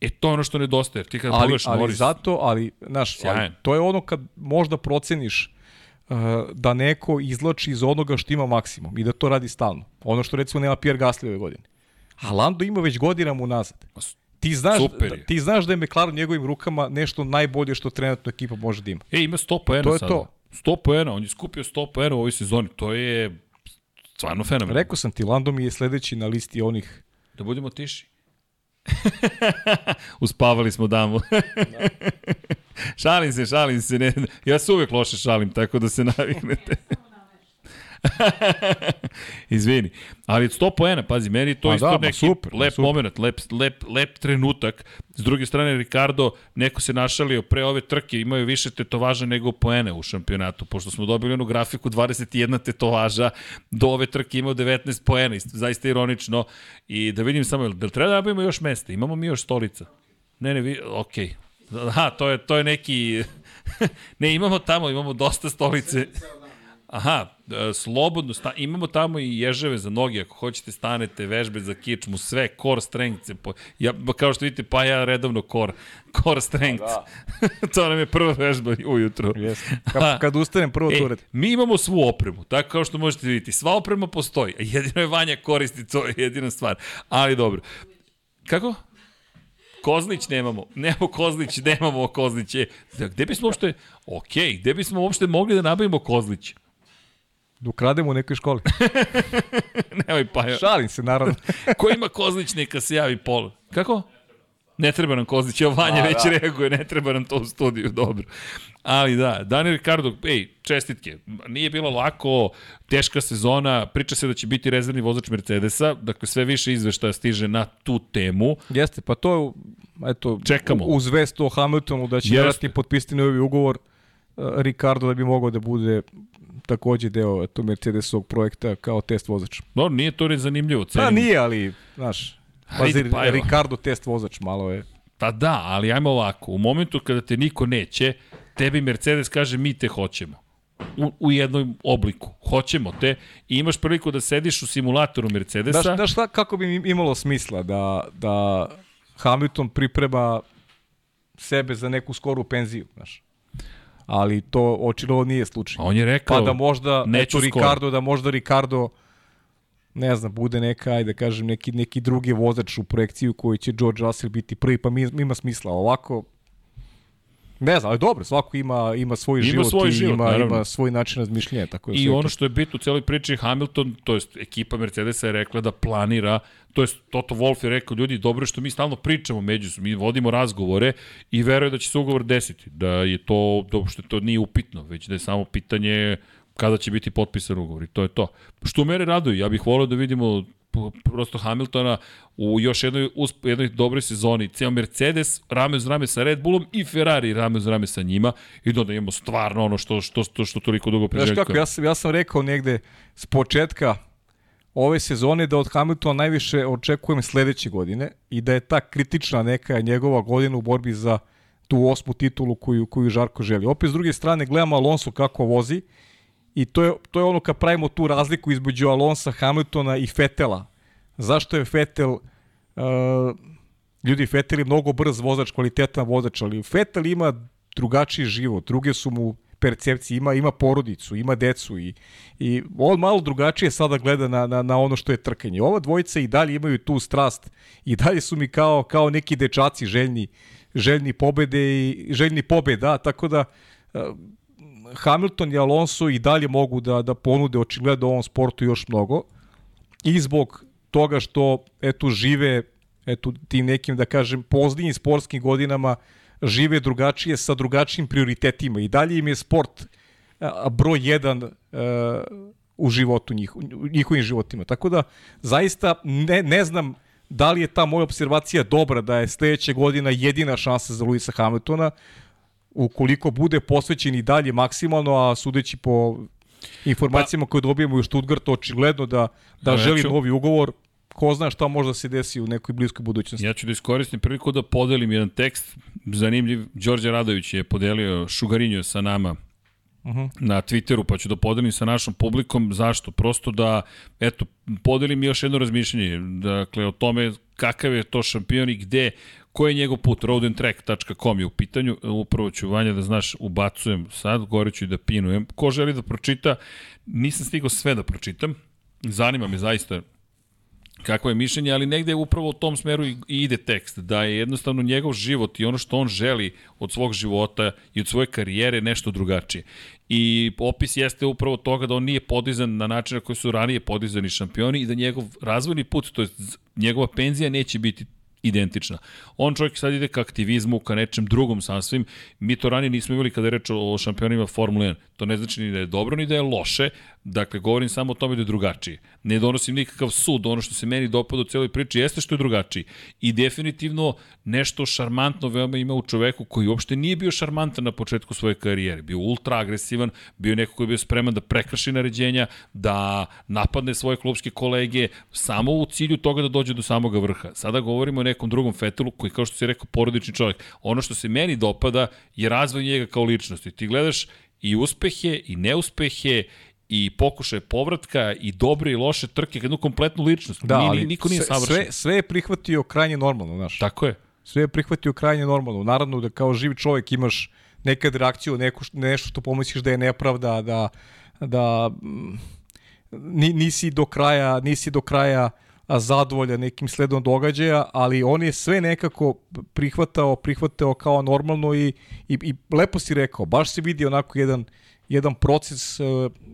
E to je ono što nedostaje. Ti kada ali, ali Norris... zato, ali, znaš, ali, to je ono kad možda proceniš uh, da neko izlači iz onoga što ima maksimum i da to radi stalno. Ono što recimo nema Pierre Gasly ove godine. A Lando ima već godinama unazad. Ti znaš, Super da, ti znaš da je McLaren u njegovim rukama nešto najbolje što trenutno ekipa može da ima. E, ima 100 poena To je sada. to. 100 poena, on je skupio 100 poena u ovoj sezoni. To je stvarno fenomen. Rekao sam ti, Lando mi je sledeći na listi onih... Da budemo tiši. (laughs) Uspavali smo damu. da. (laughs) šalim se, šalim se. Ne, ja se uvek loše šalim, tako da se naviknete. (laughs) (laughs) Izvini. Ali 100 poena, pazi, meni to pa isto da, neki super, lep super. moment, lep, lep, lep trenutak. S druge strane, Ricardo, neko se našalio pre ove trke, imaju više tetovaža nego poene u šampionatu, pošto smo dobili onu grafiku 21 tetovaža, do ove trke imao 19 poena, zaista ironično. I da vidim samo, da li treba da nabavimo još mesta? Imamo mi još stolica? Ne, ne, vi, okej. Okay. Aha, to je, to je neki... (laughs) ne, imamo tamo, imamo dosta stolice. Aha, e, slobodno, sta, imamo tamo i ježeve za noge, ako hoćete stanete, vežbe za kičmu, sve, core strength. Po, ja, kao što vidite, pa ja redovno core, core strength. Da. (laughs) to nam je prva vežba ujutro. Yes. (laughs) Kad, kad ustanem, prvo e, to uradim. Mi imamo svu opremu, tako kao što možete vidjeti. Sva oprema postoji, jedino je Vanja koristi, to je jedina stvar. Ali dobro. Kako? Kozlić nemamo. Nemamo Kozlić, nemamo Kozlić. E, gde bismo uopšte, ok, gde bismo uopšte mogli da nabavimo Kozlić? Da ukrademo u nekoj školi. (laughs) Nemoj pa. Šalim se, naravno. (laughs) Ko ima Kozlić, neka se javi pol. Kako? Ne treba nam Kozlić, evo Vanja A, već da. reaguje, ne treba nam to u studiju, dobro. Ali da, Daniel Ricardo, ej, čestitke. Nije bilo lako, teška sezona, priča se da će biti rezervni vozač Mercedesa, dakle sve više izveštaja stiže na tu temu. Jeste, pa to je, eto, Čekamo. uz vest o Hamiltonu da će vjerati potpisati novi ugovor uh, Ricardo da bi mogao da bude takođe deo to Mercedesovog projekta kao test vozač. No, nije to ni zanimljivo. Cenim. Pa nije, ali, znaš, Pazi, pa evo. Ricardo test vozač malo je. Pa da, ali ajmo ovako. U momentu kada te niko neće, tebi Mercedes kaže mi te hoćemo. U, u jednom obliku. Hoćemo te i imaš priliku da sediš u simulatoru Mercedesa. Znaš, znaš šta, kako bi im- imalo smisla da, da Hamilton priprema sebe za neku skoru penziju, znaš. Ali to očigledno nije slučaj. A on je rekao, Pa da možda, neću eto skoro. Ricardo, da možda Ricardo ne znam, bude neka, ajde da kažem, neki, neki drugi vozač u projekciju koji će George Russell biti prvi, pa mi, ima smisla. Ovako, ne znam, ali dobro, svako ima, ima svoj Ima život svoj i život, ima, naravno. ima svoj način razmišljanja. Tako da I ono što je bitno u celoj priči, Hamilton, to jest ekipa Mercedesa je rekla da planira, to jest Toto Wolff je rekao, ljudi, dobro je što mi stalno pričamo među, mi vodimo razgovore i veruje da će se ugovor desiti, da je to, da uopšte to nije upitno, već da je samo pitanje kada će biti potpisan ugovor i to je to. Što mene raduje, ja bih volio da vidimo prosto Hamiltona u još jednoj, usp, jednoj dobroj sezoni. Ceo Mercedes rame uz rame sa Red Bullom i Ferrari rame uz rame sa njima i da onda imamo stvarno ono što, što, što, što toliko dugo Znaš priželjkujemo. kako, ja sam, ja sam rekao negde s početka ove sezone da od Hamiltona najviše očekujem sledeće godine i da je ta kritična neka njegova godina u borbi za tu osmu titulu koju, koju Žarko želi. Opet s druge strane gledamo Alonso kako vozi i to je, to je ono kad pravimo tu razliku između Alonsa, Hamiltona i Fetela. Zašto je Fetel uh, ljudi Fetel je mnogo brz vozač, kvalitetan vozač, ali Fetel ima drugačiji život, druge su mu percepcije, ima, ima porodicu, ima decu i, i on malo drugačije sada gleda na, na, na ono što je trkanje. Ova dvojica i dalje imaju tu strast i dalje su mi kao, kao neki dečaci željni, željni pobede i željni pobeda, tako da uh, Hamilton i Alonso i dalje mogu da, da ponude očigledno ovom sportu još mnogo. I zbog toga što eto žive eto tim nekim da kažem poznijim sportskim godinama žive drugačije sa drugačijim prioritetima. I dalje im je sport broj jedan a, u životu njih, u njihovim životima. Tako da zaista ne, ne znam da li je ta moja observacija dobra da je sledeća godina jedina šansa za Luisa Hamiltona ukoliko bude posvećen i dalje maksimalno, a sudeći po informacijama koje dobijemo u Stuttgartu, očigledno da, da Ja želi ću- novi ugovor, ko zna šta može da se desi u nekoj bliskoj budućnosti. Ja ću da iskoristim priliku da podelim jedan tekst, zanimljiv, Đorđe Radović je podelio Šugarinju sa nama Uh -huh. na Twitteru, pa ću da podelim sa našom publikom. Zašto? Prosto da, eto, podelim još jedno razmišljanje, dakle, o tome kakav je to šampion i gde, koji je njegov put, roadandtrack.com je u pitanju, upravo ću, Vanja, da znaš, ubacujem sad, gore ću i da pinujem. Ko želi da pročita, nisam stigao sve da pročitam, zanima me zaista kakvo je mišljenje, ali negde upravo u tom smeru i, i ide tekst, da je jednostavno njegov život i ono što on želi od svog života i od svoje karijere nešto drugačije. I opis jeste upravo toga da on nije podizan na način na koji su ranije podizani šampioni i da njegov razvojni put, to je njegova penzija neće biti identična. On čovjek sad ide ka aktivizmu, ka nečem drugom sasvim. Mi to ranije nismo imali kada je reč o šampionima Formule 1. To ne znači ni da je dobro, ni da je loše. Dakle, govorim samo o tome da je drugačije. Ne donosim nikakav sud. Ono što se meni dopada u celoj priči jeste što je drugačiji. I definitivno nešto šarmantno veoma ima u čoveku koji uopšte nije bio šarmantan na početku svoje karijere. Bio ultra agresivan, bio neko koji je bio spreman da prekrši naređenja, da napadne svoje klubske kolege, samo u cilju toga da dođe do samoga vrha. Sada govorimo o nekom drugom Fetelu koji, kao što si rekao, porodični čovjek. Ono što se meni dopada je razvoj njega kao ličnosti. Ti gledaš i uspehe i neuspehe i pokušaje povratka i dobre i loše trke, jednu kompletnu ličnost. Da, Nije- ali niko nije savršen. sve, sve je prihvatio krajnje normalno, znaš. Tako je. Sve je prihvatio krajnje normalno. Naravno da kao živ čovjek imaš nekad reakciju, neko, š- nešto što pomisliš da je nepravda, da, da mm, ni, nisi do kraja, nisi do kraja a, zadovoljan nekim sledom događaja, ali on je sve nekako prihvatao, prihvatao kao normalno i, i, i lepo si rekao, baš se vidi onako jedan jedan proces uh,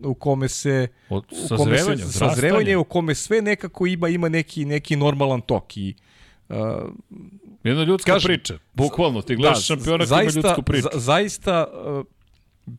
u kome se Od u kome se, sazrevanje u kome sve nekako ima ima neki neki normalan tok i uh, Jedna ljudska Kažem, priča. Bukvalno, ti gledaš šampiona koji ima ljudsku priču. za- zaista uh,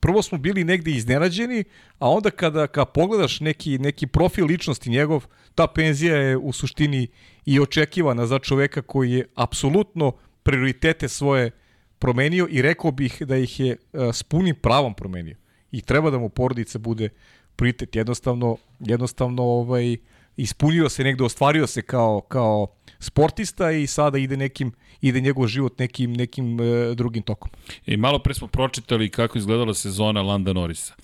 prvo smo bili negde iznenađeni, a onda kada, kada pogledaš neki, neki profil ličnosti njegov, ta penzija je u suštini i očekivana za čoveka koji je apsolutno prioritete svoje promenio i rekao bih da ih je uh, s punim pravom promenio. I treba da mu porodica bude prioritet. Jednostavno, jednostavno ovaj, ispunio se negde, ostvario se kao, kao sportista i sada ide nekim ide njegov život nekim nekim e, drugim tokom. I malo pre smo pročitali kako izgledala sezona Landa Norisa.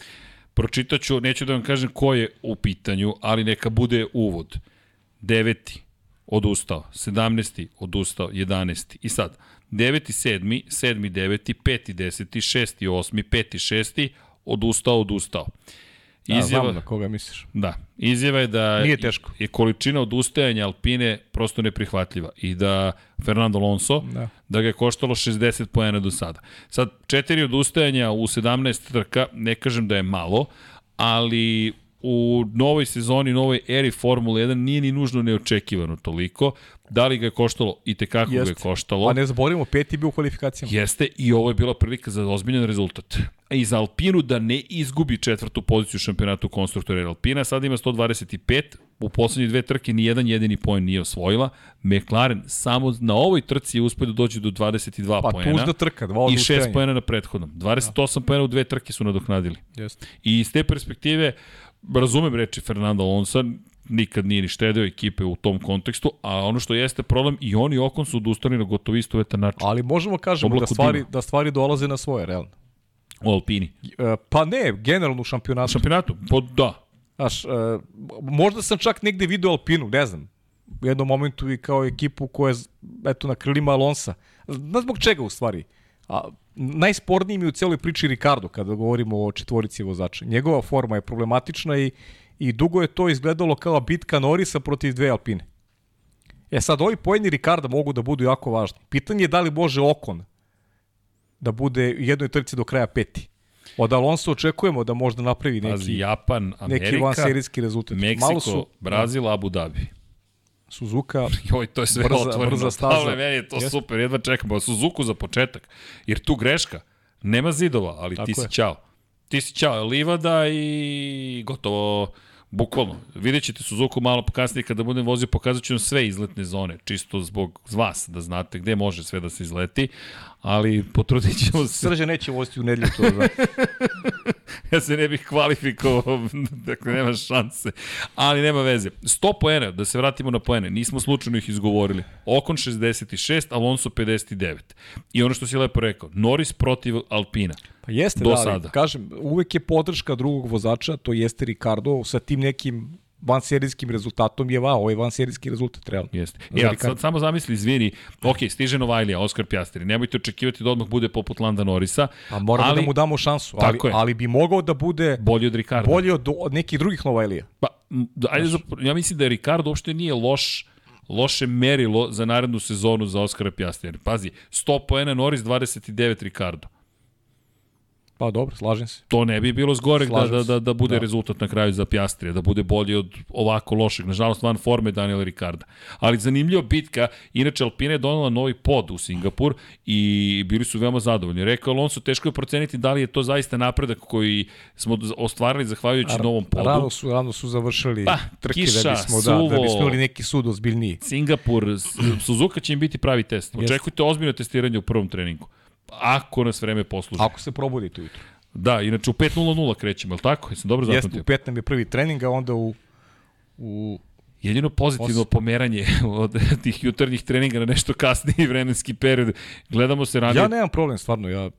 Pročitaću, neću da vam kažem ko je u pitanju, ali neka bude uvod. Deveti, odustao. 17. odustao. 11. I sad, 9. 7. 7. 9. 5. 10. 6. 8. 5. 6. odustao, odustao. Izjava, da, znam na koga misliš. Da, izjava je da Nije teško. je količina odustajanja Alpine prosto neprihvatljiva i da Fernando Alonso, da, da ga je koštalo 60 poena do sada. Sad, četiri odustajanja u 17 trka, ne kažem da je malo, ali u novoj sezoni, novoj eri Formule 1 nije ni nužno neočekivano toliko. Da li ga je koštalo? I tekako Jeste. ga je koštalo. A ne zaboravimo, peti bio u kvalifikacijama. Jeste i ovo je bila prilika za ozbiljan rezultat. I za Alpinu da ne izgubi četvrtu poziciju u šampionatu konstruktora, Alpina sada ima 125, u poslednje dve trke ni jedan jedini poen nije osvojila. McLaren samo na ovoj trci je uspio da dođe do 22 pa, poena. Pa tužna trka, dva I 6 poena na prethodnom. 28 da. poena u dve trke su nadoknadili. Jeste. I iz te perspektive, razumem reči Fernanda Alonso, nikad nije ni štedeo ekipe u tom kontekstu, a ono što jeste problem, i oni Okon su odustali na gotovo istovetan način. Ali možemo kažemo da stvari, da stvari dolaze na svoje, realno. U Alpini? E, pa ne, generalno u šampionatu. Šampionatu? Pa da. Znaš, uh, možda sam čak negde video Alpinu, ne znam, u jednom momentu i kao ekipu koja je eto, na krilima Alonsa. Znaš zbog čega u stvari? A, najsporniji mi u celoj priči Ricardo kada govorimo o četvorici vozača. Njegova forma je problematična i, i dugo je to izgledalo kao bitka Norisa protiv dve Alpine. E sad, ovi pojeni Ricarda mogu da budu jako važni. Pitanje je da li može Okon da bude u jednoj trci do kraja peti. Od Alonso očekujemo da možda napravi neki, Pazi, Japan, Amerika, neki vanserijski rezultat. Meksiko, Malo su, Brazil, Abu Dhabi. Suzuka, (laughs) Joj, to je sve brza, otvoreno. Brza staza. Pavle, meni je to Jest. super, jedva čekam. Suzuku za početak, jer tu greška. Nema zidova, ali Tako ti je. si čao. Ti si čao, livada i gotovo Bukvalno. Vidjet ćete Suzuku malo kasnije kada budem vozio, pokazat ću vam sve izletne zone, čisto zbog vas, da znate gde može sve da se izleti, ali potrudit ćemo se. Srđe neće voziti u nedelju to. (laughs) (laughs) Ja se ne bih kvalifikovao, (laughs) dakle nema šanse. Ali nema veze. 100 poena, da se vratimo na poene, nismo slučajno ih izgovorili. Okon 66, Alonso 59. I ono što si lepo rekao, Norris protiv Alpina. Pa jeste, do da, sada. kažem, uvek je podrška drugog vozača, to jeste Ricardo, sa tim nekim vanserijskim rezultatom je vao, ovaj vanserijski rezultat realno. Jeste. Ja, sad samo zamisli, izvini, ok, stiže Novajlija, Oskar Pjastri, nemojte očekivati da odmah bude poput Landa Norisa. A moramo ali, da mu damo šansu, ali, ali bi mogao da bude bolji od Ricarda. Bolji od, od nekih drugih Novajlija. Pa, ajde, za, ja mislim da Ricardo uopšte nije loš loše merilo za narednu sezonu za Oskara Pjastri. Pazi, 100 poena Norris, 29 Ricardo. Pa dobro, slažem se. To ne bi bilo zgorek da, da, da, da bude da. rezultat na kraju za Pjastrija, da bude bolji od ovako lošeg, nažalost van forme Daniela Ricarda. Ali zanimljiva bitka, inače Alpine je donala novi pod u Singapur i bili su veoma zadovoljni. Rekao Alonso, teško je proceniti da li je to zaista napredak koji smo ostvarili zahvaljujući Ar, novom podu. Rano su, rano su završili pa, trke kiša, da bismo, suvo, da, da bismo imali neki sud ozbiljniji. Singapur, Suzuka će im biti pravi test. Očekujte ozbiljno testiranje u prvom treningu. Ako nas vreme posluži. Ako se probudite ujutro. Da, inače u 5.00 krećemo, je li tako? Jesam dobro zapamtio? Jeste, u 5 nam je prvi trening, a onda u, u Jedino pozitivno Os... pomeranje (laughs) od tih jutarnjih treninga na nešto kasniji vremenski period. Gledamo se ranije. Ja nemam problem, stvarno. Ja,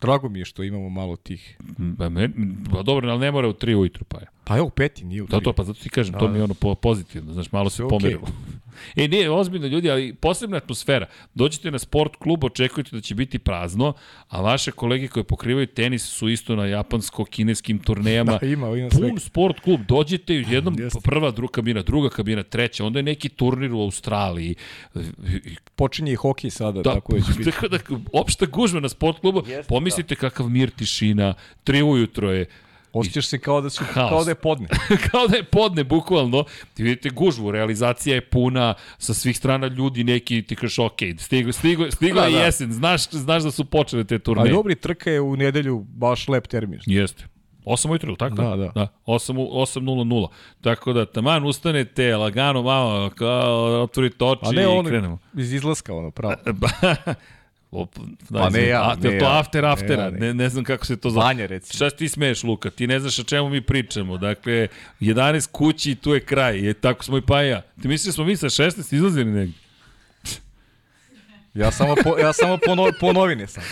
drago mi je što imamo malo tih... Ba, me, ba dobro, ali ne mora u 3 ujutru, pa je. Pa evo, peti, nije u 3. Da, to, pa zato ti kažem, da, to mi je ono pozitivno, znaš, malo se okay. pomerilo. (laughs) E, nije, ozbiljno ljudi, ali posebna atmosfera. Dođete na sport klub, očekujete da će biti prazno, a vaše kolege koje pokrivaju tenis su isto na japansko-kineskim turnejama. (laughs) Da, ima, ima Pun sport klub, dođete u jednom, prva, druga kabina, druga kabina, treća, onda je neki turnir u Australiji. Počinje i hokej sada, da, tako je će (laughs) biti. Tako da, opšta gužva na sport klubu, Jeste, pomislite da. kakav mir, tišina, tri ujutro je, Osjećaš se kao da, su, Haos. kao da je podne. (laughs) kao da je podne, bukvalno. Ti vidite gužvu, realizacija je puna sa svih strana ljudi, neki ti kažeš ok, stigo, stigo, stigo da, je da. jesen, znaš, znaš da su počele te turneje. A dobri, trka je u nedelju baš lep termin. Jeste. 8 ujutru, tako? Da, da. da 8.00. Tako da, taman ustanete, lagano, malo, kao, otvorite oči A ne, i krenemo. iz izlaska, ono, pravo. (laughs) Op, Pa ne ja, a, ne to ja. after aftera, Ne ja, ne, ne. ne, znam kako se to zove. Vanja, recimo. Šta ti smeješ, Luka? Ti ne znaš o čemu mi pričamo. Dakle, 11 kući i tu je kraj. Je, tako smo i pa ja. Ti misliš da smo mi sa 16 izlazili negdje? Ja samo po, ja samo po, no, po novine sam.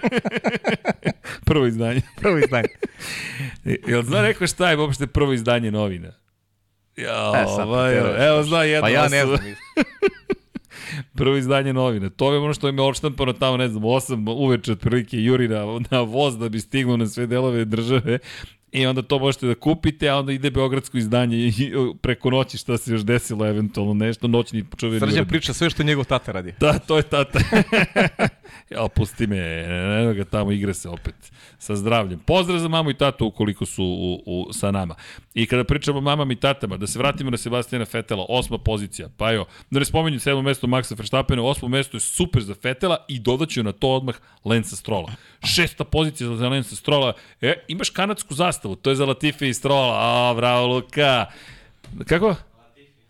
(laughs) Prvo izdanje. (laughs) Prvo izdanje. E, Jel zna neko šta je uopšte prvo izdanje novina? Ja, E, ovaj, evo, evo zna jedna Pa ja ne znam. (laughs) Prvo izdanje novina. To je ono što im je odštampano tamo, ne znam, 8 uveče otprilike juri na, na voz da bi stignuo na sve delove države. I onda to možete da kupite, a onda ide beogradsko izdanje i preko noći šta se još desilo, eventualno nešto, noćni čuveni Srđan priča sve što je njegov tata radi. Da, to je tata. (laughs) ja, pusti me, eno ga tamo, igra se opet sa zdravljem. Pozdrav za mamu i tatu ukoliko su u, u, sa nama. I kada pričamo o mamama i tatama, da se vratimo na Sebastijana Fetela, osma pozicija, pa jo, da ne spomenju sedmo mesto Maxa Verstappena, osmo mesto je super za Fetela i dodaću na to odmah Lensa Strola. Šesta pozicija za Lensa Strola, e, imaš kanadsku zastavu, to je za Latifi i Strola, a, bravo Luka. Kako?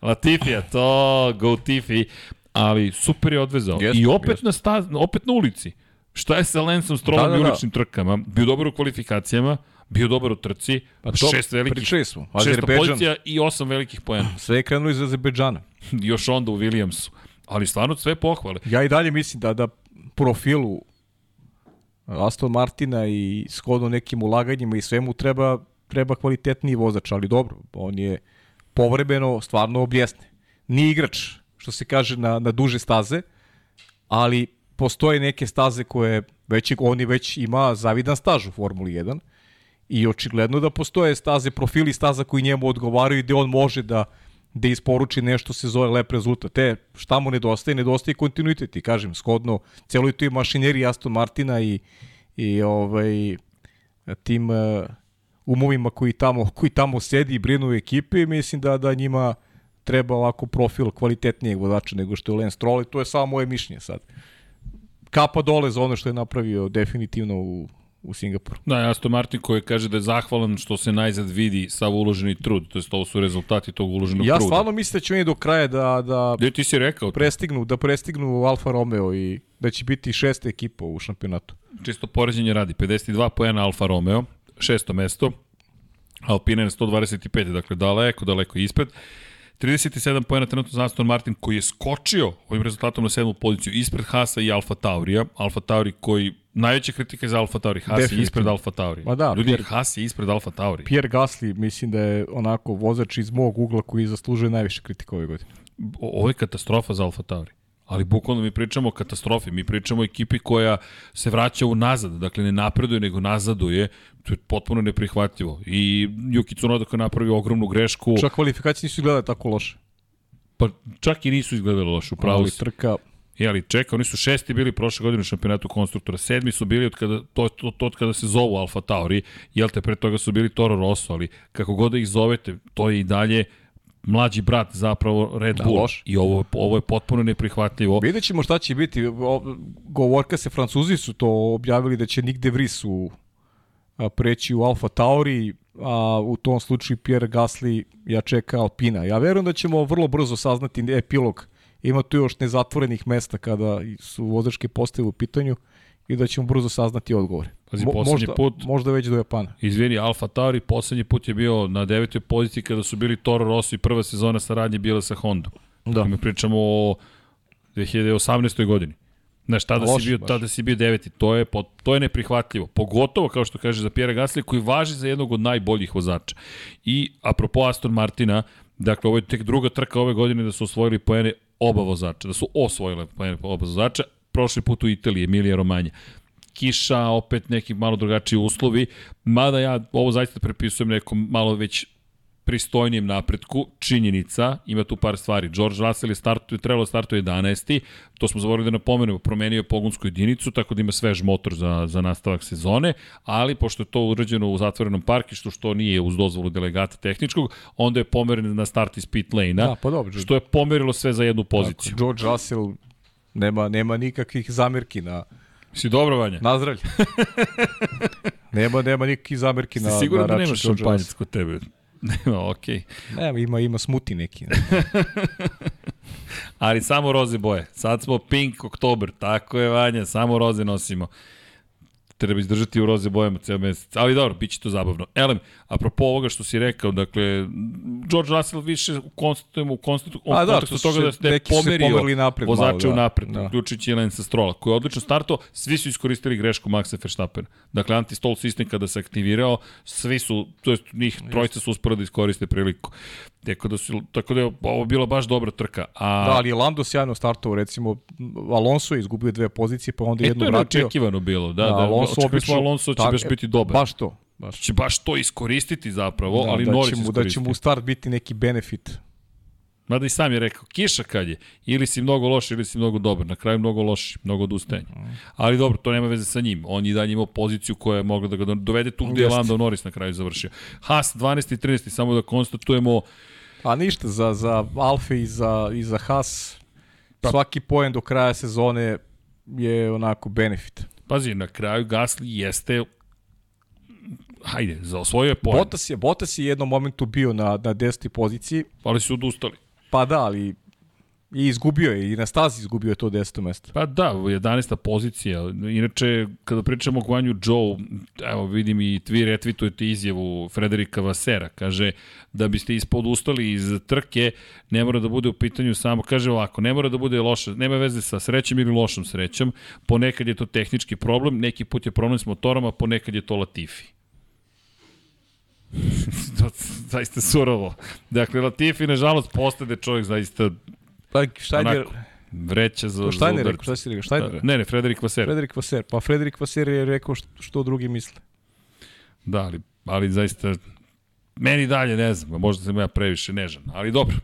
Latifija, to, go Tifi, ali super je odvezao. Jeste, I opet jeste. na, staz, opet na ulici. Šta je sa Lensom Strolom Da, da, i da. uličnim trkama? Bio dobar u kvalifikacijama, bio dobar u trci, Pa to šest velikih, pričali smo. šesta pozicija i osam velikih pojena. (laughs) Sve je krenulo iz Azerbejdžana. (laughs) Još onda u Williamsu. Ali stvarno sve pohvale. Ja i dalje mislim da da profilu Aston Martina i shodno nekim ulaganjima i svemu treba treba kvalitetniji vozač, ali dobro, on je povremeno stvarno objesne. Nije igrač, što se kaže, na, na duže staze, ali postoje neke staze koje već, on je već ima zavidan staž u Formuli 1 i očigledno da postoje staze, profili staza koji njemu odgovaraju i gde on može da da isporuči nešto se zove lep rezultat. Te, šta mu nedostaje? Nedostaje kontinuitet i kažem, shodno celoj toj mašineriji Aston Martina i, i ovaj, tim uh, umovima koji tamo, koji tamo sedi i brinu u ekipi, mislim da, da njima treba ovako profil kvalitetnijeg vozača nego što je Lance Stroll i to je samo moje mišljenje sad. Kapa dole za ono što je napravio definitivno u, u Singapuru. Da, Aston Martin koji kaže da je zahvalan što se najzad vidi sav uloženi trud, to jest ovo su rezultati tog uloženog Ja truda. stvarno mislim da će oni do kraja da, da Gde ti si rekao, prestignu, da prestignu Alfa Romeo i da će biti šesta ekipa u šampionatu. čisto poređenje radi, 52 pojena Alfa Romeo, šesto mesto, Alpine na 125, dakle daleko, daleko ispred. 37 pojena trenutno za Aston Martin koji je skočio ovim rezultatom na sedmu poziciju ispred Hasa i Alfa Taurija. Alfa Tauri koji, najveća kritika je za Alfa Tauri, Haas je ispred Alfa Tauri. Ma da, Ljudi, Pierre- Haas je ispred Alfa Tauri. Pierre Gasly mislim da je onako vozač iz mog ugla koji zaslužuje najviše kritika ove godine. O- ovo je katastrofa za Alfa Tauri. Ali bukvalno mi pričamo o katastrofi, mi pričamo o ekipi koja se vraća u nazad, dakle ne napreduje nego nazaduje, to je potpuno neprihvatljivo. I Yuki Tsunoda koji je napravio ogromnu grešku, Čak kvalifikacije nisu izgledale tako loše. pa čak i nisu izgledali loše, upravo Ali trka, Je, ali čeka, oni su šesti bili prošle godine u šampionatu konstruktora, sedmi su bili od kada, to, to, to od kada se zovu Alfa Tauri, jel te, pre toga su bili Toro Rosso, ali kako god da ih zovete, to je i dalje mlađi brat zapravo Red Da, Bull. loš. I ovo, ovo je potpuno neprihvatljivo. vidjet ćemo šta će biti. Govorka se, Francuzi su to objavili da će Nick de Vries u, preći u Alfa Tauri, a u tom slučaju Pierre Gasly ja čeka Alpina. Ja verujem da ćemo vrlo brzo saznati epilog. Ima tu još nezatvorenih mesta kada su vozačke postave u pitanju i da ćemo brzo saznati odgovore. Pazi, Mo- možda, put- možda već do Japana. Izvini, Alfa Tauri poslednji put je bio na devetoj poziciji kada su bili Toro Rosso i prva sezona saradnje bila sa Hondom. Da. Mi pričamo o 2018. godini. Znaš, tada Loše si bio, baš. tada si bio deveti. To je, to je neprihvatljivo. Pogotovo, kao što kaže, za Pierre Gasly, koji važi za jednog od najboljih vozača. I, apropo Aston Martina, dakle, ovo je tek druga trka ove godine da su osvojili poene oba vozača, da su osvojile poene oba vozača. Prošli put u Italiji, Emilija Romanja kiša, opet neki malo drugačiji uslovi, mada ja ovo zaista prepisujem nekom malo već pristojnijem napretku, činjenica, ima tu par stvari. George Russell je startu, trebalo da startuje 11. To smo zavorili da napomenemo, promenio je pogonsku jedinicu, tako da ima svež motor za, za nastavak sezone, ali pošto je to urađeno u zatvorenom parkištu, što nije uz dozvolu delegata tehničkog, onda je pomeren na start iz pit lane-a, Da, pa dobro. što je pomerilo sve za jednu poziciju. George Russell nema, nema nikakvih zamerki na, Si dobro, Vanja? na zdravlje. (laughs) nema, nema nikakvih zamerki na, Si siguran na da nemaš šampanjac Russell. kod tebe? (laughs) Nema, okej. Nema, ima, ima smuti neki. (laughs) Ali samo roze boje. Sad smo pink oktober, tako je Vanja, samo roze nosimo treba izdržati u roze bojama ceo mesec. Ali dobro, bit će to zabavno. Elem, apropo ovoga što si rekao, dakle, George Russell više u konstantujemo u konstatu, u da, kontekstu toga da ste pomerio napred, vozače malo, u da, napred, da. uključujući Lensa Strola, koji je odlično startao, svi su iskoristili grešku Maxa Verstappen. Dakle, anti-stall sistem kada se aktivirao, svi su, to jest njih trojica su usporo da iskoriste priliku. Tako da, su, tako da je ovo bila baš dobra trka. A, Da, ali je Lando sjajno startovao, recimo Alonso je izgubio dve pozicije, pa onda e, jednu to je vratio. neočekivano bilo, da, da, da Alonso smo obično- Alonso će tak- baš biti dobar. Baš to. Baš. će baš to iskoristiti zapravo, Da, ali da, Norris će mu, da će mu u start biti neki benefit. Mada i sam je rekao, kiša kad je, ili si mnogo loš ili si mnogo dobar, na kraju mnogo loš, mnogo odustajanja. Ali dobro, to nema veze sa njim. On je i dalje imao poziciju koja je mogla da ga dovede tu gde je. Lando Norris na kraju završio. Haas 12. i 13. samo da konstatujemo, A ništa, za, za Alfa i za, i za Haas, Pa- svaki poen do kraja sezone je onako benefit. pazi, na kraju Gasly jeste hajde, za osvojio je poen, Bottas je, Bottas je jednom momentu bio na, na 10. poziciji, ali su odustali. Pa da, ali i izgubio je, i na stazi izgubio je to 10. mesto. Pa da, 11. pozicija. Inače, kada pričamo o Guanju Joe, evo vidim i vi retvitujete izjavu Frederika Vasera. Kaže da biste ispod ustali iz trke, ne mora da bude u pitanju samo, kaže ovako, ne mora da bude loša, nema veze sa srećom ili lošom srećom, ponekad je to tehnički problem, neki put je problem s motorom, a ponekad je to Latifi. (laughs) zaista surovo. Dakle, Latifi, nažalost, postade čovjek zaista Pa Steiner, onako, vreća za, to za udarac. rekao, šta si rekao, Steiner? Ne, ne, Frederik Vaser. Frederik Vaser. Pa Frederik Vaser je rekao što, što drugi misle. Da, ali, ali zaista, meni dalje ne znam, možda sam ja previše nežan, ali dobro.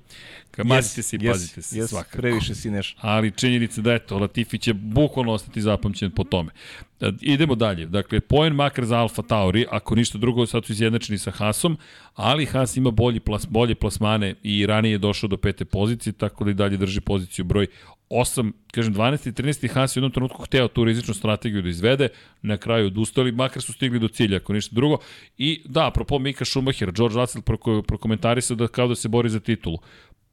Mazite se i Yes, pazite se, yes, svakako. Previše si neš. Ali činjenica da eto, Latifi će bukvalno ostati zapamćen po tome. E, Idemo dalje. Dakle, poen makar za Alfa Tauri, ako ništa drugo, sad su izjednačeni sa Hasom, ali Has ima bolji plas, bolje plasmane i ranije je došao do pete pozicije, tako da i dalje drži poziciju broj 8, kažem 12. i 13. Has je u jednom trenutku hteo tu rizičnu strategiju da izvede, na kraju odustali, makar su stigli do cilja, ako ništa drugo. I da, apropo Mika Schumacher, George Russell proko, prokomentarisao da kao da se bori za titulu.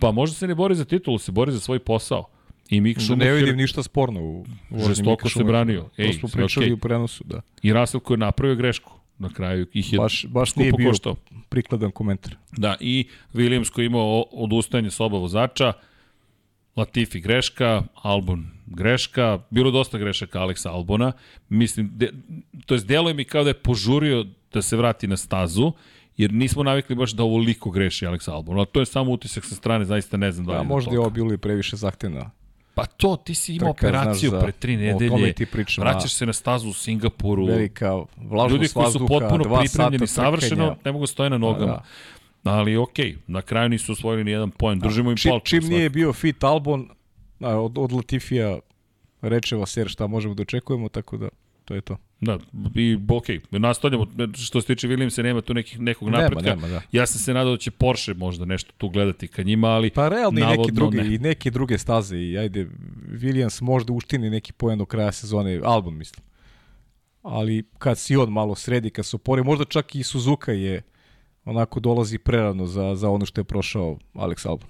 Pa možda se ne bori za titulu, se bori za svoj posao. I Mik Ne Schumacher vidim ništa sporno u vožnji Žestoko se branio. Ej, to smo sve pričali okej. u prenosu, da. i Russell koji je napravio grešku. Na kraju ih je Baš, baš skupo nije bio koštao. prikladan komentar. Da, i Williams koji je imao odustajanje s oba vozača, Latifi greška, Albon greška, bilo dosta grešaka Aleksa Albona, mislim, de, to jest deluje mi kao da je požurio da se vrati na stazu, jer nismo navikli baš da ovoliko greši Aleksa Albon, ali to je samo utisak sa strane, zaista ne znam da li Da, je do možda je ovo bilo i previše zahtevno. Pa to, ti si imao Trka, operaciju znaš, za- pre tri nedelje, ti pričam, vraćaš se na stazu u Singapuru, Velika vlažnost ljudi koji su potpuno pripremljeni savršeno, ne mogu stoje na nogama. Da, Ali okej, okay, na kraju nisu osvojili ni jedan poen. Držimo im Čim, palču. čim nije bio fit Albon, a, od, od Latifija reče Vaser šta možemo da očekujemo, tako da to je to. Da, i okay. nastavljamo. Što se tiče Williamsa, nema tu nekih, nekog Nema, napretka. nema, da. Ja sam se nadao da će Porsche možda nešto tu gledati ka njima, ali Pa realno i neke druge, ne. i neke druge staze i ajde, Williams možda uštini neki poen do kraja sezone, Albon mislim. Ali kad si on malo sredi, kad se opori, možda čak i Suzuka je onako dolazi prerano za, za ono što je prošao Alex Albon.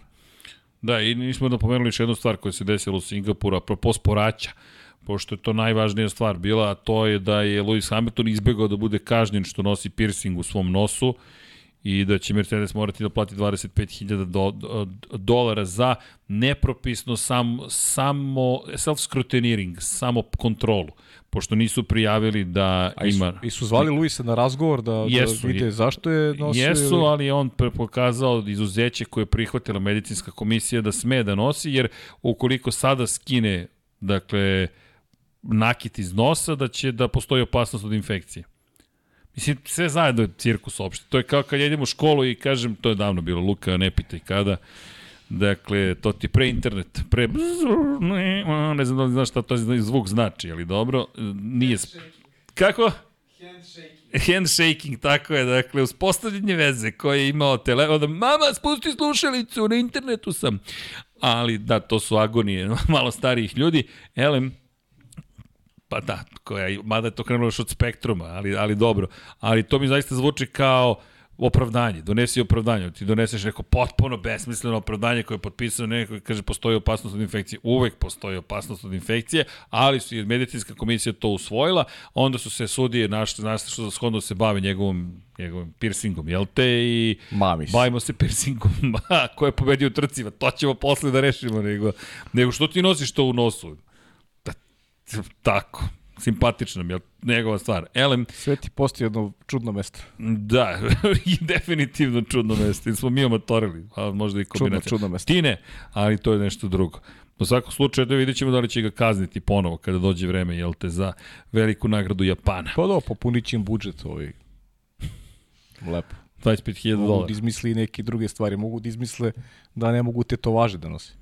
Da, i nismo napomenuli još jednu stvar koja se desila u Singapuru, apropo sporaća, pošto je to najvažnija stvar bila, a to je da je Lewis Hamilton izbegao da bude kažnjen što nosi piercing u svom nosu i da će Mercedes morati da plati 25.000 do, do, dolara za nepropisno sam, samo self-scrutineering, samo kontrolu, pošto nisu prijavili da A ima... i su zvali Luisa na razgovor da, Jesu, da vide zašto je nosio. Jesu, ili- ali je on pokazao izuzeće koje je prihvatila medicinska komisija da sme da nosi, jer ukoliko sada skine, dakle, nakit iz nosa, da će da postoji opasnost od infekcije. Mislim, sve zajedno je cirkus opšte. To je kao kad jedem u školu i kažem, to je davno bilo, Luka, ne pitaj kada, Dakle, to ti pre internet, pre... Ne znam da li znaš šta to zvuk znači, ali dobro, nije... Kako? Handshaking, tako je, dakle, uspostavljanje veze koje je imao telefon, da mama, spusti slušalicu, na internetu sam. Ali da, to su agonije (laughs) malo starijih ljudi. Elem, pa da, koja, mada je to krenulo još od spektruma, ali, ali dobro. Ali to mi zaista zvuči kao opravdanje, donesi opravdanje, ti doneseš neko potpuno besmisleno opravdanje koje je potpisano neko kaže postoji opasnost od infekcije, uvek postoji opasnost od infekcije, ali su i medicinska komisija to usvojila, onda su se sudije našli, našli što za shodno se bave njegovom njegovim piercingom, jel te? I Mamis. bavimo se piercingom, (laughs) ko je pobedio u trcima, to ćemo posle da rešimo, nego, nego što ti nosiš to u nosu? (laughs) Tako, simpatično mi je njegova stvar. Elem, Sve ti postoji jedno čudno mesto. Da, (laughs) i definitivno čudno mesto. I smo mi amatorili, a možda i Čudno, kombinacija. čudno mesto. Ti ne, ali to je nešto drugo. U svakom slučaju da vidjet ćemo da li će ga kazniti ponovo kada dođe vreme, jel te, za veliku nagradu Japana. Pa da, popunit će im budžet ovaj. Lepo. 25.000 Mogu dolara. da izmisli neke druge stvari. Mogu da izmisle da ne mogu tetovaže da nosi.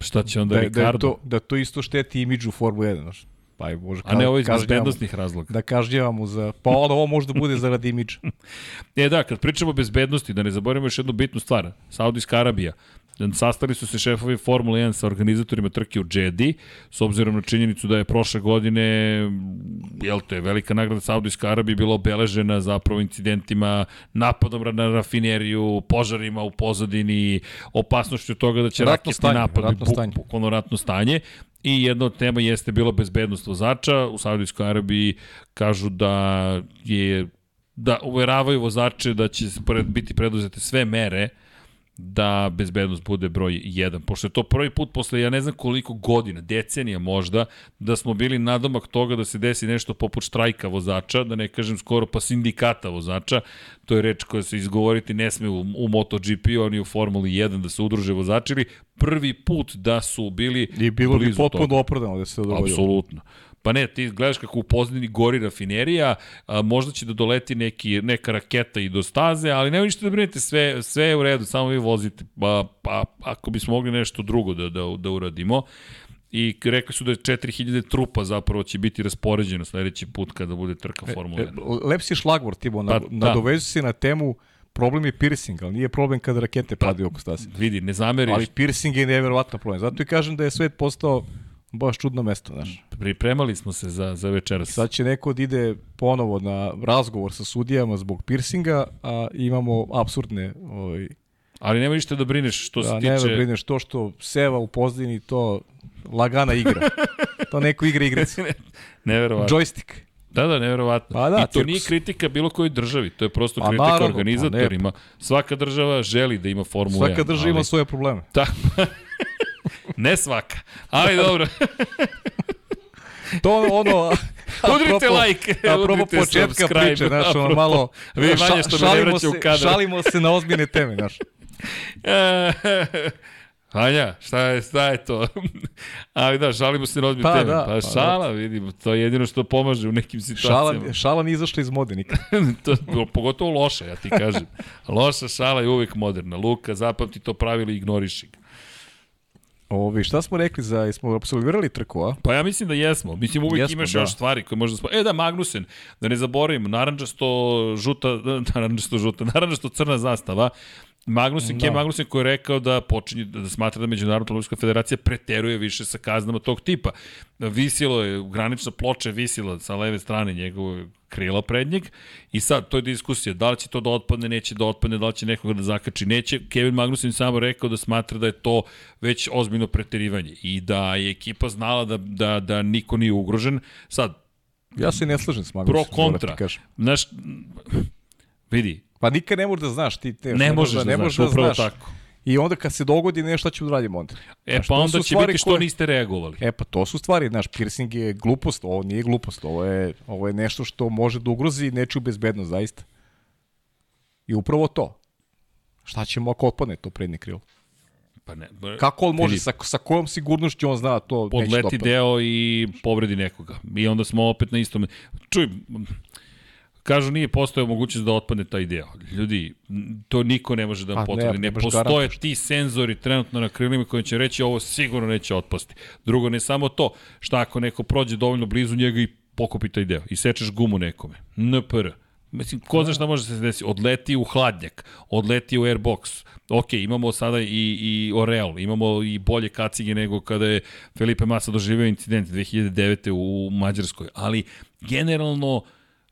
Šta će onda Da, da, je Ricardo? to, da to isto šteti imidžu Formule 1. Znaš. Pa je može A ne ovo iz bezbednostnih razloga. Da kažnjavamo za... Pa onda ovo možda bude zaradi imidža. (laughs) E da, kad pričamo o bezbednosti, da ne zaboravimo još jednu bitnu stvar. Saudijska Arabija. Sastali su se šefovi Formule 1 sa organizatorima trke u Džedi, s obzirom na činjenicu da je prošle godine, jel te, velika nagrada Saudijska Arabija bila obeležena zapravo incidentima, napadom na rafineriju, požarima u pozadini, opasnošću toga da će Ratno raketni stanje, napad, ratno stanje. bukvalno ratno stanje. I jedna od tema jeste bila bezbednost vozača. U Saudijskoj Arabiji kažu da je da uveravaju vozače da će pred, biti preduzete sve mere da bezbednost bude broj 1. Pošto je to prvi put posle ja ne znam koliko godina, decenija možda, da smo bili nadomak toga da se desi nešto poput štrajka vozača, da ne kažem skoro pa sindikata vozača, to je reč koja se izgovoriti ne sme u, u MotoGP-u, ani u Formuli 1 da se udruže vozači, ili prvi put da su bili I bilo bi potpuno opravdano da se to dogodilo. Apsolutno. Pa ne, ti gledaš kako u pozdini gori rafinerija, a, možda će da doleti neki, neka raketa i do staze, ali nema ništa da brinete, sve, sve je u redu, samo vi vozite. Pa, pa ako bismo mogli nešto drugo da, da, da uradimo, I rekli su da je 4000 trupa zapravo će biti raspoređeno sledeći put kada bude trka Formula 1. E, lep si šlagvor, Tibo, na, Pa, da. nadovezu se na temu problem je piercing, ali nije problem kada rakete padaju oko stase. Vidi, ne zameriš, Ali piercing je nevjerovatno problem. Zato i kažem da je svet postao baš čudno mesto, znaš. pripremali smo se za, za večeras. Sad će neko da ide ponovo na razgovor sa sudijama zbog piercinga, a imamo absurdne ovaj, Ali nema ništa da brineš što se da, tiče... ne brineš to što seva u pozdini, to lagana igra. to neko igra igrice. (laughs) Neverovatno. Joystick. Da, da, nevjerovatno. Pa da, I to cirkus. nije kritika bilo kojoj državi, to je prosto Pa kritika naravno, pa organizatorima. Svaka država želi da ima Formulu 1. Svaka država ima svoje probleme. Ta... (laughs) ne svaka, ali dobro. To ono, ono (laughs) Udrite like, Apropo udrite početka subscribe, priče, znaš, ono apropo. malo Vidi Vanja što me ne vraća u kadar. šalimo se na ozbiljne teme, znaš. (laughs) Vanja, šta je, šta je to? (laughs) Ali da, šalimo se na odbi Pa teme. da, pa pa šala, vidimo, to je jedino što pomaže u nekim situacijama. Šala, šala nije izašla iz mode nikad. to, pogotovo loša, ja ti kažem. Loša šala je uvek moderna. Luka, zapamti to pravilo i ignoriši ga. Ovi, šta smo rekli za, jesmo absolvirali trku, a? Pa ja mislim da jesmo. Mislim, uvijek Jesmo, imaš da. još stvari koje možda... Spo... E da, Magnusen, da ne zaboravimo, naranđasto žuta, (laughs) naranđasto žuta, naranđasto crna zastava, Magnusen, da. Ke Magnusen koji je rekao da počinje da smatra da Međunarodna automobilska federacija preteruje više sa kaznama tog tipa. Visilo je, granična ploča visila sa leve strane njegovog krila prednjeg i sad to je diskusija, da li će to da otpadne, neće da otpadne, da li će nekoga da zakači, neće. Kevin Magnussen samo rekao da smatra da je to već ozbiljno preterivanje i da je ekipa znala da, da, da niko nije ugrožen. Sad, Ja se ne slažem s pro Magnusom. kontra, znaš, vidi, Pa nikad ne možeš da znaš ti te. ne možeš da, ne znaš, možeš da upravo znaš. tako. I onda kad se dogodi nešto, šta ću da radim onda? E Znaš, pa onda će biti što koje- niste reagovali. E pa to su stvari, znaš, piercing je glupost, ovo nije glupost, ovo je, ovo je nešto što može da ugrozi nečiju bezbednost, zaista. I upravo to. Šta ćemo ako otpadne to prednje krilo? Pa ne, ba- Kako on može, sa, sa kojom sigurnošću on zna da to neće podleti deo i povredi nekoga. I onda smo opet na istom. Čuj, kažu nije postojao mogućnost da otpadne taj deo. Ljudi, to niko ne može da vam Pa potvrdi. Ne, ne postoje ti senzori trenutno na krilima koji će reći ovo sigurno neće otpasti. Drugo, ne samo to, šta ako neko prođe dovoljno blizu njega i pokupi taj deo i sečeš gumu nekome. NPR. Mislim, ko zna šta može da se desiti? Odleti u hladnjak, odleti u airbox. Ok, imamo sada i, i Oreal, imamo i bolje kacige nego kada je Felipe Massa doživio incident 2009. u Mađarskoj, ali generalno,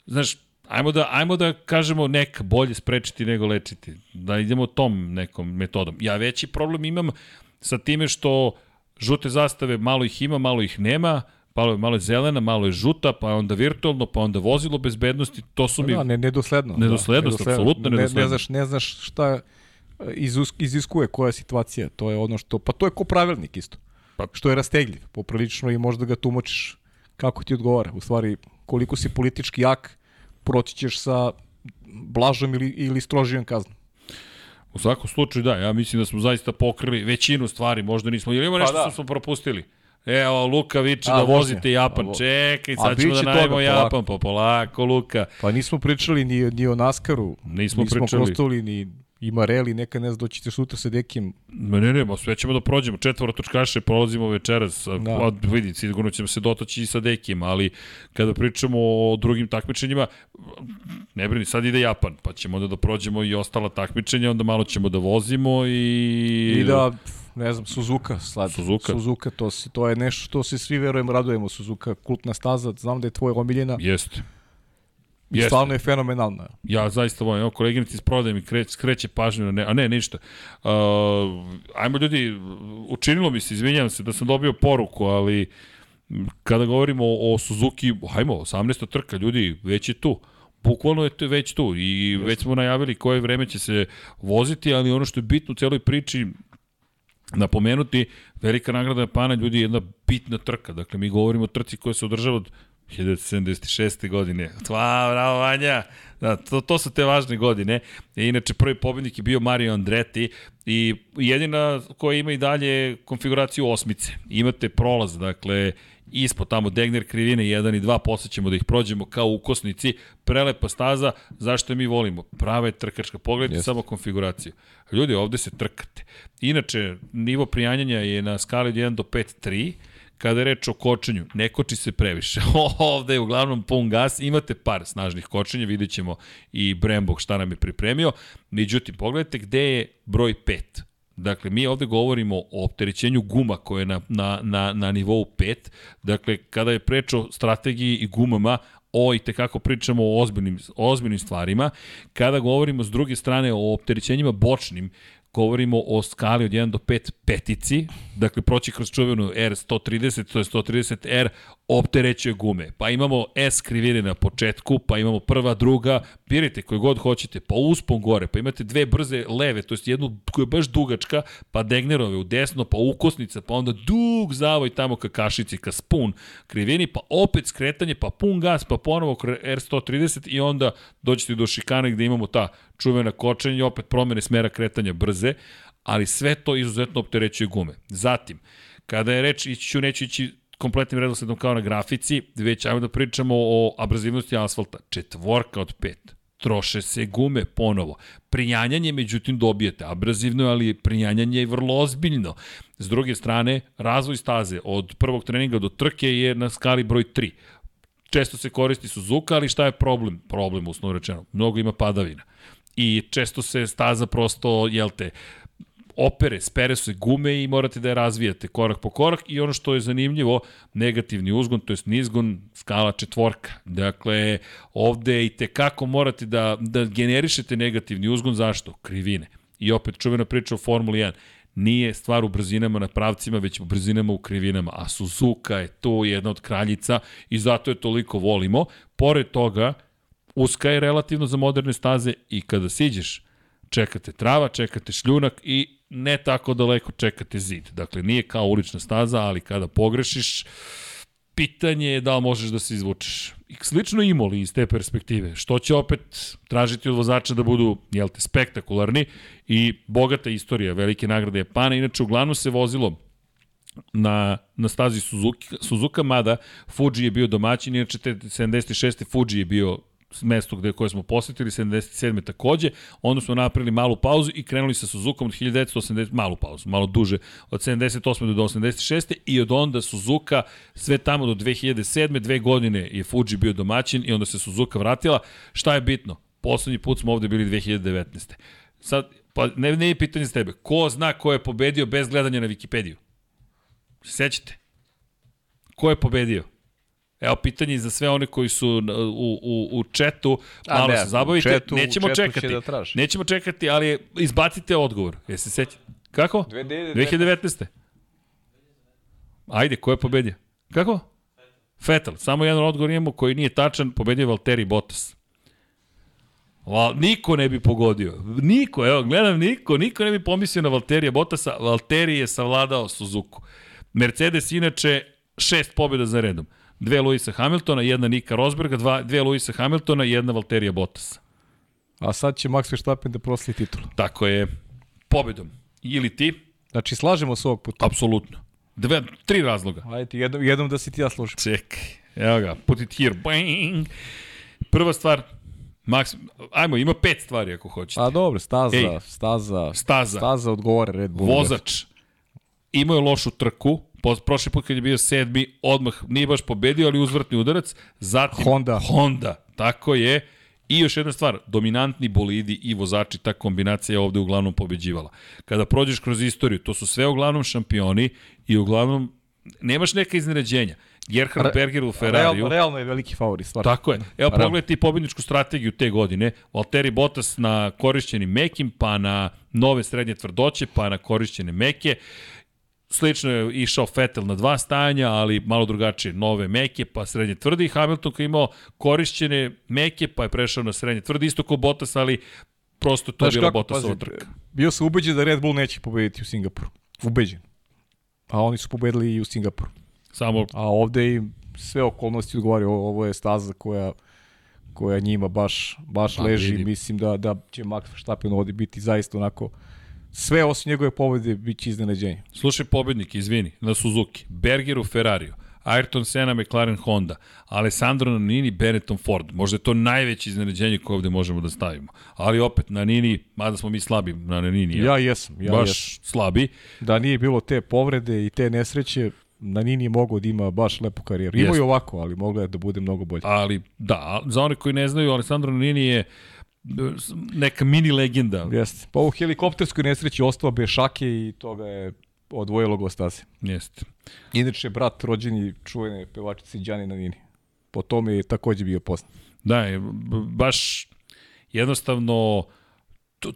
znaš, Ajmo da, ajmo da kažemo neka bolje sprečiti nego lečiti. Da idemo tom nekom metodom. Ja veći problem imam sa time što žute zastave malo ih ima, malo ih nema, malo je, malo je zelena, malo je žuta, pa onda virtualno, pa onda vozilo bezbednosti, to su mi... Da, ne, nedosledno. Nedoslednost, da, apsolutno nedosledno. Ne, ne, znaš, ne znaš šta izus, iziskuje koja situacija, to je ono što, pa to je ko pravilnik isto, pa. što je rastegljiv, poprilično i možda ga tumačiš kako ti odgovara. U stvari, koliko si politički jak, proći ćeš sa blažom ili, ili strožijom kaznom. U svakom slučaju da, ja mislim da smo zaista pokrili većinu stvari, možda nismo, ili ima pa nešto pa da. smo propustili? Evo, Luka viče da vozite Japan. A, Čekaj, sad ćemo da najmo Japan, pa polako, Luka. Pa nismo pričali ni, ni o Naskaru. Nismo, nismo pričali. Nismo ni ima reli, neka ne znam, doćete sutra sa Dekijem. Ne, ne, ne, ma sve ćemo da prođemo. Četvoro točkaše prolazimo večeras. Da. A, vidi, sigurno ćemo se dotaći i sa Dekijem, ali kada pričamo o drugim takmičenjima, ne brini, sad ide Japan, pa ćemo da, da prođemo i ostala takmičenja, onda malo ćemo da vozimo i... I da, ne znam, Suzuka, slad. Suzuka. Suzuka, to, si, to je nešto što se svi verujem radujemo. Suzuka, kultna staza, znam da je tvoja omiljena. Jeste. Jeste. Stvarno je fenomenalna. Ja zaista volim. Evo, koleginici iz prodaje mi kreće, skreće pažnju na ne, a ne, ništa. Uh, ajmo ljudi, učinilo mi se, izvinjam se da sam dobio poruku, ali kada govorimo o, o Suzuki, hajmo, 18. trka, ljudi, već je tu. Bukvalno je to već tu i Jeste. već smo najavili koje vreme će se voziti, ali ono što je bitno u celoj priči, napomenuti, velika nagrada Japana, ljudi, je jedna bitna trka. Dakle, mi govorimo o trci koja se održava od 1976. godine. Tva, bravo Vanja. Da, to, to su te važne godine. E, inače, prvi pobednik je bio Mario Andretti i jedina koja ima i dalje konfiguraciju osmice. Imate prolaz, dakle, ispod tamo Degner krivine 1 i 2, posle ćemo da ih prođemo kao ukosnici, prelepa staza, zašto je mi volimo? Prava je trkačka, pogledajte yes. samo konfiguraciju. Ljudi, ovde se trkate. Inače, nivo prijanjanja je na skali od 1 do 5, 3, kada je reč o kočenju, ne koči se previše. (laughs) Ovde je uglavnom pun gas, imate par snažnih kočenja, vidjet ćemo i Brembog šta nam je pripremio. Međutim, pogledajte gde je broj 5. Dakle, mi ovde govorimo o opterećenju guma koje je na, na, na, na nivou 5. Dakle, kada je preč o strategiji i gumama, o i tekako pričamo o ozbiljnim, ozbiljnim stvarima. Kada govorimo s druge strane o opterećenjima bočnim, govorimo o skali od 1 do 5 petici, dakle proći kroz čuvenu R130, to je 130R, opterećuje gume. Pa imamo S krivine na početku, pa imamo prva, druga, birajte koje god hoćete, pa uspon gore, pa imate dve brze leve, to je jednu koja je baš dugačka, pa Degnerove u desno, pa ukosnica, pa onda dug zavoj tamo ka kašici, ka spun krivini, pa opet skretanje, pa pun gas, pa ponovo R130 i onda dođete do šikane gde imamo ta čuvena kočenja i opet promene smera kretanja brze, ali sve to izuzetno opterećuje gume. Zatim, kada je reč, ići ću, neću ići kompletnim redosledom kao na grafici, već ajmo da pričamo o abrazivnosti asfalta. Četvorka od pet. Troše se gume ponovo. Prijanjanje, međutim, dobijete abrazivno, ali prijanjanje je vrlo ozbiljno. S druge strane, razvoj staze od prvog treninga do trke je na skali broj 3. Često se koristi Suzuka, ali šta je problem? Problem, uslovno rečeno. Mnogo ima padavina. I često se staza prosto, jel te, opere, spere se gume i morate da je razvijate korak po korak i ono što je zanimljivo, negativni uzgon, to je nizgon, skala četvorka. Dakle, ovde i te kako morate da, da generišete negativni uzgon, zašto? Krivine. I opet čuvena priča o Formuli 1 nije stvar u brzinama na pravcima, već u brzinama u krivinama, a Suzuka je to jedna od kraljica i zato je toliko volimo. Pored toga, uska je relativno za moderne staze i kada siđeš, čekate trava, čekate šljunak i ne tako daleko čekate zid. Dakle, nije kao ulična staza, ali kada pogrešiš, pitanje je da li možeš da se izvučeš. I slično imoli iz te perspektive, što će opet tražiti od vozača da budu, jel te, spektakularni i bogata istorija velike nagrade Japana. Inače, uglavnom se vozilo na, na stazi Suzuki, Suzuka, mada Fuji je bio domaćin, inače te 76. Fuji je bio mesto gde koje smo posetili, 77. takođe, onda smo napravili malu pauzu i krenuli sa Suzukom od 1980, malu pauzu, malo duže, od 78. do 86. i od onda Suzuka sve tamo do 2007. Dve godine je Fuji bio domaćin i onda se Suzuka vratila. Šta je bitno? Poslednji put smo ovde bili 2019. Sad, pa ne, ne je pitanje za tebe. Ko zna ko je pobedio bez gledanja na Wikipediju? Sećate? Ko je pobedio? Evo pitanje za sve one koji su u, u, u četu, malo ne, se zabavite. Četu, Nećemo četu čekati. Da traži. Nećemo čekati, ali izbacite odgovor. Jesi se? Kako? 2019. Ajde, ko je pobedio? Kako? Fetal. Samo jedan odgovor imamo koji nije tačan, pobedio je Valtteri Bottas. Val, niko ne bi pogodio. Niko, evo, gledam, niko, niko ne bi pomislio na Valterija Bottasa. Valtteri je savladao Suzuku. Mercedes inače šest pobjeda za redom. Dve Luisa Hamiltona, jedna Nika Rosberga, dva, dve Luisa Hamiltona i jedna Valterija Bottasa. A sad će Max Verstappen da prosli titulu. Tako je. Pobedom. Ili ti? Znači, slažemo se ovog puta. Apsolutno. Dve, tri razloga. Ajde, jednom, jednom da si ti ja složim. Čekaj. Evo ga, put it here. Bang. Prva stvar, Max, ajmo, ima pet stvari ako hoćete. A dobro, staza, Ej, staza, staza, staza odgovore Red Bull. Vozač, imao je lošu trku, prošli put kad je bio sedmi, odmah nije baš pobedio, ali uzvratni udarac. Zatim Honda. Honda, tako je. I još jedna stvar, dominantni bolidi i vozači, ta kombinacija je ovde uglavnom pobeđivala. Kada prođeš kroz istoriju, to su sve uglavnom šampioni i uglavnom nemaš neka iznenađenja. Gerhard Re, Berger u Ferrariju. Real, realno je veliki favorit, stvarno. Tako je. Evo pogledajte i pobedničku strategiju te godine. Valtteri Bottas na korišćenim mekim, pa na nove srednje tvrdoće, pa na korišćene meke. Slično je išao Vettel na dva stajanja, ali malo drugačije, nove meke, pa srednje tvrde Hamilton koji imao korišćene meke, pa je prešao na srednje tvrde, isto kao Bottas, ali prosto to je bila Bottasova trka. Bio sam ubeđen da Red Bull neće pobediti u Singapuru. Ubeđen. A oni su pobedili i u Singapuru. Samo... A ovde i sve okolnosti odgovaraju, ovo je staza koja koja njima baš, baš pa, leži. Vidim. Mislim da, da će Max Verstappen ovde biti zaista onako sve osim njegove pobede biće iznenađenje. Slušaj pobednik, izvini, na Suzuki, Berger u Ferrariju, Ayrton Senna, McLaren Honda, Alessandro Nini, Benetton Ford. Možda je to najveće iznenađenje koje ovde možemo da stavimo. Ali opet, na Nini, mada smo mi slabi na Nini. Ja, ja jesam. Ja baš jesam. slabi. Da nije bilo te povrede i te nesreće, na Nini je mogao da ima baš lepu karijeru. Ima i ovako, ali mogla je da bude mnogo bolje. Ali da, za one koji ne znaju, Alessandro Nini je neka mini legenda. Jeste. Pa u helikopterskoj nesreći ostao bez šake i toga je odvojilo go staze. Jeste. Inače, brat rođeni čuvene pevačice Đani na Nini. Po tome je takođe bio poznat. Da, je, baš jednostavno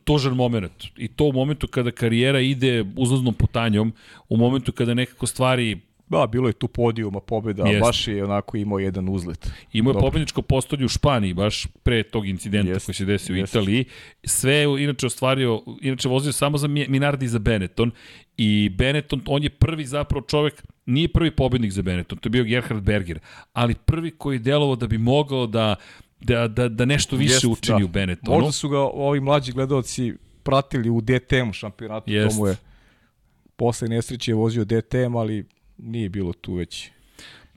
tužan moment. I to u momentu kada karijera ide uzlaznom putanjom, u momentu kada nekako stvari Da, bilo je tu podijuma pobjeda, Jest. baš je onako imao jedan uzlet. Imao je pobjedničko postolje u Španiji, baš pre tog incidenta Jest. koji se desio u. Italiji. Sve je inače ostvario, inače vozio samo za Minardi i za Benetton i Benetton, on je prvi zapravo čovek, nije prvi pobednik za Benetton, to je bio Gerhard Berger, ali prvi koji je delovao da bi mogao da, da, da, da nešto više Jest, učini da. u Benettonu. Možda su ga ovi mlađi gledalci pratili u DTM šampionatu, Jest. tomu je posle nesreće vozio DTM, ali nije bilo tu već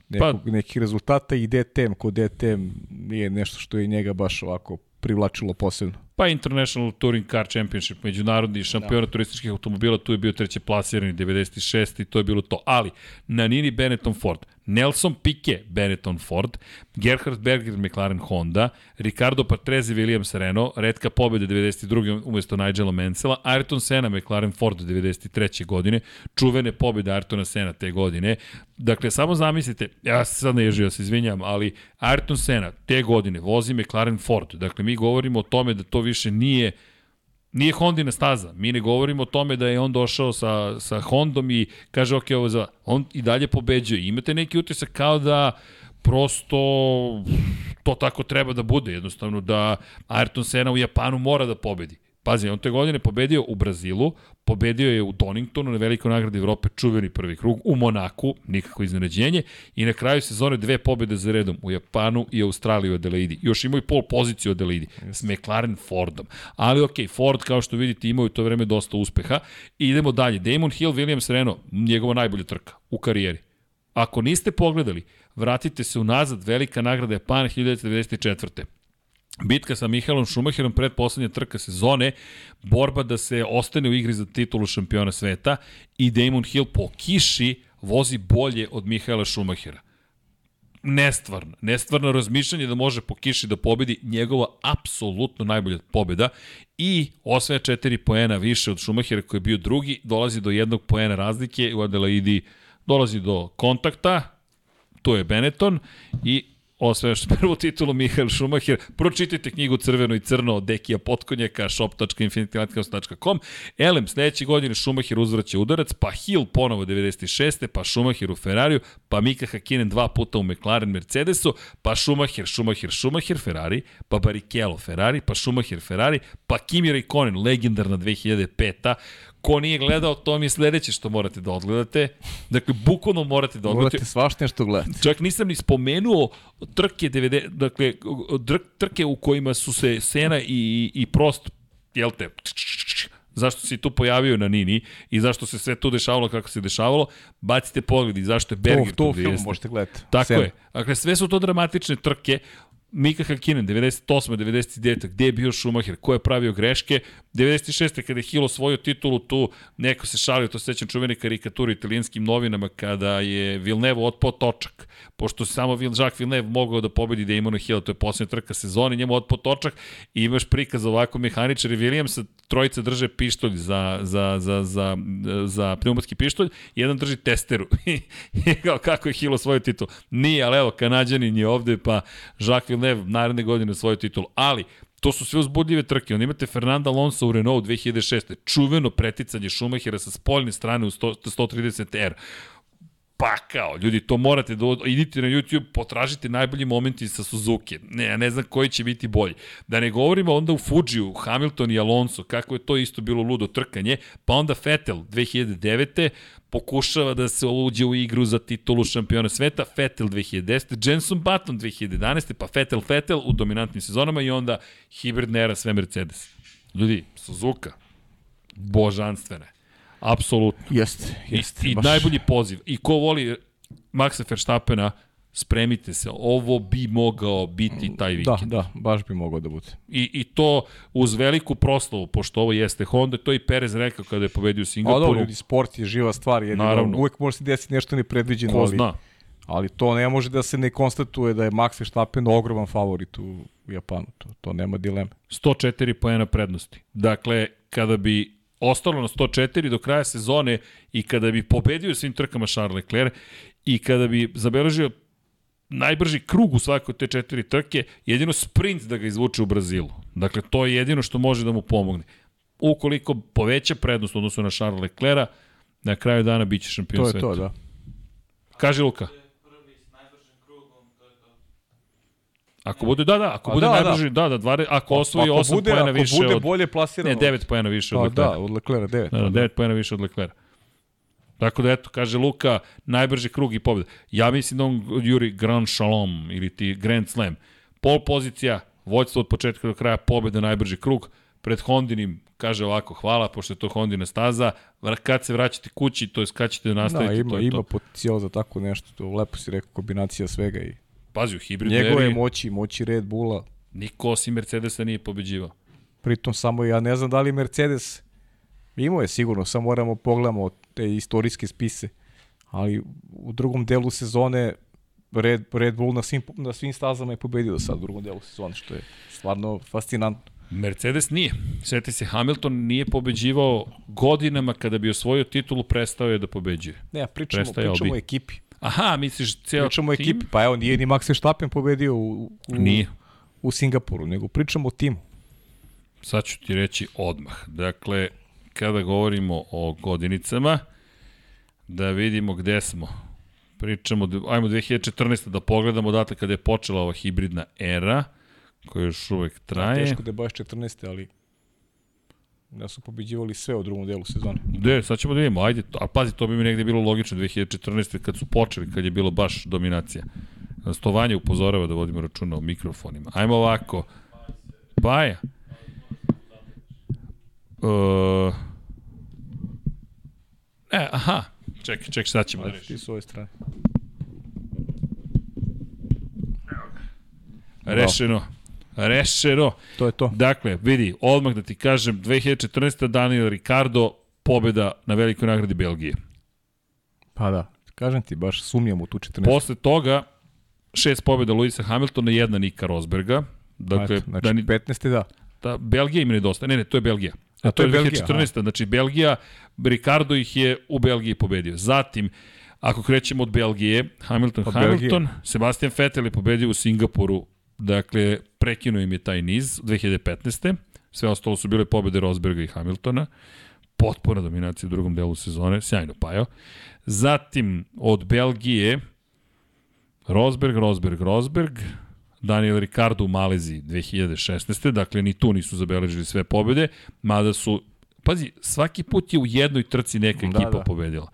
nekog, pa, nekih rezultata i DTM kod DTM nije nešto što je njega baš ovako privlačilo posebno. Pa International Touring Car Championship, međunarodni šampionat da. turističkih automobila, tu je bio treće plasirani 96. i to je bilo to. Ali, na Nini Benetton Ford, Nelson Piquet Benetton Ford, Gerhard Berger McLaren Honda, Ricardo Patrese Williams Renault, redka pobjede 92. umesto Nigela Mansella, Ayrton Senna McLaren Ford 93. godine, čuvene pobjede Ayrtona Senna te godine. Dakle, samo zamislite, ja se sad ne ježio, se izvinjam, ali Ayrton Senna te godine vozi McLaren Ford. Dakle, mi govorimo o tome da to više nije Nije Hondina staza. Mi ne govorimo o tome da je on došao sa, sa Hondom i kaže, ok, ovo za... On i dalje pobeđuje. Imate neki utisak kao da prosto to tako treba da bude. Jednostavno da Ayrton Senna u Japanu mora da pobedi. Pazi, on te godine pobedio u Brazilu, pobedio je u Doningtonu na velikoj nagradi Evrope, čuveni prvi krug, u Monaku, nikako iznenađenje, i na kraju sezone dve pobede za redom u Japanu i Australiji u Adelaidi. Još imaju pol poziciju u Adelaidi s McLaren Fordom. Ali ok, Ford, kao što vidite, imaju to vreme dosta uspeha. I idemo dalje. Damon Hill, Williams Renault, njegova najbolja trka u karijeri. Ako niste pogledali, vratite se unazad, velika nagrada Japana 1994 bitka sa Mihaelom Šumacherom pred poslednja trka sezone, borba da se ostane u igri za titulu šampiona sveta i Damon Hill po kiši vozi bolje od Mihaela Šumachera. Nestvarno. Nestvarno razmišljanje da može po kiši da pobedi njegova apsolutno najbolja pobeda i osvaja četiri poena više od Šumachera koji je bio drugi, dolazi do jednog poena razlike u Adelaidi, dolazi do kontakta, tu je Benetton i osvajaš (laughs) prvu titulu Mihael Schumacher. Pročitajte knjigu Crveno i crno od Dekija Potkonjaka, shop.infinitylighthouse.com. Elem, sledeće godine Schumacher uzvraća udarac, pa Hill ponovo 96. pa Schumacher u Ferrariju, pa Mika Hakkinen dva puta u McLaren Mercedesu, pa Schumacher, Schumacher, Schumacher, Ferrari, pa Barrichello Ferrari, pa Schumacher Ferrari, pa Kimi Raikkonen, legendarna 2005 Ko nije gledao, to mi je sledeće što morate da odgledate. Dakle, bukvalno morate da odgledate. Morate svašta nešto gledati. Čak nisam ni spomenuo trke 90, dakle, trke u kojima su se Sena i, i Prost, jel te, zašto se tu pojavio na Nini i zašto se sve to dešavalo kako se dešavalo, bacite pogled i zašto je Berger to, to film možete gledati. Tako Sena. je. Dakle, sve su to dramatične trke Mika Hakkinen, 98. 99. gde je bio Schumacher, ko je pravio greške, 96. kada je Hill osvojio titulu, tu neko se šalio, to sećam čuvene karikaturi italijanskim novinama, kada je Villeneuve otpao točak, pošto se samo Jacques Villeneuve mogao da pobedi da Hill, to je posljednja trka sezoni, njemu otpao točak i imaš prikaz ovako mehaničar i Williams, trojica drže pištolj za, za, za, za, za pneumatski pištolj, jedan drži testeru. (laughs) I kao kako je Hill osvojio titul. Nije, ali evo, Kanadjanin je ovde, pa Jacques Villeneuve naredne godine osvojio titul. Ali, To su sve uzbudljive trke. Onda imate Fernanda Alonso u Renault 2006. Čuveno preticanje Schumachera sa spoljne strane u 100, 130R pakao. Ljudi, to morate da idite na YouTube, potražite najbolji momenti sa Suzuki. Ne, ja ne znam koji će biti bolji. Da ne govorimo onda u Fujiju, Hamilton i Alonso, kako je to isto bilo ludo trkanje, pa onda Vettel 2009 pokušava da se uđe u igru za titulu šampiona sveta, Vettel 2010, Jenson Button 2011, pa Vettel Vettel u dominantnim sezonama i onda hibridna era sve Mercedes. Ljudi, Suzuka, božanstvene. Apsolutno. Jeste, jeste. I, i najbolji poziv. I ko voli Maxa Verstappena, spremite se, ovo bi mogao biti taj da, vikend. Da, da, baš bi mogao da bude. I, I to uz veliku proslavu, pošto ovo jeste Honda, to i Perez rekao kada je pobedio u Singapuru. A dobro, ljudi, sport je živa stvar, jedino Naravno. uvek može se desiti nešto nepredviđeno. Ko zna. Ali, ali to ne može da se ne konstatuje da je Max Verstappen ogroman favorit u Japanu, to, to nema dileme. 104 poena prednosti. Dakle, kada bi ostalo na 104 do kraja sezone i kada bi pobedio svim trkama Charles Leclerc i kada bi zabeležio najbrži krug u svakoj te četiri trke, jedino sprint da ga izvuče u Brazilu. Dakle, to je jedino što može da mu pomogne. Ukoliko poveća prednost odnosno na Charles Leclerc, na kraju dana biće šampion sveta. To je sveta. to, da. Kaže Luka. Ako bude, da, da, ako A bude da, da. najbrži, da, da, da ako osvoji 8 poena više od... Ako bude bolje plasirano... Ne, 9 poena više od Leclerc. Da, od Leclerc 9. Da, da, 9 poena više od Leclerc. Tako da, eto, kaže Luka, najbrži krug i pobjeda. Ja mislim da on juri Grand Shalom ili ti Grand Slam. Pol pozicija, vođstvo od početka do kraja, pobjeda, najbrži krug. Pred Hondinim, kaže ovako, hvala, pošto je to Hondina staza. Kad se vraćate kući, to je kad ćete nastaviti, da, ima, to je ima to. potencijal za tako nešto. To lepo si rekao, kombinacija svega i Pazi, u hibridnoj Njegove eri... moći, moći Red Bulla. Niko osim Mercedesa nije pobeđivao. Pritom samo ja ne znam da li Mercedes imao je sigurno, samo moramo pogledamo te istorijske spise. Ali u drugom delu sezone Red, Red Bull na svim, na svim stazama je pobedio do sad u drugom delu sezone, što je stvarno fascinantno. Mercedes nije. Sveti se, Hamilton nije pobeđivao godinama kada bi osvojio titulu, prestao je da pobeđuje. Ne, pričamo, Prestaje pričamo o ekipi. Aha, misliš ceo Pričamo o ekipi, pa evo nije ni Max Verstappen pobedio u, u, nije. u Singapuru, nego pričamo o timu. Sad ću ti reći odmah. Dakle, kada govorimo o godinicama, da vidimo gde smo. Pričamo, ajmo 2014. da pogledamo odatle kada je počela ova hibridna era, koja još uvek traje. Teško da je baš 14. ali da su pobeđivali sve u drugom delu sezone. De, sad ćemo da vidimo, ajde, a pazi, to bi mi negde bilo logično 2014. kad su počeli, kad je bilo baš dominacija. Stovanje upozorava da vodimo računa o mikrofonima. Ajmo ovako. Paja. Uh, e, aha, čekaj, čekaj, sad ćemo da rešimo. Ti su ove strane. Rešeno. Rešeno. To je to. Dakle, vidi, odmah da ti kažem, 2014. Daniel Ricardo, pobeda na velikoj nagradi Belgije. Pa da, kažem ti, baš sumnjam u tu 14. Posle toga, šest pobeda Luisa Hamiltona, jedna Nika Rosberga. Dakle, Eto, znači, da, 15. da. Da, Belgija im nedostaje. Ne, ne, to je Belgija. A to, to je 2014. Belgija, znači Belgija, Ricardo ih je u Belgiji pobedio. Zatim, Ako krećemo od Belgije, Hamilton, Od Hamilton, Sebastian Vettel je pobedio u Singapuru, dakle, prekinuo im je taj niz 2015. Sve ostalo su bile pobede Rosberga i Hamiltona. Potpuna dominacija u drugom delu sezone, sjajno pajao. Zatim, od Belgije, Rosberg, Rosberg, Rosberg, Daniel Ricardo u Maleziji 2016. Dakle, ni tu nisu zabeležili sve pobede, mada su, pazi, svaki put je u jednoj trci neka Da, ekipa da. pobedila.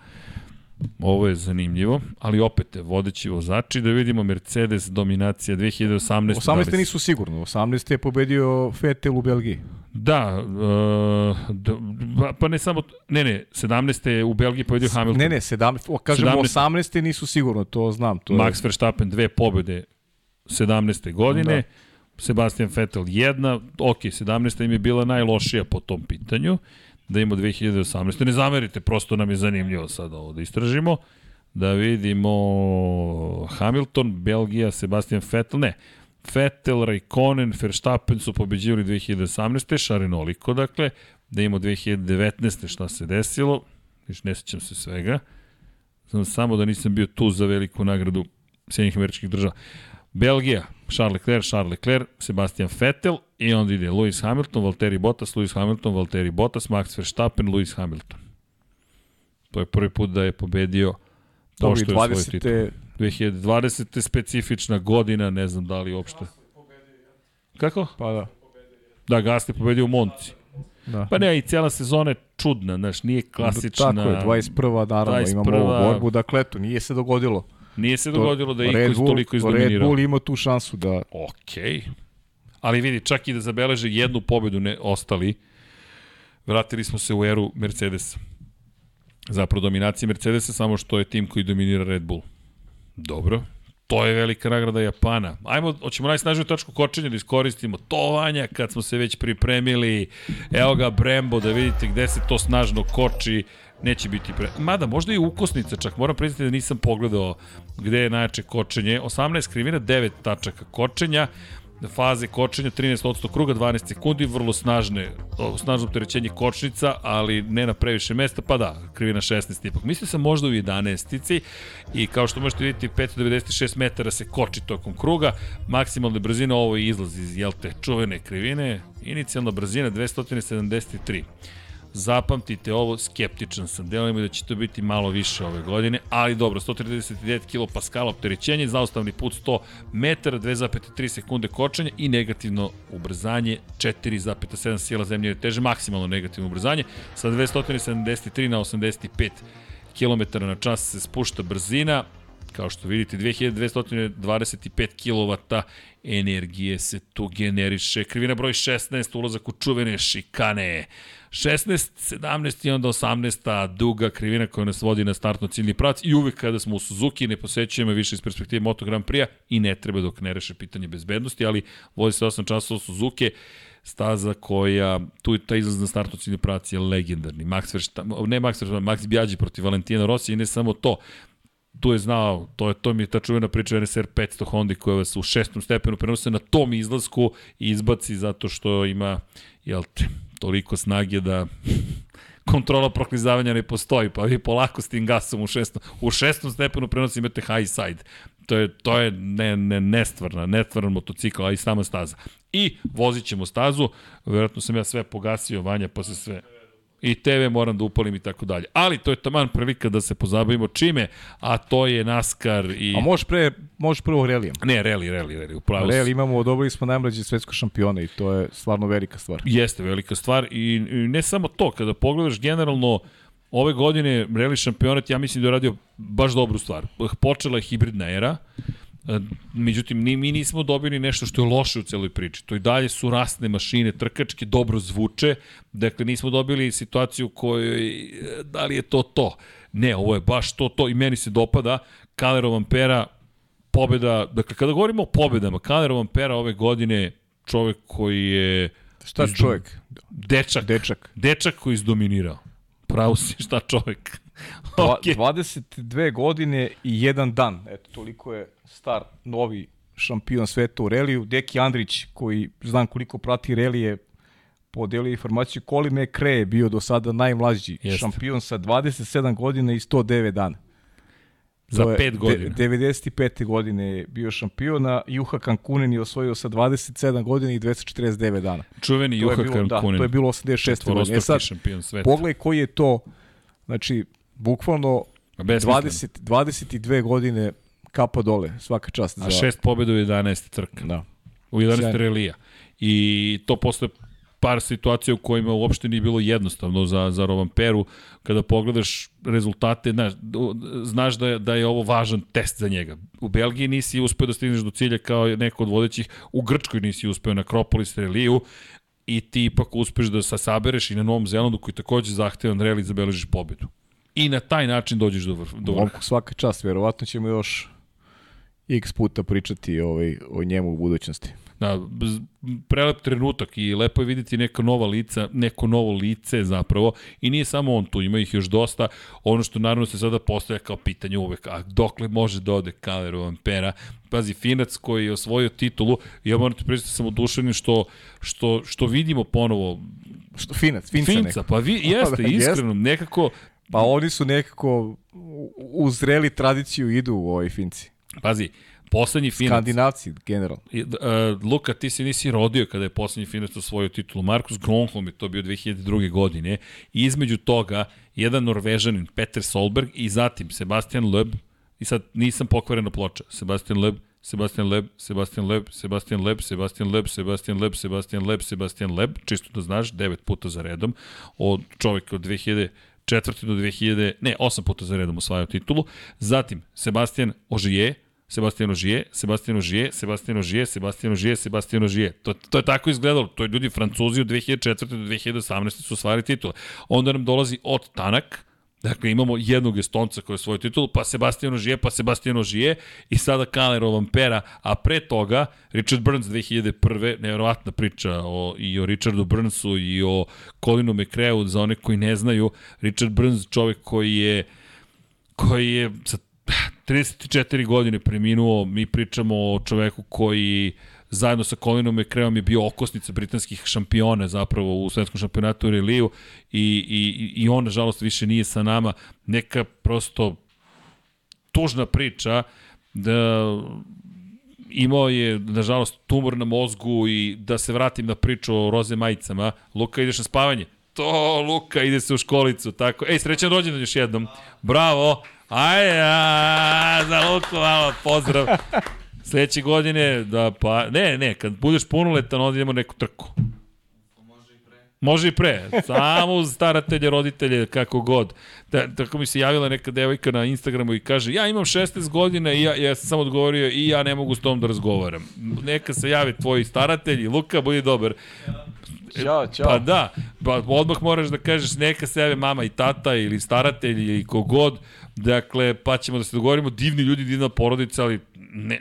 Ovo je zanimljivo, ali opet vodeći vozači da vidimo Mercedes dominacija 2018. 18. da li- nisu sigurno, 18. je pobedio Vettel u Belgiji. Da, uh, pa- ne samo, ne ne, 17. je u Belgiji pobedio Hamilton. Ne, ne, 17, o, kažemo 17. 18. nisu sigurno, to znam. To je- Max Verstappen dve pobede 17. godine, Da. Sebastian Vettel jedna, ok, 17. im je bila najlošija po tom pitanju, da ima 2018. Ne zamerite, prosto nam je zanimljivo sada ovo da istražimo. Da vidimo Hamilton, Belgija, Sebastian Vettel, ne, Vettel, Raikkonen, Verstappen su pobeđivali 2018. Šarenoliko, dakle, da imamo 2019. šta se desilo, viš ne sećam se svega, Znam samo da nisam bio tu za veliku nagradu Sjedinjih američkih država. Belgija, Charles Leclerc, Charles Leclerc, Sebastian Vettel i onda ide Lewis Hamilton, Valtteri Bottas, Lewis Hamilton, Valtteri Bottas, Max Verstappen, Lewis Hamilton. To je prvi put da je pobedio i pošto je svoj titul. 20. 2020. specifična godina, ne znam da li uopšte. Kako? Pa da. Da, Gasly je pobedio u Monci. da. Pa ne, i cijela sezona je čudna, znaš, nije klasična. Tako je, 21. naravno 21.. imamo ovu borbu, dakle eto, nije se dogodilo. Nije se dogodilo da je Red Bull- toliko Red izdominirao. Bull ima tu šansu da Okej. Ali vidi, čak i da zabeleže jednu pobedu ne ostali, vratili smo se u eru Mercedesa. Zapravo dominacija Mercedesa samo što je tim koji dominira Red Bull. Dobro. To je velika nagrada Japana. Ajmo, hoćemo najsnažniju tačku kočenja da iskoristimo. To Vanja, kad smo se već pripremili. Evo ga Brembo, da vidite gde se to snažno koči. Neće biti pre... Mada, možda i ukosnica čak. Moram priznati da nisam pogledao gde je najjače kočenje. 18 krivina, 9 tačaka kočenja faze kočenja 13% kruga 12 sekundi, vrlo snažne, snažno opterećenje kočnica, ali ne na previše mesta, pa da, krivina 16 ipak. Mislio sam možda u 11 i kao što možete vidjeti 596 metara se koči tokom kruga, maksimalna brzina ovo je izlaz iz jel te čuvene krivine, inicijalna brzina 273. Zapamtite ovo, skeptičan sam, delujemo da će to biti malo više ove godine, ali dobro, 139 kPa opterećenje, zaustavni put 100 metara, 2,3 sekunde kočenja i negativno ubrzanje 4,7 sila zemlje je teže, maksimalno negativno ubrzanje, sa 273 na 85 km na čas se spušta brzina, kao što vidite 2225 kW energije se tu generiše. Krivina broj 16, ulazak u čuvene šikane. 16, 17 i onda 18 duga krivina koja nas vodi na startno ciljni pravac i uvek kada smo u Suzuki ne posećujemo više iz perspektive Moto Grand Prix-a i ne treba dok ne reše pitanje bezbednosti, ali vozi se 8 časova Suzuki staza koja, tu je taj izlaz na startno ciljni pravac je legendarni. Max Verstappen, ne Max Verstappen, Max Bjađi protiv Valentina Rossi i ne samo to, tu je znao, to je to mi je ta čuvena priča NSR 500 Honda koja vas u šestom stepenu prenose na tom izlasku i izbaci zato što ima jel te, toliko snage da kontrola proklizavanja ne postoji, pa vi polako s tim gasom u šestom, u šestom stepenu prenosi imate high side. To je, to je ne, ne, nestvarna, nestvaran motocikl, a i sama staza. I vozit ćemo stazu, verovatno sam ja sve pogasio, Vanja, pa se sve i TV moram da upalim i tako dalje. Ali to je taman prilika da se pozabavimo čime, a to je NASCAR i... A možeš, pre, možeš prvo relijem. Ne, reli, reli, reli, upravo Reli imamo, dobili smo najmlađe svetsko šampiona i to je stvarno velika stvar. Jeste velika stvar i, i ne samo to, kada pogledaš generalno ove godine reli šampionat, ja mislim da je radio baš dobru stvar. Počela je hibridna era, međutim ni, mi nismo dobili nešto što je loše u celoj priči. To i dalje su rasne mašine, trkačke, dobro zvuče, dakle nismo dobili situaciju kojoj, e, da li je to to? Ne, ovo je baš to to i meni se dopada. Kalero Vampera, pobeda, dakle kada govorimo o pobedama, Kalero Vampera ove godine čovek koji je Šta čovjek? Dečak. Dečak. Dečak koji je izdominirao. Pravo si šta čovek. (laughs) Okay. 22 godine i jedan dan. Eto, toliko je star, novi šampion sveta u reliju. Deki Andrić, koji znam koliko prati relije, podelio informaciju Colin McRae je bio do sada najmlađi Jeste. šampion sa 27 godina i 109 dana. Za To je 5 godina. De, 95. godine je bio šampion, a Juha Kankunen je osvojio sa 27 godina i 249 dana. Čuveni To Juha bilo, da, Kankunen. to je bilo 86. godine. E sad, šampion sveta. pogledaj koji je to, znači, bukvalno Besmisleno. 20, 22 godine kapa dole, svaka čast. A šest pobjeda u 11 trka. Da. U 11 Sjajno. relija. I to posle par situacija u kojima uopšte nije bilo jednostavno za, za Rovanperu. Kada pogledaš rezultate, znaš, znaš da, je, da je ovo važan test za njega. U Belgiji nisi uspeo da stigneš do cilja kao neko od vodećih, u Grčkoj nisi uspeo na Akropolis reliju i ti ipak uspeš da sa sabereš i na Novom Zelandu koji takođe zahtevan reli zabeležiš pobedu. I na taj način dođeš do, vrh, do vrha. Svaka čast, verovatno ćemo još x puta pričati ovaj, o njemu u budućnosti. Da, prelep trenutak i lepo je videti neka nova lica, neko novo lice zapravo i nije samo on tu, ima ih još dosta. Ono što naravno se sada postavlja kao pitanje uvek, a dokle može da ode Kalero Vampera? Pazi, Finac koji je osvojio titulu, ja moram ti priznati da sam oduševljen što, što, što vidimo ponovo Što, finac, finca, Finca, Finca. pa vi, (laughs) jeste. iskreno, nekako, Pa oni su nekako uzreli tradiciju idu u ovoj Finci. Pazi, poslednji finac... Skandinavci, general. Uh, e, Luka, ti se nisi rodio kada je poslednji finac osvojio titulu. Markus Gronholm je to bio 2002. godine. I između toga, jedan norvežanin, Peter Solberg, i zatim Sebastian Loeb, i sad nisam pokvarena ploča, Sebastian Loeb, Sebastian Leb, Sebastian Leb, Sebastian Leb, Sebastian Leb, Sebastian Leb, Sebastian Leb, Sebastian Leb, čisto da znaš, devet puta za redom, od čoveka od 2000, četvrti do 2000, ne, osam puta za redom osvajao titulu. Zatim, Sebastian Ožije, Sebastian Ožije, Sebastian Ožije, Sebastian Ožije, Sebastian Ožije, Sebastian Ožije. To, to je tako izgledalo. To je ljudi Francuzi od 2004. do 2018. su osvajali titule. Onda nam dolazi od Tanak, Dakle, imamo jednog Estonca koji je svoju titulu, pa Sebastian Ožije, pa Sebastian Ožije i sada Kalero Vampera, a pre toga Richard Burns 2001. Nevjerovatna priča o, i o Richardu Burnsu i o Colinu McRae, za one koji ne znaju, Richard Burns čovek koji je koji je sa 34 godine preminuo, mi pričamo o čoveku koji zajedno sa Colinom McRaeom je bio okosnica britanskih šampiona zapravo u svetskom šampionatu u reliju i, i, i on nažalost više nije sa nama. Neka prosto tužna priča da imao je, nažalost, tumor na mozgu i da se vratim na priču o roze majicama. Luka, ideš na spavanje? To, Luka, ide se u školicu, tako. Ej, srećan rođendan još jednom. Bravo. Ajde, za Luku, malo, pozdrav. Sledeće godine, da pa, ne, ne, kad budeš punoletan, onda idemo neku trku. Može i pre, samo uz staratelje, roditelje, kako god. Da, tako mi se javila neka devojka na Instagramu i kaže, ja imam 16 godina i ja, ja sam samo odgovorio i ja ne mogu s tom da razgovaram. Neka se jave tvoji staratelji, Luka, budi dobar. Ćao, ćao. Pa da, pa odmah moraš da kažeš neka se jave mama i tata ili staratelj ili kogod, dakle, pa ćemo da se dogovorimo, divni ljudi, divna porodica, ali ne,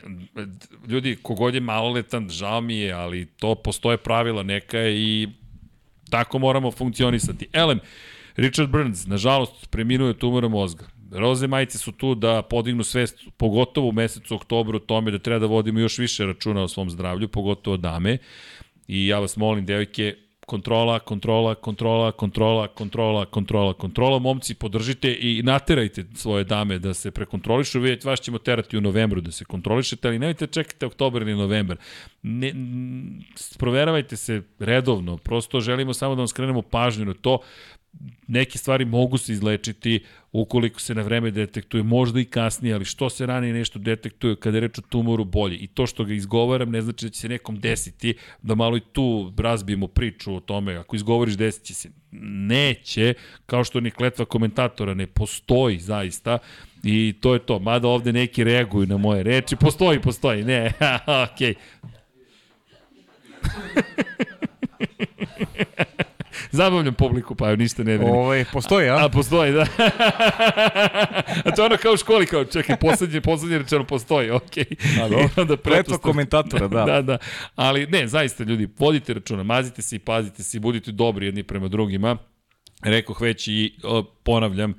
ljudi, kogod je maloletan, žao mi je, ali to postoje pravila neka i tako moramo funkcionisati. Elem, Richard Burns, nažalost, preminuo je tumora mozga. Roze majice su tu da podignu svest, pogotovo u mesecu oktobru, tome da treba da vodimo još više računa o svom zdravlju, pogotovo dame. I ja vas molim, devojke, kontrola, kontrola, kontrola, kontrola, kontrola, kontrola, kontrola. Momci, podržite i naterajte svoje dame da se prekontrolišu. Vidjeti, vas ćemo terati u novembru da se kontrolišete, ali nemojte čekati oktobar ili novembar. Ne, proveravajte se redovno. Prosto želimo samo da vam skrenemo pažnju na to neke stvari mogu se izlečiti ukoliko se na vreme detektuje, možda i kasnije, ali što se ranije nešto detektuje kada je reč o tumoru bolje. I to što ga izgovaram ne znači da će se nekom desiti, da malo i tu razbijemo priču o tome, ako izgovoriš desit će se. Neće, kao što ni kletva komentatora ne postoji zaista, I to je to. Mada ovde neki reaguju na moje reči. Postoji, postoji. Ne, (laughs) okej. (laughs) (laughs) Zabavljam publiku, pa ništa ne brini. Ovaj, postoji, a? A, postoji, da. (laughs) A to je ono kao u školi, kao, čekaj, poslednje, poslednje rečeno postoji, okej. A, dobro. (laughs) I onda komentatora, da. da, da. Ali ne, zaista ljudi, vodite računa, mazite se i pazite se i budite dobri jedni prema drugima. Rekoh već i o, ponavljam,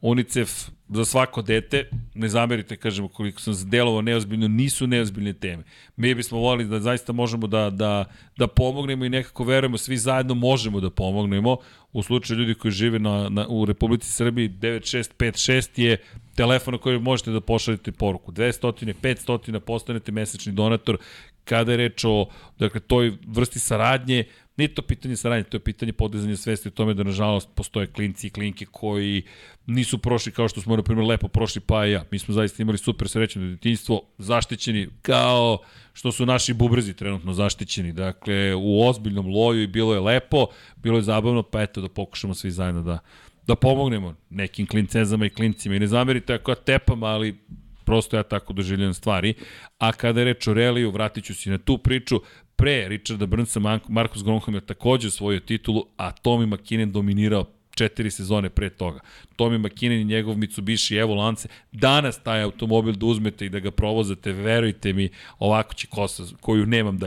UNICEF za svako dete, ne zamerite, kažemo, koliko sam delovao neozbiljno, nisu neozbiljne teme. Mi bismo volili da zaista možemo da, da, da pomognemo i nekako verujemo, svi zajedno možemo da pomognemo. U slučaju ljudi koji žive na, na, u Republici Srbiji, 9656 je telefon na koji možete da pošaljete poruku. 200, 500, postanete mesečni donator. Kada je reč o dakle, toj vrsti saradnje, Nije to pitanje saradnje, to je pitanje podizanja svesti o tome da nažalost postoje klinci i klinke koji nisu prošli kao što smo na primjer lepo prošli pa i ja. Mi smo zaista imali super srećno detinjstvo, zaštićeni kao što su naši bubrezi trenutno zaštićeni. Dakle, u ozbiljnom loju i bilo je lepo, bilo je zabavno, pa eto da pokušamo svi zajedno da da pomognemo nekim klincezama i klincima. I ne zamerite ako ja tepam, ali prosto ja tako doživljam stvari. A kada je reč o Reliju, vratit ću se na tu priču, pre Richarda Brnsa, Marcus Gronholm je takođe osvojio titulu, a Tommy McKinnon dominirao četiri sezone pre toga. Tommy McKinnon i njegov Mitsubishi Evo Lance, danas taj automobil da uzmete i da ga provozate, verujte mi, ovako će kosa koju nemam da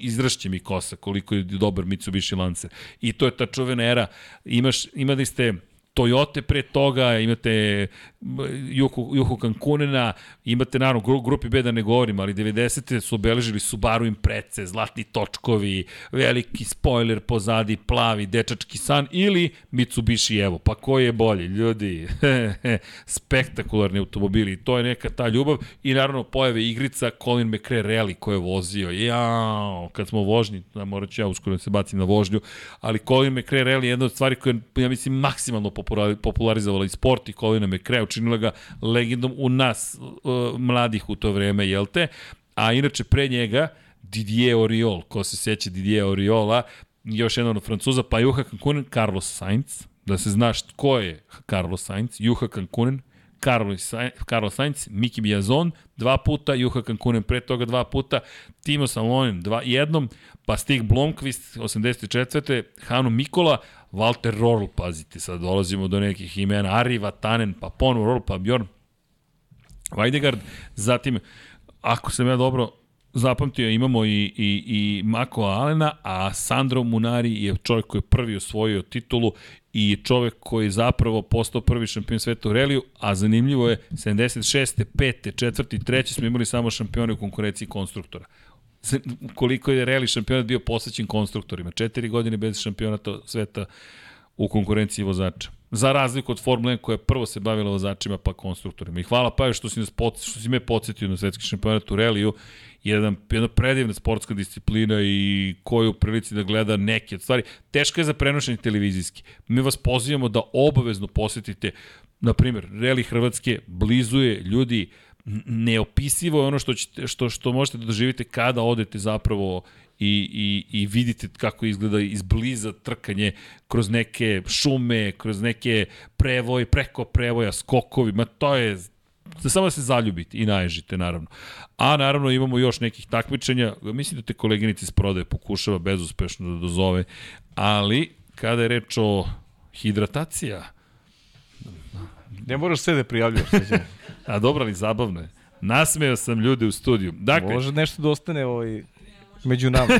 izrašće mi kosa koliko je dobar Mitsubishi Lancer. I to je ta čuvena era, imaš, imali ste Toyota pre toga, imate Juhu, Juhu Kankunena, imate naravno gru, grupi B da ne govorim, ali 90. su obeležili Subaru Imprece, zlatni točkovi, veliki spoiler pozadi, plavi, dečački san ili Mitsubishi Evo. Pa ko je bolji? Ljudi, (laughs) spektakularni automobili. To je neka ta ljubav i naravno pojave igrica Colin McRae Rally koje je vozio. Jao, kad smo vožnji, da morat ću ja uskoro da se bacim na vožnju, ali Colin McRae Rally je jedna od stvari koje, ja mislim, maksimalno popularizovala i sport i Colin McRae učinila ga legendom u nas, uh, mladih u to vreme, jel te? A inače pre njega, Didier Oriol, ko se seća Didier Oriola, još jedan od Francuza, pa Juha Kankunen, Carlos Sainz, da se znaš ko je Carlos Sainz, Juha Kankunen, Carlos, Carlos Sainz, Miki Biazon, dva puta, Juha Kankunen pre toga dva puta, Timo Salonen dva, jednom, pa Stig Blomqvist 84. Hanu Mikola, Walter Rorl, pazite, sad dolazimo do nekih imena, Ari Vatanen, pa Ponu Rorl, pa Bjorn Vajdegard, zatim, ako sam ja dobro zapamtio, imamo i, i, i Mako Alena, a Sandro Munari je čovjek koji je prvi osvojio titulu i čovek koji je zapravo postao prvi šampion sveta u reliju, a zanimljivo je 76. 5. 4. 3. smo imali samo šampione u konkurenciji konstruktora koliko je reli šampionat bio posvećen konstruktorima. Četiri godine bez šampionata sveta u konkurenciji vozača. Za razliku od Formule 1 koja je prvo se bavila vozačima pa konstruktorima. I hvala pa što si, nas što si me podsjetio na svetski šampionat u reliju. Jedan, jedna predivna sportska disciplina i koju prilici da gleda neke od stvari. Teška je za prenošenje televizijski. Mi vas pozivamo da obavezno posetite, na primjer, Reli Hrvatske blizuje ljudi neopisivo je ono što, ćete, što, što možete da doživite kada odete zapravo i, i, i vidite kako izgleda izbliza trkanje kroz neke šume, kroz neke prevoje, preko prevoja, skokovi, ma to je samo da se zaljubite i naježite, naravno. A naravno imamo još nekih takmičenja, mislim da te koleginici iz prodaje pokušava bezuspešno da dozove, ali kada je reč o hidratacija, Ne moraš sve da prijavljaš. A dobro, ali zabavno je. Nasmeo sam ljude u studiju. Dakle, Može nešto da ostane ovaj, među nama. (laughs)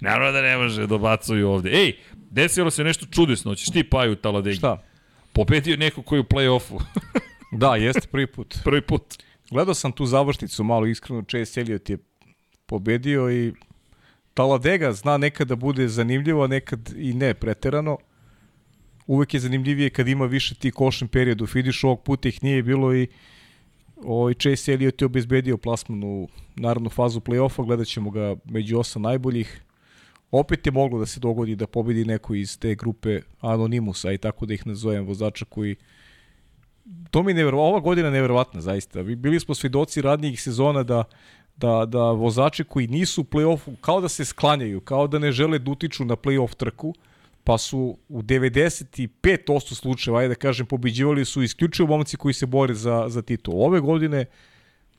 Naravno da ne može, dobacuju ovde. Ej, desilo se nešto čudesno, hoćeš ti paju u Taladegi. Šta? Pobedio neko koji u play-offu. (laughs) da, jeste prvi put. (laughs) Prvi put. Gledao sam tu završnicu, malo iskreno, Chase Elliot je pobedio i Taladega zna nekad da bude zanimljivo, a nekad i ne preterano uvek je zanimljivije kad ima više ti košen period u finišu, ovog puta ih nije bilo i ovaj Chase Elliott je obezbedio plasman u narodnu fazu play-offa, gledat ćemo ga među osam najboljih. Opet je moglo da se dogodi da pobedi neko iz te grupe Anonimusa i tako da ih nazovem vozača koji to mi je ova godina je neverovatna zaista. Bili smo svedoci radnijih sezona da da, da vozači koji nisu u play-offu kao da se sklanjaju, kao da ne žele da utiču na play-off trku, pa su u 95% slučajeva, ajde da kažem, pobeđivali su isključivo momci koji se bore za, za titul. Ove godine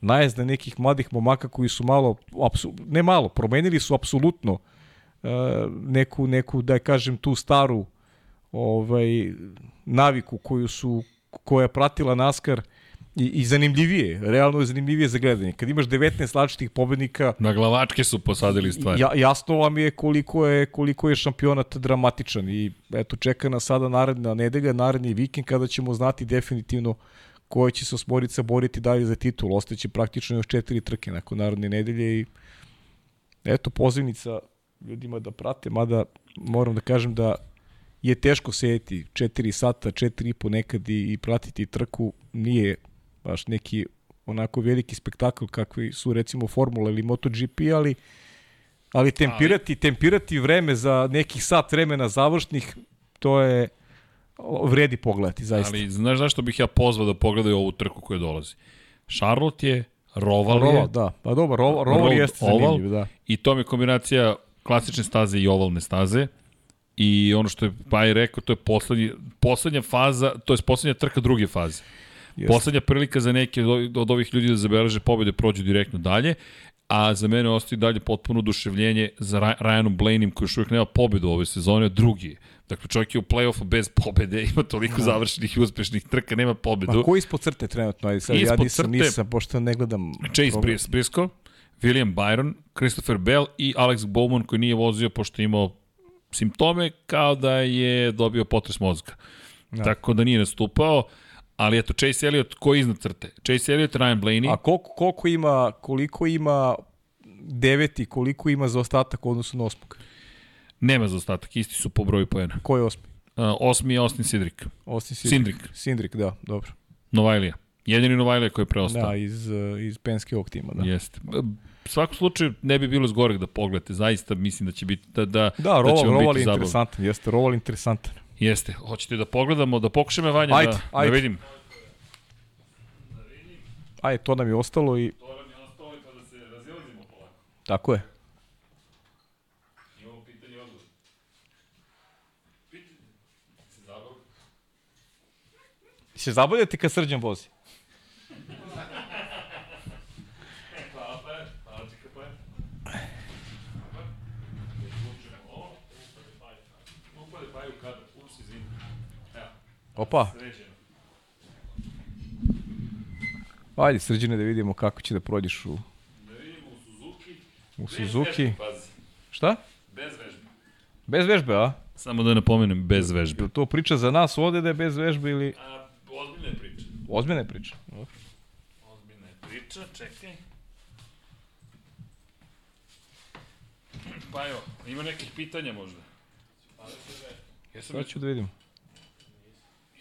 najezda nekih mladih momaka koji su malo, ne malo, promenili su apsolutno uh, neku, neku, da kažem, tu staru ovaj, naviku koju su, koja je pratila NASCAR I, I zanimljivije, realno je zanimljivije za gledanje. Kad imaš 19 različitih pobednika, Na glavačke su posadili stvari. ja, jasno vam je koliko je koliko je šampionat dramatičan i eto čeka nas sada naredna nedelja, naredni vikend kada ćemo znati definitivno koja će se osmorica boriti dalje za titul. Ostaće praktično još četiri trke nakon naredne nedelje i eto pozivnica ljudima da prate, mada moram da kažem da je teško sedeti 4 sata, 4 i po nekad i, i pratiti trku, nije baš neki onako veliki spektakl kakvi su recimo Formula ili MotoGP, ali ali tempirati, ali... tempirati vreme za nekih sat vremena završnih, to je vredi pogledati, zaista. Ali znaš zašto bih ja pozvao da pogledaju ovu trku koja dolazi? Charlotte je, Roval, Roval je, da. Pa dobro, Roval, Roval jeste oval. zanimljiv, da. i to mi je kombinacija klasične staze i ovalne staze. I ono što je Paj rekao, to je poslednji, poslednja faza, to je poslednja trka druge faze. Jeste. Poslednja prilika za neke od ovih- ljudi da zabeleže pobede prođu direktno dalje, a za mene ostaje dalje potpuno oduševljenje za Ryanom Blaneyem koji još uvijek nema pobedu ove sezone, a drugi. Dakle, čovjek je u play-offu bez pobede, (laughs) ima toliko završenih i uspešnih trka, nema pobedu. Ma ko ispod crte trenutno? Ajde, sad, ja Ispod nisam, crte- nisam, pošto ne gledam. Chase program. Bris, Briscoe, William Byron, Christopher Bell i Alex Bowman koji nije vozio pošto je imao simptome kao da je dobio potres mozga. Da. Tako da nije nastupao, ali eto Chase Elliott ko je iznad crte? Chase Elliott, Ryan Blaney, A koliko, koliko ima, koliko ima deveti, koliko ima za ostatak u odnosu na osmog? nema za ostatak, isti su po broju poena. Ko je osmi? Uh, osmi je Austin Sidrick, Osmi Sindrik, Sindrik, da, dobro. Novajlija. Jedini Novajlija koji je preostao. Da, iz, iz Penske ovog tima, da. Jeste. U svakom slučaju ne bi bilo zgorek da pogledate, zaista mislim da će biti da da Da, da Roval, će Roval biti je zabavno. interesantan, jeste, Roval interesantan. Jeste. Hoćete da pogledamo, da pokušamo Vanja Ajde, da, ajde. da vidim. Ajde, to nam je ostalo i To nam je ostalo pa da se razilazimo polako. tako je. Imamo pitanje i odgovor. Pitanje. Se zabavljate kad srđan vozi? Hvala pa je. Hvala čeka pa je. Upade pa je u kadar. Ups, izvini. Evo, Opa, sređeno. ajde srđane da vidimo kako će da prođeš u, Da vidimo u Suzuki. u Bez Suzuki. vežbe, Pazi, Šta? bez vežbe. Bez vežbe, a? Samo da napomenem, bez vežbe. Jel to priča za nas ovde da je bez vežbe ili... A, ozbiljna je priča. Ozbiljna je priča. Ozbiljna je priča, čekaj. Pa evo, ima nekih pitanja možda. Jesam, Sad ću da vidim.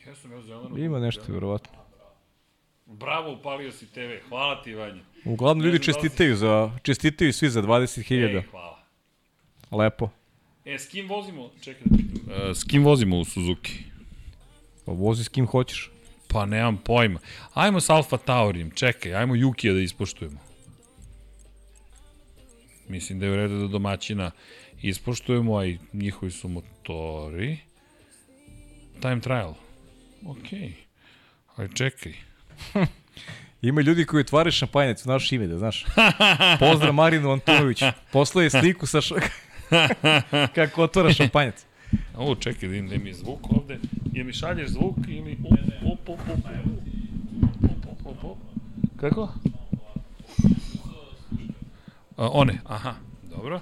Jesam ja zeleno. Ima nešto, verovatno. Bravo, upalio si TV. Hvala ti, Vanja. Uglavnom ljudi da čestitaju za čestitaju svi za 20.000. Ej, hvala. Lepo. E, s kim vozimo? Čekaj da pitam. E, s kim vozimo u Suzuki? Pa vozi s kim hoćeš. Pa nemam pojma. Ajmo s Alfa Taurijem, čekaj, ajmo Jukija da ispoštujemo. Mislim da je u redu da domaćina ispoštujemo, a i njihovi su motori. Time trial. Okej. Okay. Ali čekaj. (laughs) Ima ljudi koji otvaraju šampanjac u naše ime, da znaš. Pozdrav Marinu Antunoviću. Poslao je sliku sa š... (laughs) kako otvara šampanjac. O, čekaj, da im, da mi zvuk ovde. Je mi šalješ zvuk ili... Up, up, up, up, up, up, up. Kako? A, one, aha, dobro.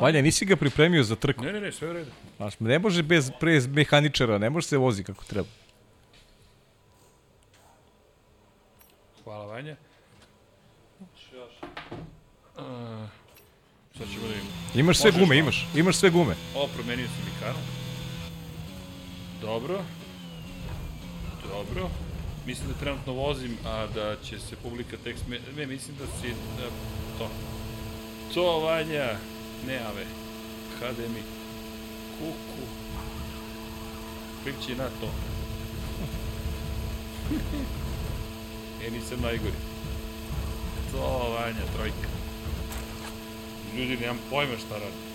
Vanja, nisi ga pripremio za trku. Ne, ne, ne, sve u redu. Znaš, ne može bez, bez mehaničara, ne može se vozi kako treba. Hvala, Vanja. Uh, sad ćemo da vidimo. Imaš sve Možeš gume, malo. imaš. Imaš sve gume. O, promenio sam i kanal. Dobro. Dobro. Mislim da trenutno vozim, a da će se publika tek sme... Ne, mislim da si... Da, to. To, Vanja. Ne, ave. HDMI. Kuku. Klikći na to. (laughs) e, nisam najgori. To, Vanja, trojka. Ljudi, nemam pojma šta radi.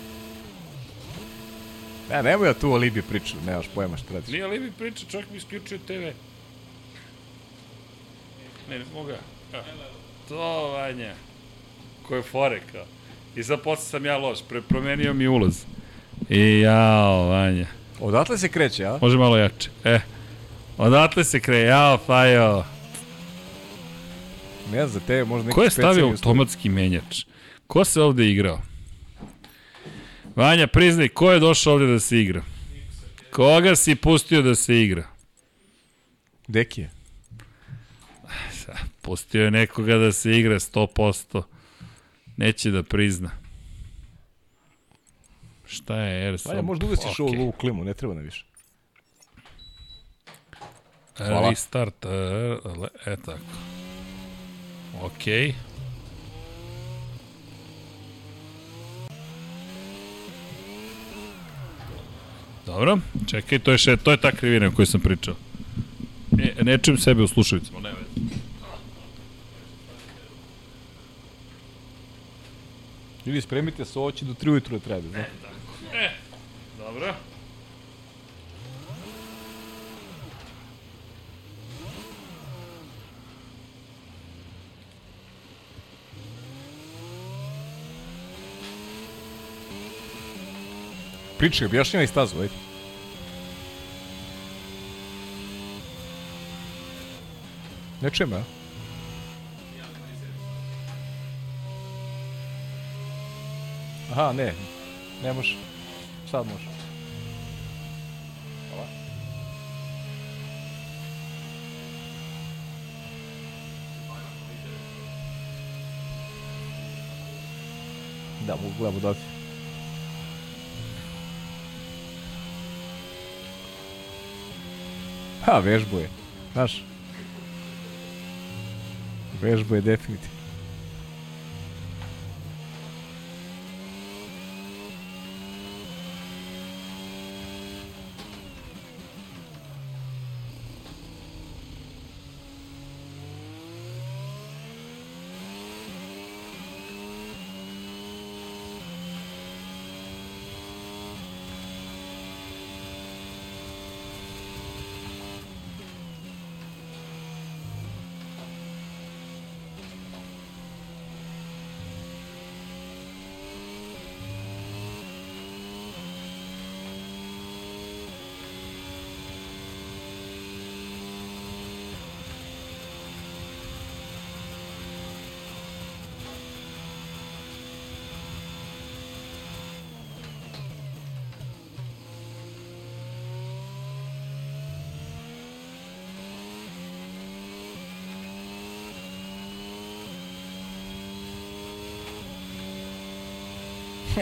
Ne, nemoj ja tu o Libiji priču, nemaš pojma šta radiš. Nije li mi priča, čak mi isključio TV. Ne, ne mogu ja. To, Vanja. Koje fore, kao. I sad posle sam ja loš, pre, promenio mi ulaz. I jao, Vanja. Odatle se kreće, a? Može malo jače. E. Odatle se kreje, jao, Fajo. Ne znam, za tebe možda neki Ko je stavio automatski menjač? Ko se ovde igrao? Vanja, priznaj, ko je došao ovde da se igra? Koga si pustio da se igra? Deki je. Pustio je nekoga da se igra 100%. Neće da prizna. Šta je Erson? Vanja, možda ugasiš Ok. ovu, klimu, ne treba na više. Hvala. Restart, e, e tako. Okej. Dobro, čekaj, to je, še, to je ta krivina o kojoj sam pričao. E, ne čujem sebe u slušalicama, ne veze. Ljudi, spremite se, ovo će do 3 ujutru da treba, znate. Dobro. Pričaj, objašnjavaj stazu, ajde. Ne čujem, ja? Aha, ne. Ne može. Sad može. Hvala. Da, mogu gledamo da Ha, vežbu je. Znaš? Vežbu je definitivno.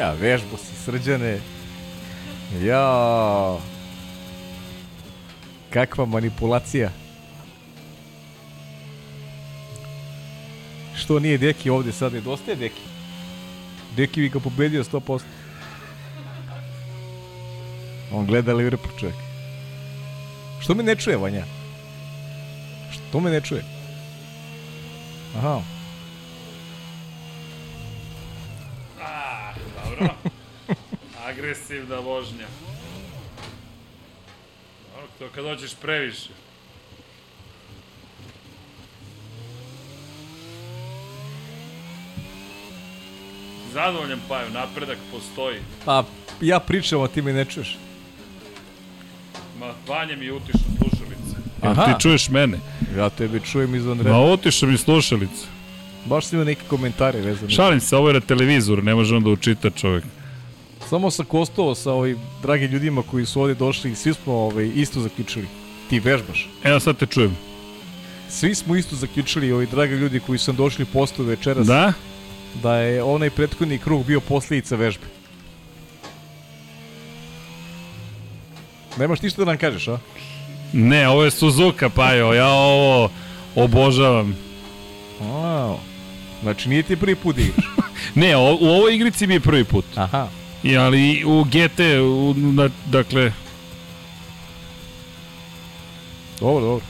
Ja, vežbu si srđane. Ja. Kakva manipulacija. Što nije Deki ovde sad? Nedostaje Deki. Deki bi ga pobedio 100%. On gleda Liverpool čovjek. Što me ne čuje, Vanja? Što me ne čuje? Aha. (laughs) Agresivna vožnja. Dobro, to kad hoćeš previše. Zadovoljan Paju, napredak postoji. A ja pričam, a ti me ne čuješ. Ma, Vanja mi je utišao slušalice. Aha. ti čuješ mene? Ja tebe čujem izvan reda. Ma, utišao mi slušalice. Baš sam imao neke komentare vezane. Šalim se, ovo je na televizoru, ne može on da učita čovjek. Samo sam kostao sa ovim dragim ljudima koji su ovde došli i svi smo ovaj, isto zaključili. Ti vežbaš. Evo sad te čujem. Svi smo isto zaključili, ovi dragi ljudi koji su nam došli postu večeras, Da? da je onaj prethodni krug bio posljedica vežbe. Nemaš ništa da nam kažeš, a? Ne, ovo je Suzuka, Pajo, ja ovo obožavam. Wow. Znači nije ti prvi put da igraš. (laughs) Ne, o, u ovoj igrici mi je prvi put. Aha. I, ali u GT, u, na, dakle, Dobro, dobro.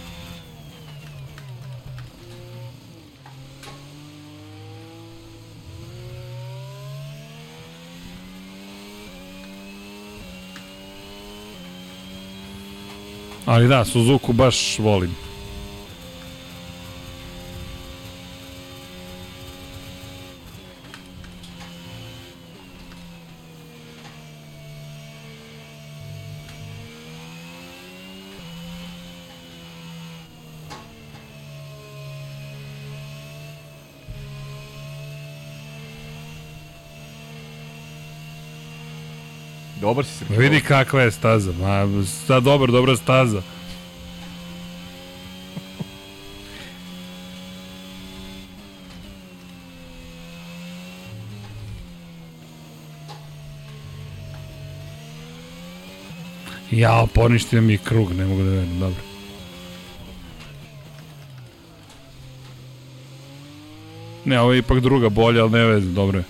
ali da, Suzuku baš volim. Dobar si Srki. Vidi kakva je staza. Ma, sta dobar, dobra staza. Ja, poništio mi krug, ne mogu da verujem, dobro. Ne, ovo je ipak druga bolja, ali ne veze, dobro je.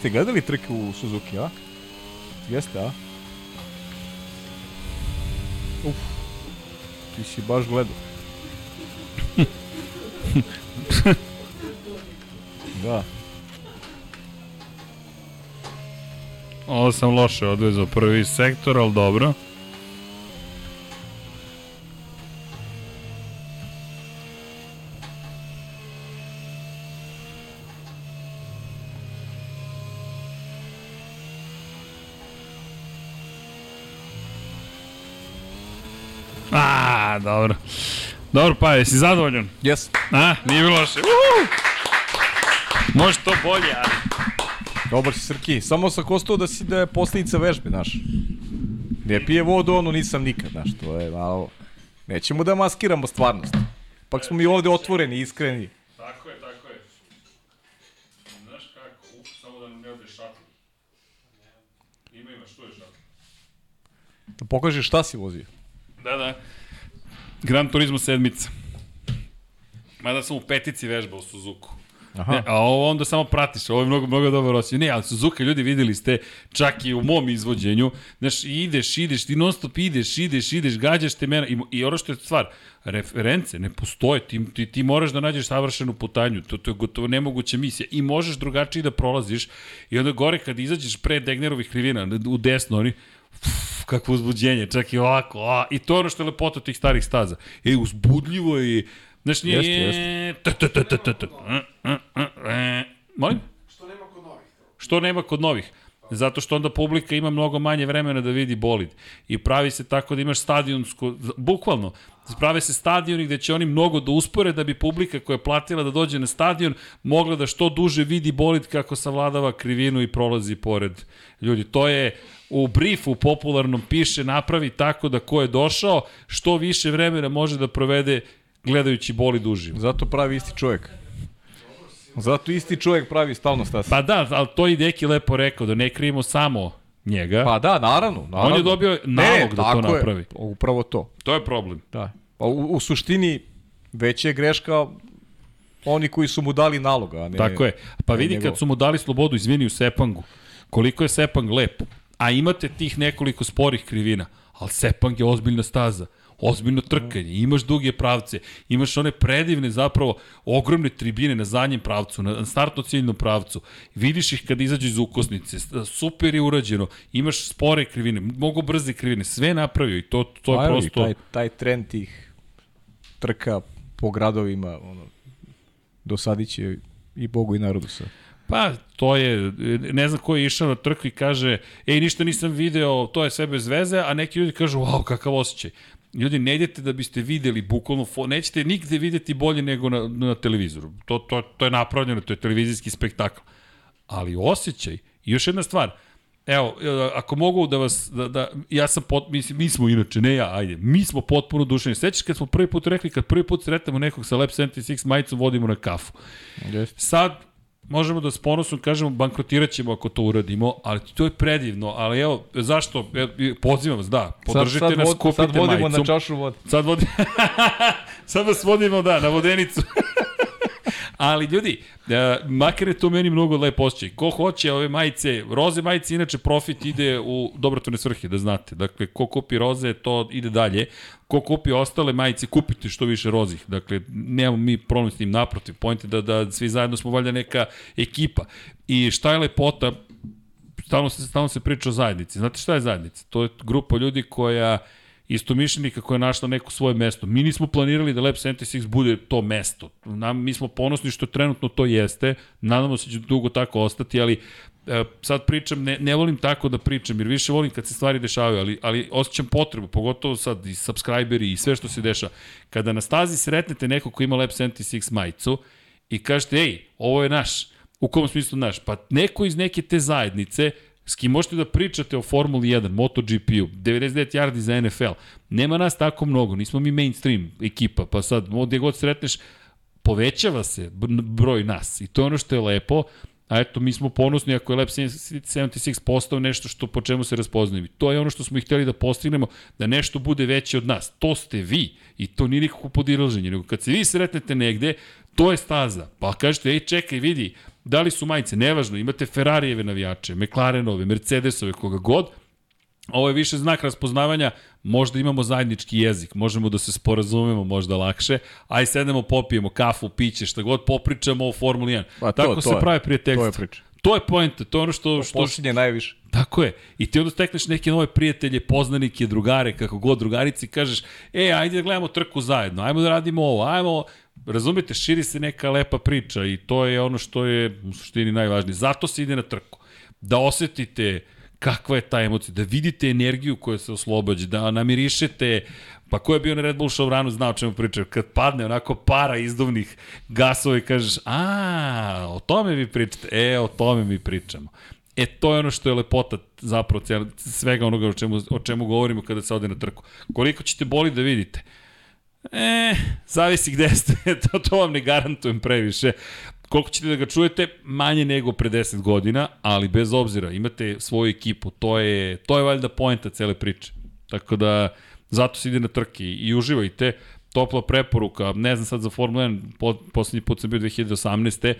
Ste gledali trke u Suzuki, a? Jeste, a? Uf, ti si baš gledao. (laughs) da. Ovo sam loše odvezao prvi sektor, ali dobro. Dobro, pa, jesi zadovoljan? Yes. A, nije bilo loše. Uhu! Može to bolje, ali... Dobar si Srki. Samo sam kostao da si da je posledica vežbe, znaš. Ne pije vodu, ono nisam nikad, znaš. To je malo... Nećemo da maskiramo stvarnost. Pak smo mi ovde otvoreni, iskreni. Tako je, tako je. Znaš kako, uf, samo da nam ne ode šatl. Ima, ima, što je šatl? Da pokažeš šta si vozio. Da, da. Gran Turismo sedmica. Mada sam u petici vežbao u Suzuku. Aha. Ne, a ovo onda samo pratiš, ovo je mnogo, mnogo dobar osjećaj. Ne, ali Suzuka, ljudi videli ste, čak i u mom izvođenju, znaš, ideš, ideš, ti non stop ideš, ideš, ideš, gađaš te mena, i, i ono što je stvar, reference ne postoje, ti, ti, ti moraš da nađeš savršenu putanju, to, to je gotovo nemoguća misija i možeš drugačije da prolaziš i onda gore kad izađeš pre Degnerovih krivina, u desno, oni, Uf, kakvo uzbuđenje, čak i ovako, a, i to je ono što je lepota tih starih staza. E, uzbudljivo je i, znaš, nije, Jeste, jeste. Molim? Što nema kod novih. Što nema kod novih? Zato što onda publika ima mnogo manje vremena da vidi bolid. I pravi se tako da imaš stadionsko, bukvalno, prave se stadioni gde će oni mnogo da uspore da bi publika koja je platila da dođe na stadion mogla da što duže vidi bolid kako savladava krivinu i prolazi pored ljudi. To je u briefu popularnom piše napravi tako da ko je došao što više vremena može da provede gledajući bolid uživo. Zato pravi isti čovjek. Zato isti čovjek pravi stalno stas. Pa da, ali to i Deki lepo rekao, da ne krijemo samo njega. Pa da, naravno, naravno. On je dobio nalog da to napravi. Je, upravo to. To je problem. Da. Pa u, u suštini veća je greška oni koji su mu dali naloga, a ne Tako je. Pa ne vidi njegov. kad su mu dali slobodu, izvini, u Sepangu, koliko je Sepang lep, a imate tih nekoliko sporih krivina, ali Sepang je ozbiljna staza ozbiljno trkanje, imaš duge pravce, imaš one predivne zapravo ogromne tribine na zadnjem pravcu, na startno ciljnom pravcu, vidiš ih kad izađu iz ukosnice, super je urađeno, imaš spore krivine, mogu brze krivine, sve napravio i to, to je prosto... Taj, taj trend tih trka po gradovima, ono, dosadit će i Bogu i narodu sa. Pa, to je, ne znam ko je išao na trku i kaže, ej, ništa nisam video, to je sve bez veze, a neki ljudi kažu, wow, kakav osjećaj. Ljudi, ne idete da biste videli bukvalno, nećete nigde videti bolje nego na, na televizoru. To, to, to je napravljeno, to je televizijski spektakl. Ali osjećaj, i još jedna stvar, Evo, ako mogu da vas, da, da ja sam, pot, mislim, mi smo inače, ne ja, ajde, mi smo potpuno dušeni. Sećaš kad smo prvi put rekli, kad prvi put sretamo nekog sa Lab 76 majicom, vodimo na kafu. Jeste. Sad, možemo da s ponosom kažemo bankrotirat ćemo ako to uradimo, ali to je predivno, ali evo, zašto, e, pozivam vas, da, podržite sad, sad nas, vod, kupite sad vodimo majicu. na čašu vode. Sad, vodi... (laughs) sad vas vodimo, da, na vodenicu. (laughs) Ali ljudi, uh, makar je to meni mnogo lepo osjećaj. Ko hoće ove majice, roze majice, inače profit ide u dobrotvorne svrhe, da znate. Dakle, ko kupi roze, to ide dalje. Ko kupi ostale majice, kupite što više rozih. Dakle, nemamo mi problem s tim naprotiv. Point je da, da svi zajedno smo valjda neka ekipa. I šta je lepota, stalno se, stalno se priča o zajednici. Znate šta je zajednica? To je grupa ljudi koja istomišljenika koja je našla neko svoje mesto. Mi nismo planirali da Lab 76 bude to mesto. Nam, mi smo ponosni što trenutno to jeste. Nadamo se da će dugo tako ostati, ali e, sad pričam, ne, ne volim tako da pričam, jer više volim kad se stvari dešavaju, ali, ali osjećam potrebu, pogotovo sad i subscriberi i sve što se deša. Kada na stazi sretnete neko ko ima Lab 76 majicu i kažete, ej, ovo je naš, u kom smislu naš? Pa neko iz neke te zajednice S kim možete da pričate o Formuli 1, MotoGP-u, 99 yardi za NFL. Nema nas tako mnogo, nismo mi mainstream ekipa, pa sad, gde god sretneš, povećava se broj nas i to je ono što je lepo, a eto, mi smo ponosni ako je Lab 76 postao nešto što po čemu se raspoznaju. To je ono što smo ih hteli da postignemo, da nešto bude veće od nas. To ste vi i to nije nikako podilaženje, nego kad se vi sretnete negde, to je staza. Pa kažete, ej, čekaj, vidi, Da li su majice? Nevažno, imate Ferrarijeve navijače, McLarenove, Mercedesove, koga god, Ovo je više znak raspoznavanja, možda imamo zajednički jezik, možemo da se sporazumemo možda lakše, aj sedemo, popijemo kafu, piće, šta god, popričamo o Formuli 1. Pa, to, Tako to se je, prave prijateljstva. To je priča. To je poenta, to je ono što... što Počinje najviše. Tako je. I ti onda stekneš neke nove prijatelje, poznanike, drugare, kako god drugarici, kažeš, e, ajde da gledamo trku zajedno, ajmo da radimo ovo, ajmo Razumite, širi se neka lepa priča i to je ono što je u suštini najvažnije. Zato se ide na trku. Da osetite kakva je ta emocija, da vidite energiju koja se oslobađa, da namirišete, pa ko je bio na Red Bull ranu znao čemu pričam, kad padne onako para izduvnih gasova i kažeš, a, o tome vi pričate, e, o tome mi pričamo. E, to je ono što je lepota zapravo svega onoga o čemu, o čemu govorimo kada se ode na trku. Koliko ćete boli da vidite? E, zavisi gde ste, (laughs) to, to vam ne garantujem previše. Koliko ćete da ga čujete? Manje nego pre 10 godina, ali bez obzira, imate svoju ekipu, to je, to je valjda poenta cele priče. Tako da, zato se ide na trke i uživajte. Topla preporuka, ne znam sad za Formula 1, po, poslednji put sam bio 2018.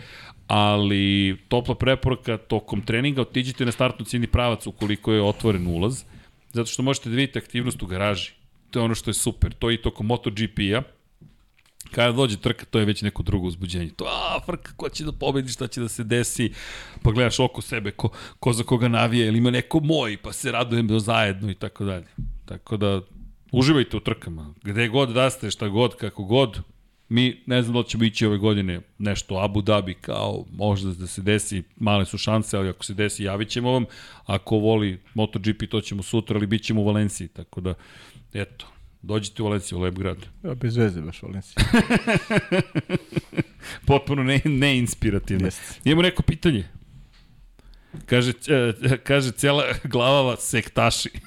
Ali topla preporuka tokom treninga, otiđite na startnu cijeni pravac ukoliko je otvoren ulaz, zato što možete da vidite aktivnost u garaži To je ono što je super. To je i tokom MotoGP-a. Kada dođe trka, to je već neko drugo uzbuđenje. To, a, frka, ko će da pobedi, šta će da se desi, pa gledaš oko sebe, ko, ko za koga navije, ili ima neko moj, pa se radujem zajedno i tako dalje. Tako da, uživajte u trkama. Gde god da ste, šta god, kako god, mi ne znam da ćemo ići ove godine nešto Abu Dhabi kao možda da se desi, male su šanse, ali ako se desi javit ćemo vam. Ako voli MotoGP to ćemo sutra, ali bit ćemo u Valenciji, tako da Eto, dođite u Valenciju, u lep grad. Ja, bez veze baš Valencija. (laughs) Potpuno ne, neinspirativno. Yes. Imamo neko pitanje. Kaže, e, kaže cela glavava sektaši. (laughs)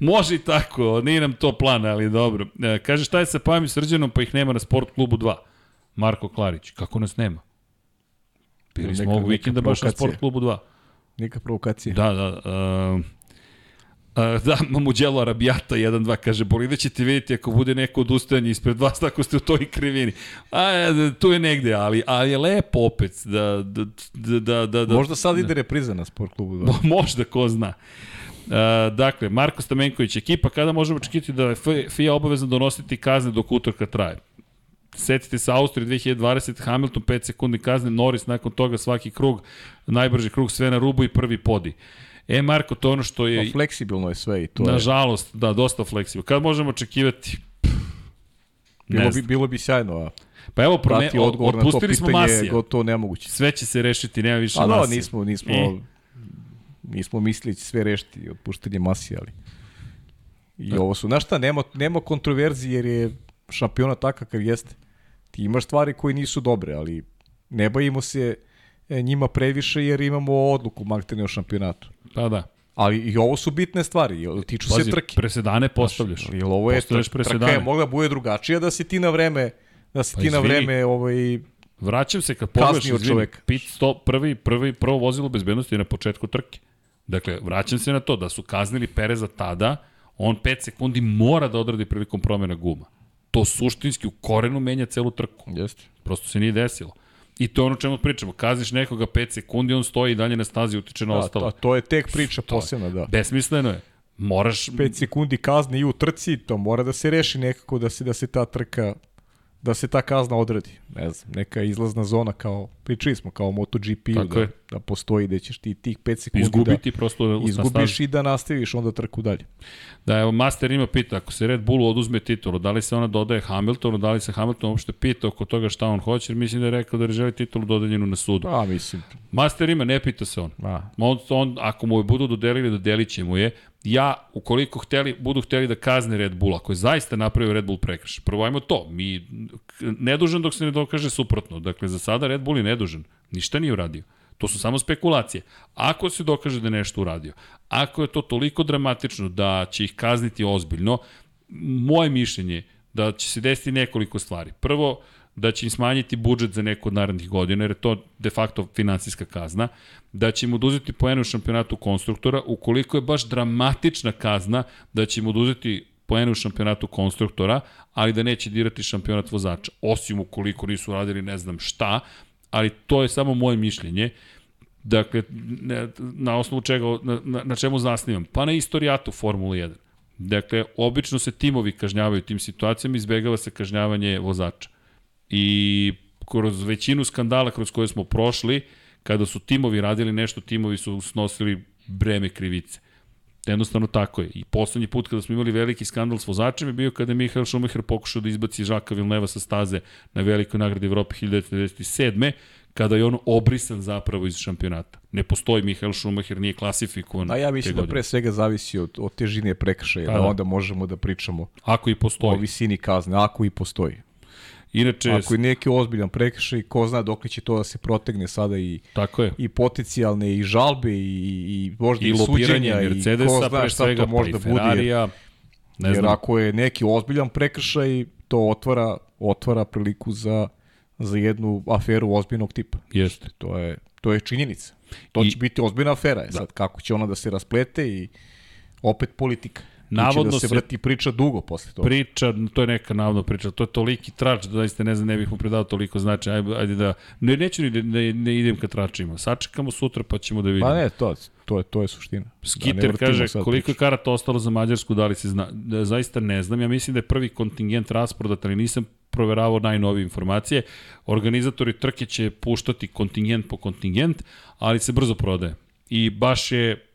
Može i tako, nije nam to plan, ali dobro. E, kaže šta je sa Pajom i Srđanom, pa ih nema na sport klubu 2. Marko Klarić, kako nas nema? Bili smo ovog vikenda baš na sport klubu 2. Neka provokacija. Da, da. Uh, Uh, da, Mamuđelo Arabijata 1-2 kaže, boli da ćete vidjeti ako bude neko odustajanje ispred vas, tako ste u toj krivini. A, e, tu je negde, ali, ali je lepo opet da, da, da, da, da, da Možda sad ide repriza na sport klubu. Da. (laughs) Možda, ko zna. Uh, dakle, Marko Stamenković, ekipa, kada možemo očekiti da je FIA obavezno donositi kazne dok utorka traje? Setite se Austrije 2020, Hamilton 5 sekundi kazne, Norris nakon toga svaki krug, najbrži krug sve na rubu i prvi podi. Uh, E, Marko, to ono što je... Pa fleksibilno je sve i to Nažalost, je... da, dosta fleksibilno. Kad možemo očekivati? Bilo bi, bilo bi sjajno, a... Pa evo, prome, odgovor na to smo Masija. gotovo nemoguće. Sve će se rešiti, nema više Masija. A da, nismo, nismo, e. nismo mislili da sve rešiti, otpuštenje Masija, ali... I ovo su, znaš šta, nema, nema kontroverzije jer je šampiona takav kakav jeste. Ti imaš stvari koje nisu dobre, ali ne bojimo se E, njima previše jer imamo odluku maltene o šampionatu. Pa da. Ali i ovo su bitne stvari, tiču Pazi, se trke. presedane postavljaš. Jer ovo je trka, trka je mogla bude drugačija da si ti na vreme da si pa ti na vreme ovaj Vraćam se kad pogledaš čovjek. Pit stop, prvi, prvi, prvo vozilo bezbednosti na početku trke. Dakle, vraćam se na to da su kaznili Pereza tada, on 5 sekundi mora da odradi prilikom promjena guma. To suštinski u korenu menja celu trku. Jeste. Prosto se nije desilo. I to je ono čemu pričamo. Kazniš nekoga 5 sekundi, on stoji i dalje na stazi utiče na Da, ostalo. to, to je tek priča posebna, da. Besmisleno je. Moraš... 5 sekundi kazne i u trci, to mora da se reši nekako da se da se ta trka da se ta kazna odradi. Ne znam, neka izlazna zona kao pričali smo kao MotoGP da, je. da postoji da ćeš ti tih 5 sekundi Izgubiti prosto da na izgubiš i da nastaviš onda trku dalje. Da, evo, Master ima pita, ako se Red Bullu oduzme titulu, da li se ona dodaje Hamiltonu, da li se Hamilton uopšte pita oko toga šta on hoće, jer mislim da je rekao da ne želi titulu dodeljenu na sudu. A, mislim, Master ima, ne pita se on. a, On, on, ako mu je budu dodelili, dodelit će mu je. Ja, ukoliko hteli, budu hteli da kazne Red Bull, ako je zaista napravio Red Bull prekršaj, prvo ajmo to, mi, nedužan dok se ne dokaže suprotno. Dakle, za sada Red Bull je nedužan. Ništa nije uradio. To su samo spekulacije. Ako se dokaže da je nešto uradio, ako je to toliko dramatično da će ih kazniti ozbiljno, moje mišljenje je da će se desiti nekoliko stvari. Prvo, da će im smanjiti budžet za neko od narednih godina, jer je to de facto finansijska kazna, da će im oduzeti poene u šampionatu konstruktora, ukoliko je baš dramatična kazna, da će im oduzeti poene u šampionatu konstruktora, ali da neće dirati šampionat vozača, osim ukoliko nisu radili ne znam šta, ali to je samo moje mišljenje. Dakle, na osnovu čega, na, na, na čemu zasnivam? Pa na istorijatu Formule 1. Dakle, obično se timovi kažnjavaju tim situacijama, izbegava se kažnjavanje vozača. I kroz većinu skandala kroz koje smo prošli, kada su timovi radili nešto, timovi su snosili breme krivice. Jednostavno tako je. I poslednji put kada smo imali veliki skandal s vozačem je bio kada je Mihael Schumacher pokušao da izbaci Žaka Vilneva sa staze na velikoj nagradi Evrope 1997 kada je on obrisan zapravo iz šampionata. Ne postoji Mihael Schumacher, nije klasifikovan. a ja mislim da pre svega zavisi od, od težine prekršaja, Pa da, da. onda možemo da pričamo Ako i o postoji. visini kazne, ako i postoji. Inače, Ako je neki ozbiljan prekršaj, ko zna dok će to da se protegne sada i tako je. i potencijalne i žalbe i, i možda I i, suđenja i ko Mercedesa, zna šta svega, to pa može i da bude. Jer. Ne jer znam, ako je neki ozbiljan prekršaj, to otvara, otvara priliku za, za jednu aferu ozbiljnog tipa. jeste. To je, to je činjenica. To I- će biti ozbiljna afera. Da. Sad, kako će ona da se rasplete i opet politika. Tu će Navodno da se vrati priča dugo posle toga. priča, to je neka navodno priča, to je toliki trač da zaista ne znam, ne bih mu predao toliko značaja. Ajde, ajde da, ne, neću ni da ne, ne idem ka tračima. Sačekamo sutra pa ćemo da vidimo. Pa ne, to, to, je, to je suština. Da Skiter vrtimo kaže koliko je karata ostalo za Mađarsku, da li se zna? Da, zaista ne znam, ja mislim da je prvi kontingent rasprodat, ali nisam proveravao najnovije informacije. Organizatori trke će puštati kontingent po kontingent, ali se brzo prodaje. I baš je,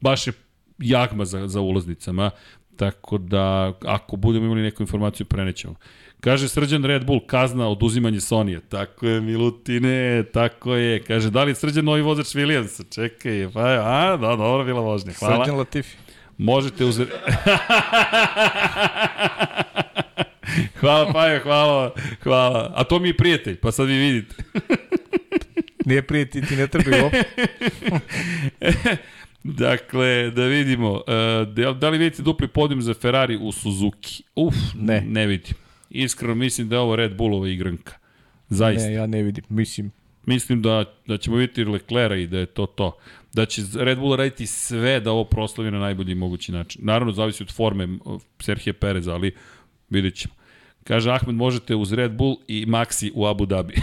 baš je jagma za, za ulaznicama, tako da ako budemo imali neku informaciju prenećemo. Kaže Srđan Red Bull, kazna oduzimanje Sonije. Tako je, Milutine, tako je. Kaže, da li je Srđan novi vozač Williamsa? Čekaj, pa je, a, da, dobro bila vožnja. Hvala. Srđan Latifi. Možete uz... hvala, Pajo, hvala, hvala. A to mi je prijatelj, pa sad vi vidite. Nije prijeti, ti ne treba uopšte. (laughs) Dakle, da vidimo. Uh, da, da li vidite dupli podijum za Ferrari u Suzuki? Uf, Ne. ne vidim. Iskreno mislim da je ovo Red Bullova igranka. Zaista. Ne, ja ne vidim. Mislim, Mislim da, da ćemo vidjeti Leclera i da je to to. Da će Red Bull raditi sve da ovo proslavi na najbolji mogući način. Naravno, zavisi od forme Serhije Perez, ali vidjet ćemo. Kaže Ahmed, možete uz Red Bull i Maxi u Abu Dhabi. (laughs)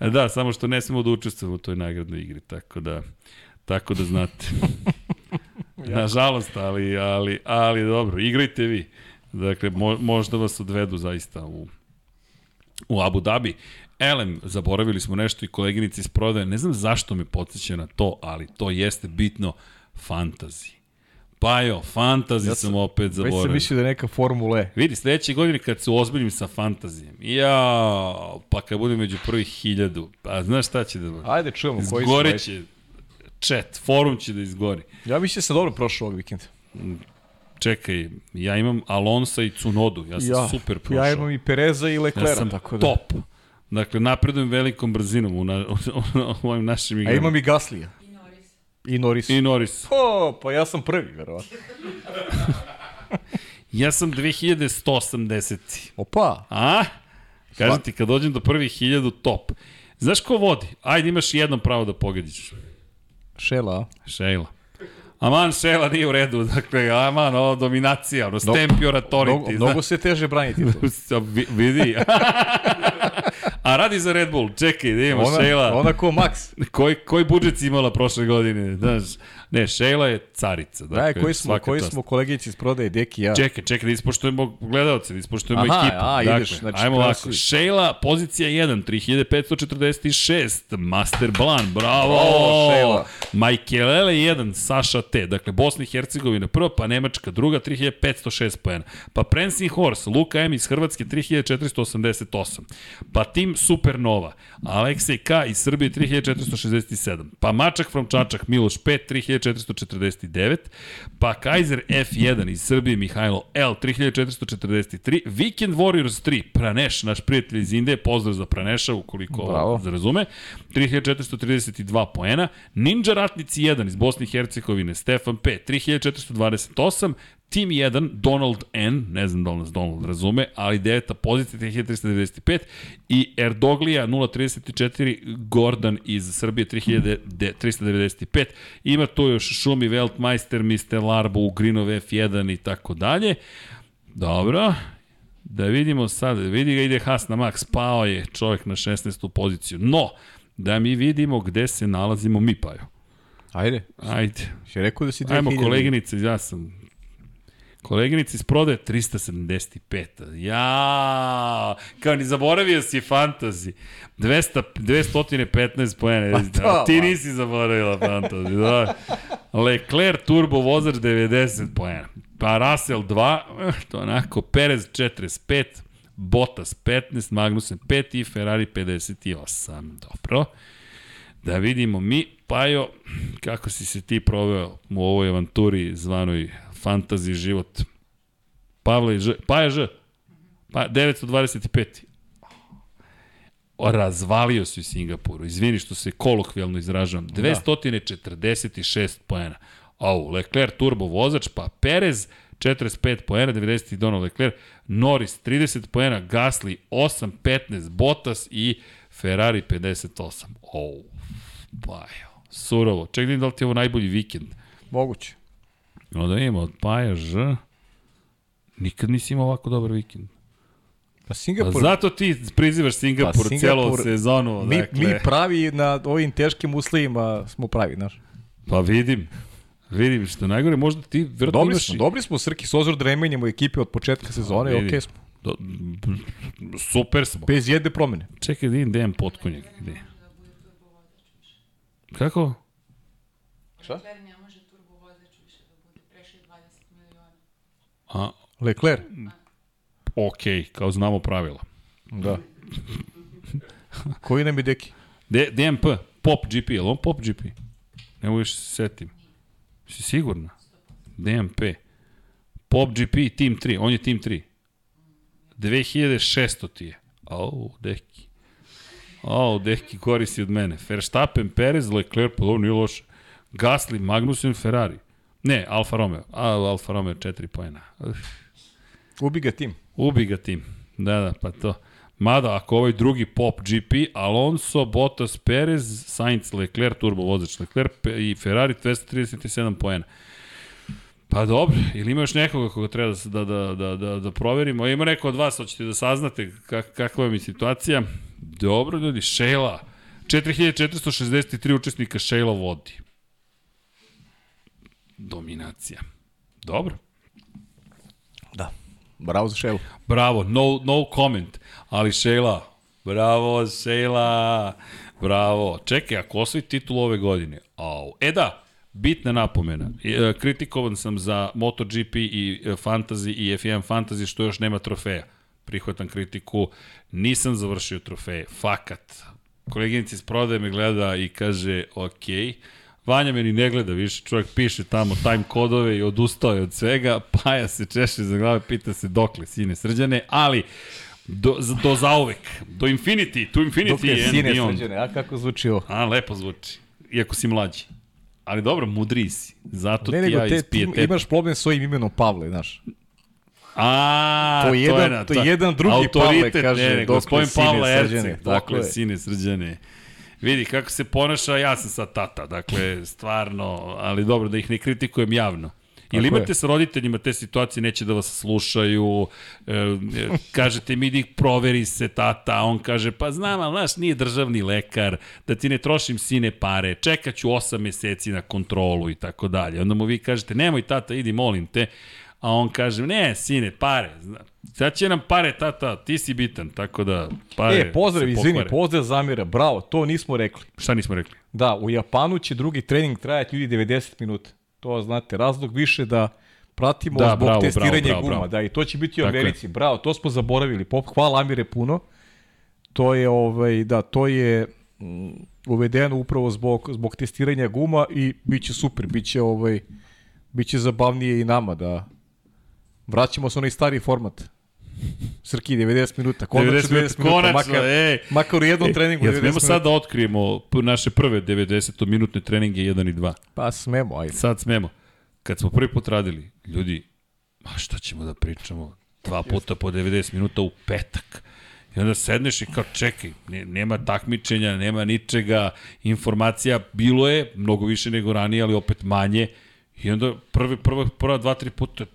da, samo što ne smemo da učestvujemo u toj nagradnoj igri, tako da, tako da znate. (laughs) Nažalost, ali, ali, ali dobro, igrajte vi. Dakle, mo, možda vas odvedu zaista u, u Abu Dhabi. Elem, zaboravili smo nešto i koleginici iz prodaje, ne znam zašto me podsjeća na to, ali to jeste bitno, fantazi. Pa jo, fantazi ja sam, sam- opet već sam zaboravio. mislio da je neka Formula E. Vidi, sledeće godine kad se ozbiljim sa fantazijem, ja, pa kad budem među prvih hiljadu, pa znaš šta će da? Ajde, čujemo koji su. ajde. Izgoreće, chat, forum će da izgori. Ja mislim da se dobro prošao ovog vikenda. Čekaj, ja imam Alonsa i Cunodu, ja sam Ja, super prošao. ja imam i Pereza i Leclera, ja sam tako da. top. Dakle, napredujem velikom brzinom u, na, (laughs) u ovim našim A igrama. imam i Gaslija. I Norris. I Norris. O, pa ja sam prvi, verovatno. (laughs) Ja sam 2180. Opa, A? Kažem ti, kad dođem do prvih hiljadu, top. Znaš ko vodi? Ajde, imaš jednom pravo da pogodiš. Šela, a? Šejla. Aman Šela nije u redu, dakle, aman, ovo dominacija, ono, stamp your authority. Mnogo, mnogo se teže braniti. (laughs) vidi. (laughs) A radi za Red Bull, čekaj, da imamo Šela. ona ko Max. Koji, koji budžet si imala prošle godine? Znaš, ne, Šela je carica. Da, Dakle, koji smo, koji čast. smo kolegici iz prodaje, Deki ja. Čekaj, čekaj, da ispoštujemo gledalce, da ispoštujemo Aha, ekipu. a, dakle, ideš, znači, ajmo ovako. si- Šejla, pozicija 1, 3546, Master Blan, bravo! Bravo, Šejla. Majkelele 1, Saša T, dakle Bosna i Hercegovina prva, pa Nemačka druga, 3506 poena. Pa Prensing Horse, Luka M iz Hrvatske, 3488. Pa Tim Supernova, Aleksej K iz Srbije, 3467. Pa Mačak from Čačak, Miloš 5, 3449. Pa Kaiser F1 iz Srbije, Mihajlo L, 3443. Weekend Warriors 3, Praneš, naš prijatelj iz Indije, pozdrav za Praneša, ukoliko Bravo. razume, 3432 poena. Ninja Ratnici 1 iz Bosne i Hercegovine, Stefan P, 3428, Tim 1, Donald N, ne znam da li nas Donald razume, ali deveta pozicija 3395 i Erdoglija 034, Gordon iz Srbije 3395. Ima tu još Šumi, Weltmeister, Mr. Larbo, Ugrinov F1 i tako dalje. Dobro, Da vidimo sad, vidi ga ide Haas na max, pao je čovjek na 16. poziciju. No, da mi vidimo gde se nalazimo mi, Paju. Ajde, Ajde, si rekao da si 2000. ajmo koleginice, ja sam Koleginici iz prodaje 375. Ja, kao ni zaboravio si fantasy. 200, 215 pojene. Pa to, A ti nisi zaboravila fantasy. Da. Leclerc turbo vozač 90 pojena. Pa Russell 2, eh, to onako, Perez 45, Bottas 15, Magnussen 5 i Ferrari 58. Dobro. Da vidimo mi, Pajo, kako si se ti proveo u ovoj avanturi zvanoj fantasy život. Pavle Ž, Paja Ž, pa 925. O, razvalio si u Singapuru. Izvini što se kolokvijalno izražavam. 246 poena. Au, Leclerc turbo vozač, pa Perez 45 poena, 90 Donald Leclerc, Norris 30 poena, Gasly 8, 15, Bottas i Ferrari 58. Au, Pajo, surovo. Ček da da li ti je ovo najbolji vikend. Moguće. No da imamo od Paja Ž. Nikad nisi imao ovako dobar vikend. Pa Pa Singapur, zato ti prizivaš Singapur, Pa pa Singapur- celu sezonu. mi, dakle. mi pravi na ovim teškim uslovima smo pravi, znaš. Pa vidim. Vidim što najgore, možda ti vjerojatno Dobri imaš... smo, i- dobri smo Srki Sozor da remenjamo ekipe od početka sezone, vidi. okej smo. Do, super smo. Bez jedne promene. Čekaj da vidim gde imam potkonjak. Gde? Kako? Šta? Leclerc ne može turbo vozač više da bude preše 20 miliona. A, Leclerc. okej, kao znamo pravila. Da. Koji nam je deki? D, DMP, Pop GP, je on Pop GP? Ne mogu se setim. Si sigurna? DMP. Pop GP, Team 3, on je Team 3. 2600 ti je. Au, deki. Au, deki koristi od mene. Verstappen, Perez, Leclerc, pa dobro, nije loše. Gasly, Magnussen, Ferrari. Ne, Alfa Romeo. A, Alfa Romeo 4 pojena. Uf. Ubi ga tim. Ubi ga tim. Da, da, pa to. Mada, ako ovaj drugi pop GP, Alonso, Bottas, Perez, Sainz, Leclerc, turbo vozač Leclerc pe- i Ferrari 237 poena. Pa dobro, ili ima još nekoga koga treba da, da, da, da, da proverimo? Ima neko od vas, hoćete da saznate kak, kakva je situacija? Dobro, ljudi, Šejla. 4463 učesnika Šejla vodi. Dominacija. Dobro. Da. Bravo za Šelu. Bravo, no, no comment. Ali Šejla, bravo Šejla, bravo. Čekaj, ako osvoji titul ove godine, au. E da, bitna napomena. E, kritikovan sam za MotoGP i e, Fantasy i F1 Fantasy što još nema trofeja. Prihvatam kritiku, nisam završio trofeje. Fakat. Koleginica iz prodaje me gleda i kaže, ok, Vanja me ni ne gleda više, čovjek piše tamo time kodove i odustao je od svega, (laughs) Paja se češe za glave, pita se dokle, sine srđane, ali do, do zauvek, do infinity, to infinity Dok je sine beyond. sređene, a kako zvuči ovo? A, lepo zvuči, iako si mlađi. Ali dobro, mudri si, zato Ne, ti ja te, iz ti pijeteta. imaš problem s svojim imenom Pavle, znaš. A, To je jedan- na- to je jedan drugi Pavle, kaže, ne, ne, dokle sine Pavle srđane, dokle je. sine srđane. Vidi kako se ponaša, ja sam sad tata, dakle, stvarno, ali dobro, da ih ne kritikujem javno. Ili Tako je. imate sa roditeljima te situacije, neće da vas slušaju, e, kažete mi ih proveri se tata, on kaže, pa znam, ali znaš, nije državni lekar, da ti ne trošim sine pare, čekaću 8 meseci na kontrolu i tako dalje. Onda mu vi kažete, nemoj tata, idi, molim te, a on kaže, ne, sine, pare, sad će nam pare, tata, ti si bitan, tako da pare E, pozdrav, izvini, pozdrav Zamira, bravo, to nismo rekli. Šta nismo rekli? Da, u Japanu će drugi trening trajati ljudi 90 minuta. To znate, razlog više da pratimo Da, da, zbog bravo, testiranja bravo, bravo, guma. bravo. Da, i to će biti u. Americi. Bravo, to smo zaboravili. Pop, hvala Amire puno. To je, ovaj, da, to je mm, uvedeno upravo zbog, zbog testiranja guma i bit će super, bit će, ovaj, bit će zabavnije i nama da vraćamo se onaj stari format. Srki, 90 minuta, konačno 90 minuta, konačno, makar, ej. makar u jednom treningu Jel 90 smemo sad da otkrijemo naše prve 90-minutne treninge 1 i 2? Pa smemo, ajde. Sad smemo. Kad smo prvi put radili, ljudi, ma šta ćemo da pričamo? Dva puta po 90 minuta u petak. I onda sedneš i kao čekaj, ne, nema takmičenja, nema ničega, informacija bilo je, mnogo više nego ranije, ali opet manje. I onda prvi, prva, prva dva, tri puta,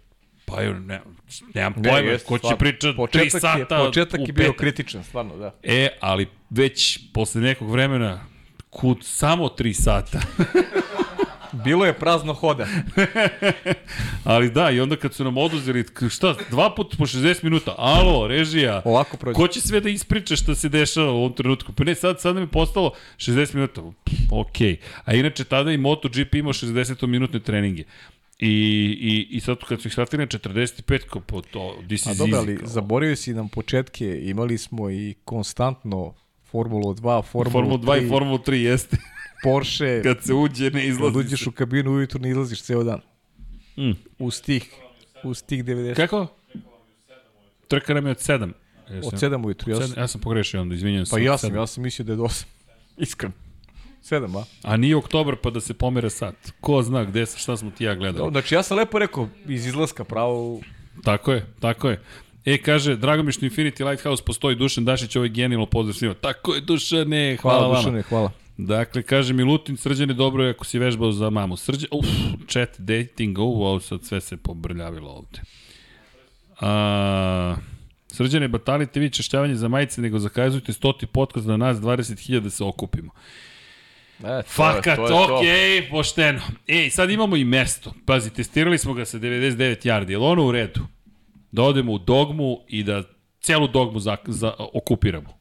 pa jo, ne, nemam Ne, pojma, jeste, ko će pričati tri Početak je- sata Početak je bio kritičan, stvarno, da. E, ali već posle nekog vremena, kud samo 3 sata. (laughs) Bilo je prazno hoda. (laughs) ali da, i onda kad su nam oduzeli, šta, dva puta po 60 minuta, alo, režija, Ovako prođe. ko će sve da ispriča šta se dešava u ovom trenutku? Pa ne, sad, sad nam je postalo 60 minuta, okej. A inače, tada i MotoGP imao 60-minutne treninge. I, i, I sad kad su ih shvatili na 45, kao po to, this A is dobro, easy. ali zaboravio si nam početke, imali smo i konstantno Formulu 2, Formulu, Formula 2 3, i Formula 3 jeste. Porsche, (laughs) Kad se uđe, ne kad izlazi uđeš u kabinu ujutru ne izlaziš ceo dan. Mm. Uz tih, uz tih 90. Kako? Trka nam je od 7. Od 7 ujutru, ja sam, Ja sam pogrešio onda, izvinjam se. pa ja sam, ja sam mislio da je do 8. Iskreno. 7, a? A nije oktobar pa da se pomere sat. Ko zna gde sam, šta smo ti ja gledali. Znači, ja sam lepo rekao, iz izlaska pravo... Tako je, tako je. E, kaže, drago mi što Infinity Lighthouse postoji, Dušan Dašić, ovo je genijalno pozdrav svima. Tako je, Dušane, hvala, Hvala, vama. Dušane, hvala. Dakle, kaže Milutin, srđane dobro je ako si vežbao za mamu. Srđe, uf, chat dating, ovo sad sve se pobrljavilo ovde. A, srđane, batalite vi češćavanje za majice, nego zakazujte stoti podcast na nas 20.000 da se okupimo. E, Fakat, okej, pošteno. Ej, sad imamo i mesto. Pazi, testirali smo ga sa 99 yardi. Je li ono u redu? Da odemo u dogmu i da celu dogmu za, za, okupiramo.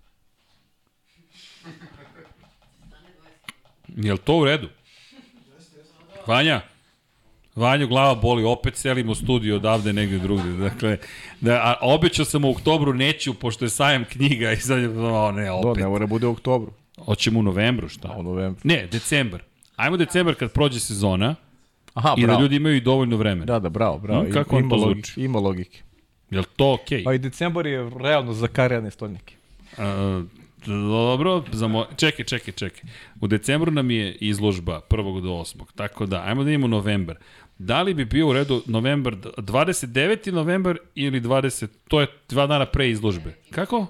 Je li to u redu? Vanja? Vanju glava boli, opet selimo studio odavde negde drugde. Dakle, da, a obećao sam u oktobru neću, pošto je sajam knjiga i sad je, o ne, Do, opet. ne mora bude u oktobru. Hoćemo u novembru, šta? U novembru. Ne, decembar. Ajmo decembar kad prođe sezona Aha, i da bravo. ljudi imaju i dovoljno vremena. Da, da, bravo, bravo. Mm, kako vam ima, to logi- zvuči? Ima logike. Je li to okej? A i decembar je realno za karijane stolnike. Okay? dobro, za mo... čekaj, čekaj, čekaj. U decembru nam je izložba 1. do 8. Tako da, ajmo da imamo novembar. Da li bi bio u redu novembar, 29. novembar ili 20, to je dva dana pre izložbe. Kako?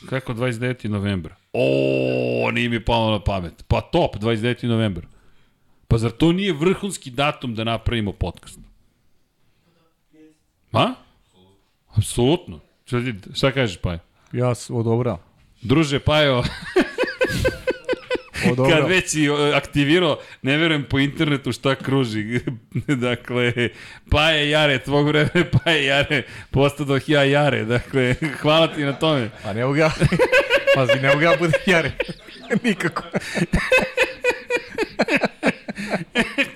Kako 29. Kako 29. novembar? O, nije mi palo na pamet. Pa top, 29. novembar. Pa zar to nije vrhunski datum da napravimo podcast? Ma? Apsolutno. Šta, šta kažeš, Pajo? Ja odobravam. Druže, Pajo, (laughs) kad Odobravam. već i e, aktivirao, ne verujem po internetu šta kruži. (laughs) dakle, Paje Jare, tvog vreme (laughs) Paje Jare, postadoh ja Jare. Dakle, (laughs) hvala ti na tome. A ne mogu ja... Pazi, ne mogu ja budem jare. Nikako.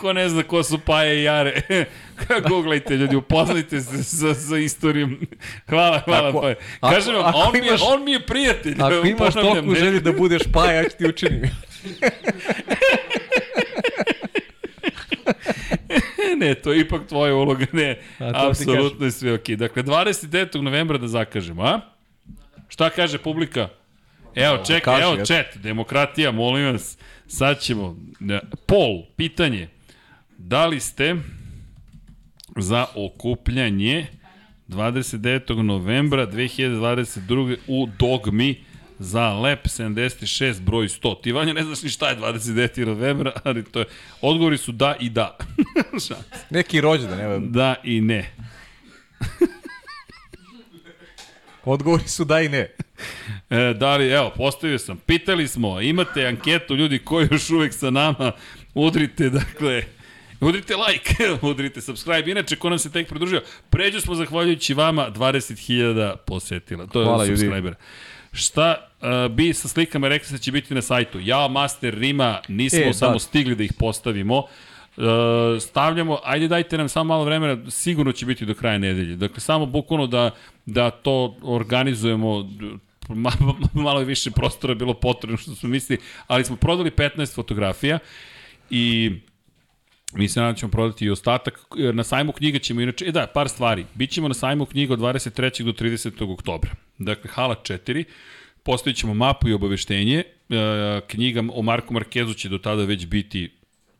Ko ne zna ko su Paje i Jare, (laughs) googlajte ljudi, upoznajte se sa, sa istorijom. Hvala, hvala Ako- Paje. Kažem vam, on, mi je, imaš- on mi je prijatelj. Ako imaš ne- želji da budeš pa, ja ću ti učinim. (laughs) ne, to je ipak tvoja uloga, ne. Apsolutno je sve okej. Dakle, 29. novembra da zakažemo, a? Šta kaže publika? Evo, čekaj, kaži, evo chat, demokratija, molim vas. Sad ćemo. Pol, pitanje. Da li ste za okupljanje 29. novembra 2022. u Dogmi za Lep 76 broj 100. Ti Vanja ne znaš ni šta je 29. novembra, ali to je, odgovori su da i da. (laughs) Neki rođendan, evo. da i ne. (laughs) Odgovori su da i ne. E, da li, evo, postavio sam, pitali smo, imate anketu ljudi koji još uvek sa nama, udrite, dakle, Udrite like, (laughs) udrite subscribe. Inače, ko nam se tek pridružio, pređu smo zahvaljujući vama 20.000 posetila. To je Hvala, subscribera. Šta uh, bi sa slikama rekli se da će biti na sajtu? Ja, Master Rima, nismo E, da. samo stigli da ih postavimo. Uh, stavljamo, ajde dajte nam samo malo vremena, sigurno će biti do kraja nedelje. Dakle, samo bukvalno da, da to organizujemo, ma, ma- (laughs) malo je više prostora bilo potrebno što smo mislili, ali smo prodali 15 fotografija i Mi se nadam da ćemo prodati i ostatak. Na sajmu knjiga ćemo inače, e da, par stvari. Bićemo na sajmu knjiga od 23. do 30. oktobra. Dakle, hala 4. Postavit ćemo mapu i obaveštenje. E, knjiga o Marku Markezu će do tada već biti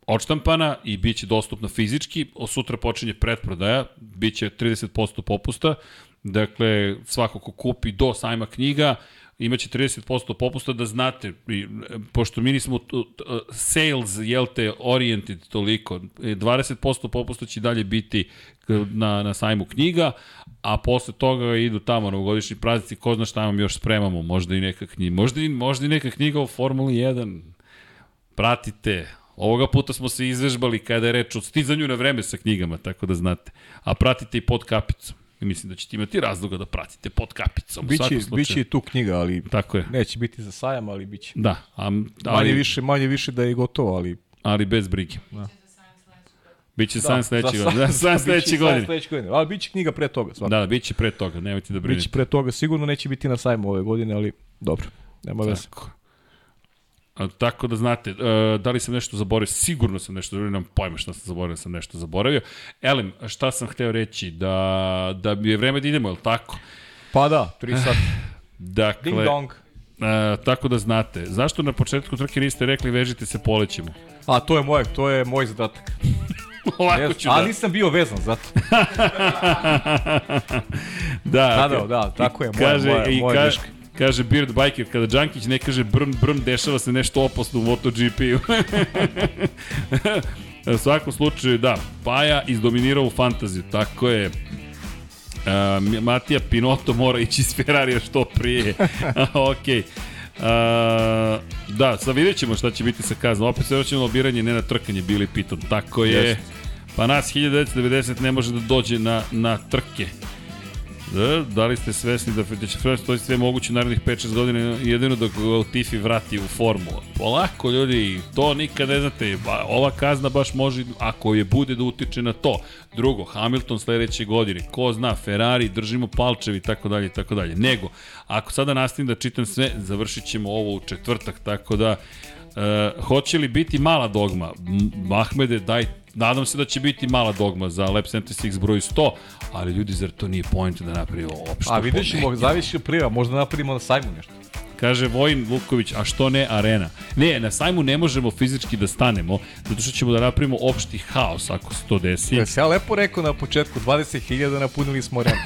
odštampana i bit će dostupna fizički. Od sutra počinje pretprodaja, bit će 30% popusta. Dakle, svako ko kupi do sajma knjiga, imaće 30% popusta da znate, e, pošto mi nismo sales, jel te, oriented toliko, e, 20% popusta će dalje biti na, na sajmu knjiga, a posle toga idu tamo novogodišnji praznici, ko zna šta vam još spremamo, možda i neka knjiga, možda i, možda i neka knjiga o Formuli 1, pratite, Ovoga puta smo se izvežbali kada je reč o stizanju na vreme sa knjigama, tako da znate. A pratite i pod kapicom. I mislim da ćete imati razloga da pratite pod kapicom. Biće, biće i tu knjiga, ali Tako je. neće biti za sajam, ali biće. Da, a, Manje ali, više, manje više da je gotovo, ali... ali bez brige. Biće za sajam sledećeg godine. Biće da, sam sledeće za godine. Da, sam (laughs) biće sledeće godine. godine. Ali biće knjiga pre toga, svakako. Da, da, biće pre toga, nemojte da brinete. Biće pre toga, sigurno neće biti na sajmu ove godine, ali dobro, nema veze. Tako. A, tako da znate, e, da li sam nešto zaboravio, sigurno sam nešto zaboravio, nemam pojma šta sam zaboravio, sam nešto zaboravio. Elem, šta sam hteo reći, da, da bi je vreme da idemo, je li tako? Pa da, 3 sata. Dakle, Ding dong. E, tako da znate, zašto na početku trke niste rekli vežite se polećemo? A to je moj, to je moj zadatak. (laughs) Ovako Yes. ću A da... nisam bio vezan, zato. (laughs) da, Da, da, da, tako je, moja, kaže, moja, i moja kaže, greška. Kaže Beard Biker, kada Đankić ne kaže brn, brn, dešava se nešto opasno u MotoGP-u. (laughs) u svakom slučaju, da, Paja izdominirao u fantaziju, tako je. Uh, Matija Pinotto mora ići iz Ferrarija što prije. (laughs) ok. Uh, da, sad vidjet ćemo šta će biti sa kaznom. Opet se vraćamo na lobiranje, ne na trkanje, bili piton. Tako je. Jeste. Pa nas 1990 ne može da dođe na, na trke. Da, da li ste svesni da, da će Ferrari to sve moguće narednih 5-6 godina jedino ga Latifi vrati u formu? Polako ljudi, to nikad ne znate. Ba, ova kazna baš može, ako je bude da utiče na to. Drugo, Hamilton sledeće godine, ko zna, Ferrari, držimo palčevi tako dalje tako dalje. Nego, ako sada nastavim da čitam sve, završit ćemo ovo u četvrtak, tako da E, hoće li biti mala dogma? M- Ahmede, daj, nadam se da će biti mala dogma za Lab 76 broj 100, ali ljudi, zar to nije point da napravimo opšto? A vidjet ćemo, zavisi od priva, možda napravimo na sajmu nešto. Kaže Vojin Vuković, a što ne arena? Ne, na sajmu ne možemo fizički da stanemo, zato što ćemo da napravimo opšti haos ako se to desi. Jesi ja lepo rekao na početku, 20.000 napunili smo arenu.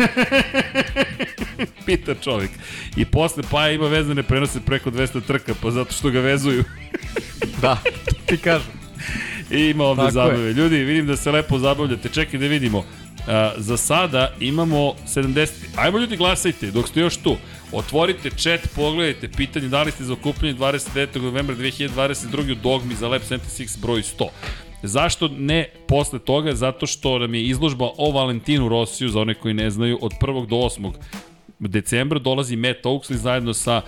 (laughs) Pita čovjek. I posle Paja ima vezane prenose preko 200 trka, pa zato što ga vezuju. da, ti kažem. (laughs) I ima ovde Tako zabave. Ljudi, vidim da se lepo zabavljate. Čekaj da vidimo. Uh, za sada imamo 70. Ajmo ljudi glasajte dok ste još tu. Otvorite chat, pogledajte pitanje da li ste za okupljanje 29. novembra 2022. u dogmi za Lab 76 broj 100. Zašto ne posle toga? Zato što nam je izložba o Valentinu Rosiju, za one koji ne znaju, od 1. do 8. decembra dolazi Matt Oaksley zajedno sa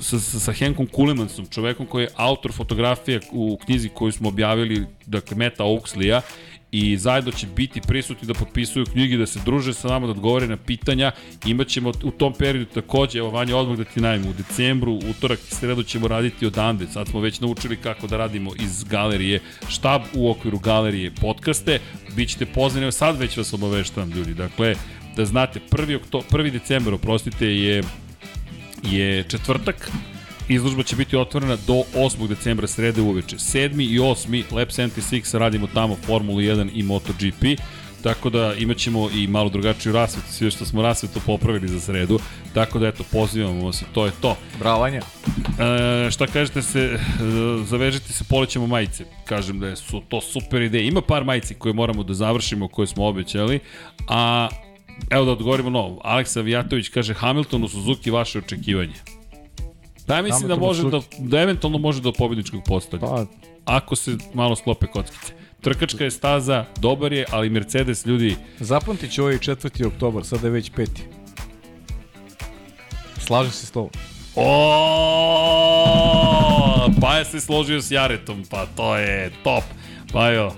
sa, sa, sa Henkom Kulemansom, čovekom koji je autor fotografije u knjizi koju smo objavili, dakle Meta Oaksleya, i zajedno će biti prisutni da potpisuju knjige, da se druže sa nama, da odgovore na pitanja. Imaćemo u tom periodu takođe, evo Vanja, odmah da ti najmo, u decembru, utorak i sredu ćemo raditi odande. Sad smo već naučili kako da radimo iz galerije štab u okviru galerije podcaste. Bićete pozvani, evo sad već vas obaveštavam ljudi. Dakle, da znate, 1. Okto, 1. decembar, oprostite, je je četvrtak, izložba će biti otvorena do 8. decembra srede uveče. 7. i 8. Lab 76 radimo tamo Formulu 1 i MotoGP. tako da imat ćemo i malo drugačiju rasvetu, sve što smo rasvetu popravili za sredu, tako da eto, pozivamo i to je to. Bravanja. E, šta kažete se, e, zavežite se, polećemo majice. Kažem da su to super ideje. Ima par majici koje moramo da završimo, koje smo obećali, a evo da odgovorimo novo. Aleksa Vijatović kaže Hamilton u Suzuki vaše očekivanje. Da, ja mislim da može da, da eventualno može do pobedničkog postolja. Pa, Ako se malo sklope kockice. Trkačka je staza, dobar je, ali Mercedes ljudi, zapamtit ću ovaj 4. oktobar, sada je već 5. Slažem se s tobom. O, pa je se složio s Jaretom, pa to je top. Pa jo,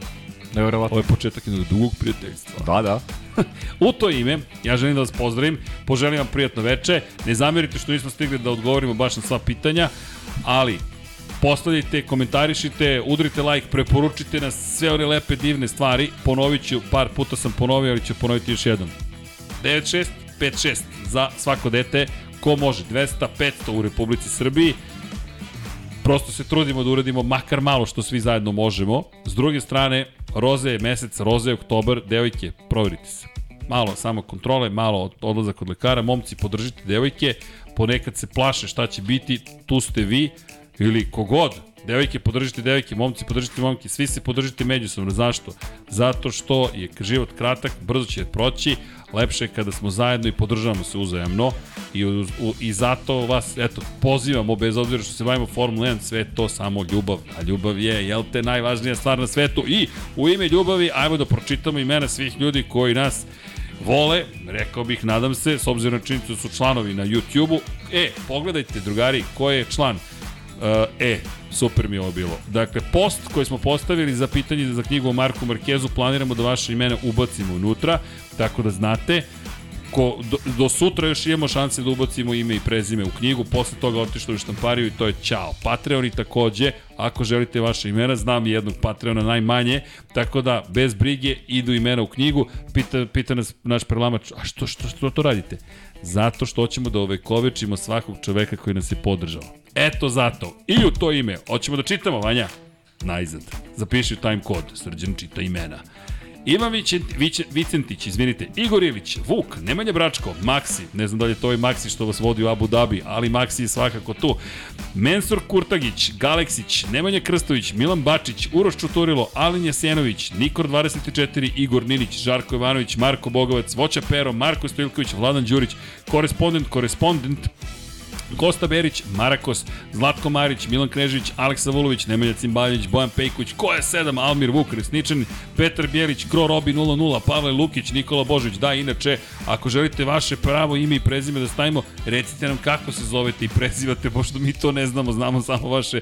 Neverovatno. ovo je početak jednog dugog prijateljstva. Da, da. (laughs) U to ime, ja želim da vas pozdravim, poželim vam prijatno veče, ne zamerite što nismo stigli da odgovorimo baš na sva pitanja, ali postavljajte, komentarišite, udrite like, preporučite nas sve one lepe divne stvari, ponovit ću, par puta sam ponovio, ali ću ponoviti još jednom. 96 56 za svako dete, ko može, 200, 500 u Republici Srbiji, prosto se trudimo da uradimo makar malo što svi zajedno možemo. S druge strane, roze je mesec, roze je oktobar, devojke, proverite se. Malo samo kontrole, malo odlazak od lekara, momci podržite devojke, ponekad se plaše šta će biti, tu ste vi, ili kogod, devojke podržite devojke, momci podržite momke, svi se podržite međusobno. Zašto? Zato što je život kratak, brzo će proći, lepše kada smo zajedno i podržavamo se uzajamno i, uz, u, i zato vas, eto, pozivamo, bez obzira što se bavimo Formula 1, sve to samo ljubav, a ljubav je, jel te, najvažnija stvar na svetu i u ime ljubavi, ajmo da pročitamo imena svih ljudi koji nas vole, rekao bih, nadam se, s obzirom na činjenicu da su članovi na YouTube-u. E, pogledajte, drugari, ko je član e, super mi je ovo bilo. Dakle, post koji smo postavili za pitanje za knjigu o Marku Markezu, planiramo da vaše imena ubacimo unutra, tako da znate. Ko, do, do sutra još imamo šanse da ubacimo ime i prezime u knjigu, posle toga otišlo u štampariju i to je čao. Patreoni takođe, ako želite vaše imena, znam jednog Patreona najmanje, tako da bez brige idu imena u knjigu. Pita, pita nas naš prelamač, a što, što, što to radite? Zato što hoćemo da ovekovečimo svakog čoveka koji nas je podržao. Eto zato. I u to ime. Hoćemo da čitamo, Vanja? Najzad. Zapiši time kod. Srđan čita imena. Ivan Vicentić, izvinite, Igor Ilić, Vuk, Nemanja Bračko, Maksi, ne znam da li je to ovaj Maksi što vas vodi u Abu Dhabi, ali Maksi je svakako tu. Mensur Kurtagić, Galeksić, Nemanja Krstović, Milan Bačić, Uroš Čuturilo, Alin Jasenović, Nikor 24, Igor Ninić, Žarko Ivanović, Marko Bogovac, Voća Pero, Marko Stojilković, Vladan Đurić, korespondent, korespondent, Kosta Berić, Marakos, Zlatko Marić, Milan Knežević, Aleksa Vulović, Nemanja Cimbaljić, Bojan Pejković, ko je 7, Almir Vuk, Resničan, Petar Bjelić, Kro Robi 00, Pavle Lukić, Nikola Božović. Da, inače, ako želite vaše pravo ime i prezime da stavimo, recite nam kako se zovete i prezivate, pošto mi to ne znamo, znamo samo vaše,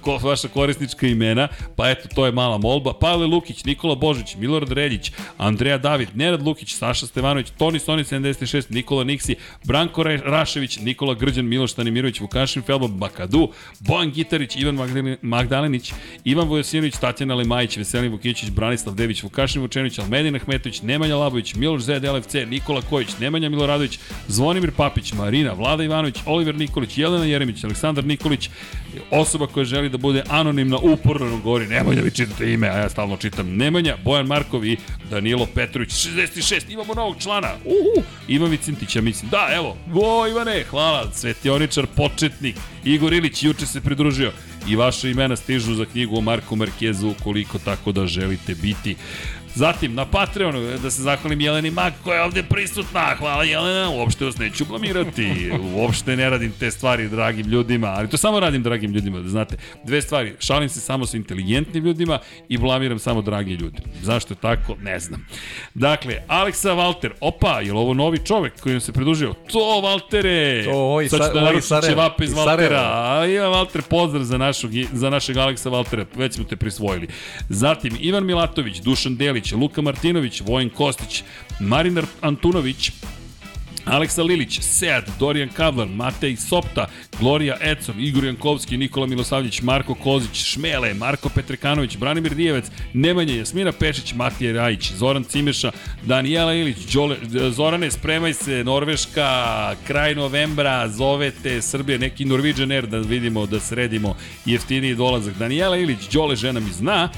ko, vaša korisnička imena, pa eto, to je mala molba. Pavle Lukić, Nikola Božić, Milorad Reljić, Andreja David, Nerad Lukić, Saša Stevanović, Toni Soni 76, Nikola Niksi, Branko Rašević, Nikola Grđan, Miloš Stanimirović, Vukašin Felbo, Bakadu, Bojan Gitarić, Ivan Magdalenić, Ivan Vojosinović, Tatjana Lemajić, Veselin Vukićić, Branislav Dević, Vukašin Vučenić, Almedin Ahmetović, Nemanja Labović, Miloš Zed, LFC, Nikola Kojić, Nemanja Miloradović, Zvonimir Papić, Marina, Vlada Ivanović, Oliver Nikolić, Jelena Jeremić, Aleksandar Nikolić, osoba koja želi da bude anonimna uporno govori, nemoj da vi čitate ime, a ja stalno čitam. Nemanja, Bojan Markov i Danilo Petrović, 66, imamo novog člana, uhu, Ivan Vicintića, mislim, da, evo, o Ivane, hvala, svetioničar, početnik, Igor Ilić, juče se pridružio, i vaše imena stižu za knjigu o Marku Markezu ukoliko tako da želite biti. Zatim, na Patreonu, da se zahvalim Jeleni Mak koja je ovde prisutna. Hvala Jelena, uopšte vas neću blamirati. Uopšte ne radim te stvari dragim ljudima, ali to samo radim dragim ljudima, da znate. Dve stvari, šalim se samo sa inteligentnim ljudima i blamiram samo dragi ljudi. Zašto je tako? Ne znam. Dakle, Aleksa Valter, opa, je ovo novi čovek koji nam se pridružio? To, Valtere! To, i Sad ću Sa- da naručim ćevape iz Valtera. A ja, Valter, pozdrav za, našog, za našeg Aleksa Valtera, već smo te prisvojili. Zatim, Ivan Milatović, Dušan Delić, Luka Martinović, Vojin Kostić, Marinar Antunović, Aleksa Lilić, Sead, Dorijan Kavlar, Matej Sopta, Gloria Ecom, Igor Jankovski, Nikola Milosavljević, Marko Kozić, Šmele, Marko Petrekanović, Branimir Dijevec, Nemanja Jasmina Pešić, Matija Rajić, Zoran Cimeša, Danijela Ilić, Đole, Zorane, spremaj se, Norveška, kraj novembra, zovete Srbije, neki Norwegian Air da vidimo, da sredimo jeftiniji dolazak. Danijela Ilić, Đole žena mi zna,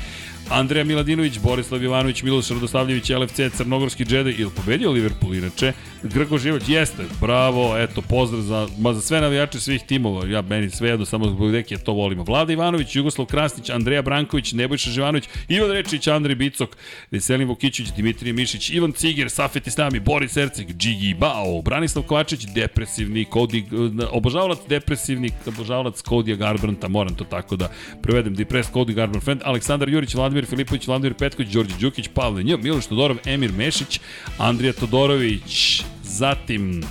Andreja Miladinović, Borislav Jovanović, Miloš Radoslavljević, LFC, Crnogorski džedaj, ili pobedio Liverpool inače, Grgo Živoć, jeste, bravo, eto, pozdrav za, ma za sve navijače svih timova, ja meni sve jedno, samo zbog deke to volimo. Vlada Ivanović, Jugoslav Krasnić, Andreja Branković, Nebojša Živanović, Ivan Rečić, Andrej Bicok, Veselin Vukićić, Dimitrije Mišić, Ivan Ciger, Safet Islami, Boris Erceg, Džigi Bao, Branislav Kovačić, depresivni, Kodi, obožavalac depresivni, obožavalac Kodija Garbranta, moram to tako da prevedem, Depressed Cody Garbrandt Friend, Aleksandar Jurić, Vladimir Filipović, Vladimir Petković, Đorđe Đukić, Pavle Nj, Miloš Todorov, Emir Mešić, Andrija Todorović, zatim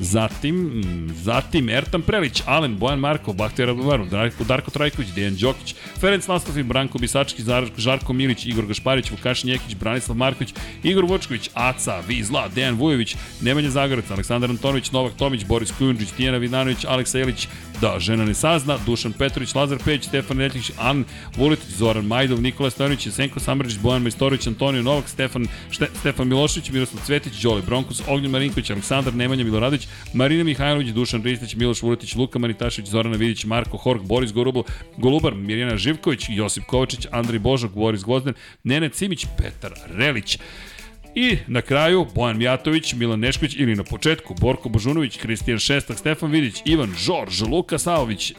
Zatim, zatim Ertan Prelić, Alen, Bojan Markov, Bahtija Radovaru, Darko, Darko Trajković, Dejan Đokić, Ferenc Nastafin, Branko Bisački, Žarko Milić, Igor Gašparić, Vukašin Jekić, Branislav Marković, Igor Vučković, Aca, Vizla, Dejan Vujović, Nemanja Zagorac, Aleksandar Antonović, Novak Tomić, Boris Kujundžić, Tijena Vidanović, Aleksa Jelić, da, žena ne sazna, Dušan Petrović, Lazar Peć, Stefan Netljić, An Vuletić, Zoran Majdov, Nikola Stojanović, Jesenko Samrđić, Bojan Majstorović, Antonio Novak, Stefan, Šte, Stefan Milošević, Miroslav Cvetić, Đole Bronkus, Ognjen Marinković, Aleksandar Nemanja Marina Mihajlović, Dušan Ristić, Miloš Vuletić, Luka Manitašević, Zorana Vidić, Marko Hork, Boris Gorubl, Golubar, Mirjana Živković, Josip Kovačić, Andri Božog, Boris Gvozden, Nene Cimić, Petar Relić. I na kraju Bojan Mijatović, Milan Nešković ili na početku Borko Božunović, Kristijan Šestak, Stefan Vidić, Ivan Žorž, Luka Saović,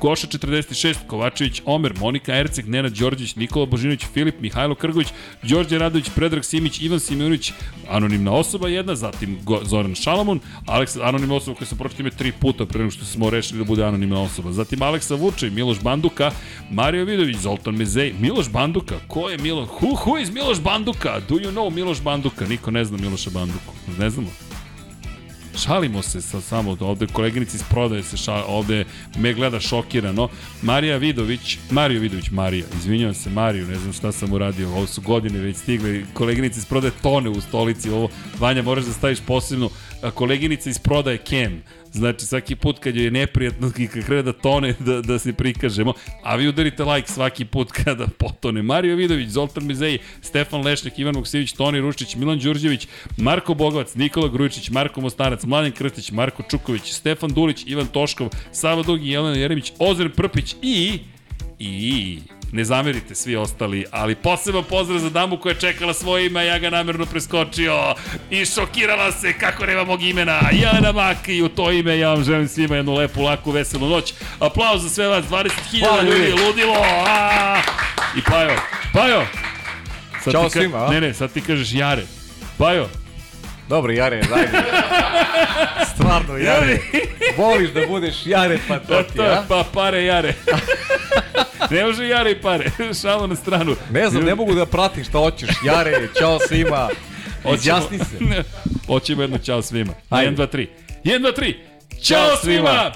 Goša 46, Kovačević, Omer, Monika Erceg, Nenad Đorđević, Nikola Božinović, Filip, Mihajlo Krgović, Đorđe Radović, Predrag Simić, Ivan Simeunović, anonimna osoba jedna, zatim Go Zoran Šalamun, Aleks, anonimna osoba koja se pročito ime tri puta pre nego što smo rešili da bude anonimna osoba. Zatim Aleksa Vučej, Miloš Banduka, Mario Vidović, Zoltan Mezej, Miloš Banduka, ko je Miloš? Who, who is Miloš Banduka? Do you know Miloš Banduka? Niko ne zna Miloša Banduku. Ne znamo. Šalimo se sa samo ovde koleginici iz prodaje se šal, ovde me gleda šokirano. Marija Vidović, Mario Vidović, Marija, izvinjavam se Mariju, ne znam šta sam uradio, ovo su godine već stigle, koleginici iz prodaje tone u stolici, ovo Vanja moraš da staviš posebno koleginica iz prodaje Kem. Znači, svaki put kad je neprijatno i kad krene da tone, da, da se prikažemo. A vi udarite like svaki put kada potone. Mario Vidović, Zoltan Mizej, Stefan Lešnik, Ivan Vuksivić, Toni Rušić, Milan Đurđević, Marko Bogovac, Nikola Grujičić, Marko Mostarac, Mladen Krstić, Marko Čuković, Stefan Dulić, Ivan Toškov, Sava Dugi, Jelena Jeremić, Ozren Prpić i... i ne zamerite svi ostali, ali poseban pozdrav za damu koja je čekala svoje ime, ja ga namerno preskočio i šokirala se kako nema mog imena. Jana Mak i u to ime ja vam želim svima jednu lepu, laku, veselu noć. Aplauz za sve vas, 20.000 ljudi, ludilo. A! I Pajo, Pajo. Sad Ćao ka... svima, a? Ne, ne, sad ti kažeš Jare. Pajo, Dobro, Jare, dajde. Stvarno, Jare. Voliš da budeš Jare, pa to to, ti, a? pa pare Jare. (laughs) ne može Jare i pare, šalo na stranu. Ne znam, ne mogu da pratim šta hoćeš. Jare, čao svima. Izjasni se. (laughs) Hoćemo jedno čao svima. Ajde. 1, 2, 3. 1, 2, 3. Ćao svima!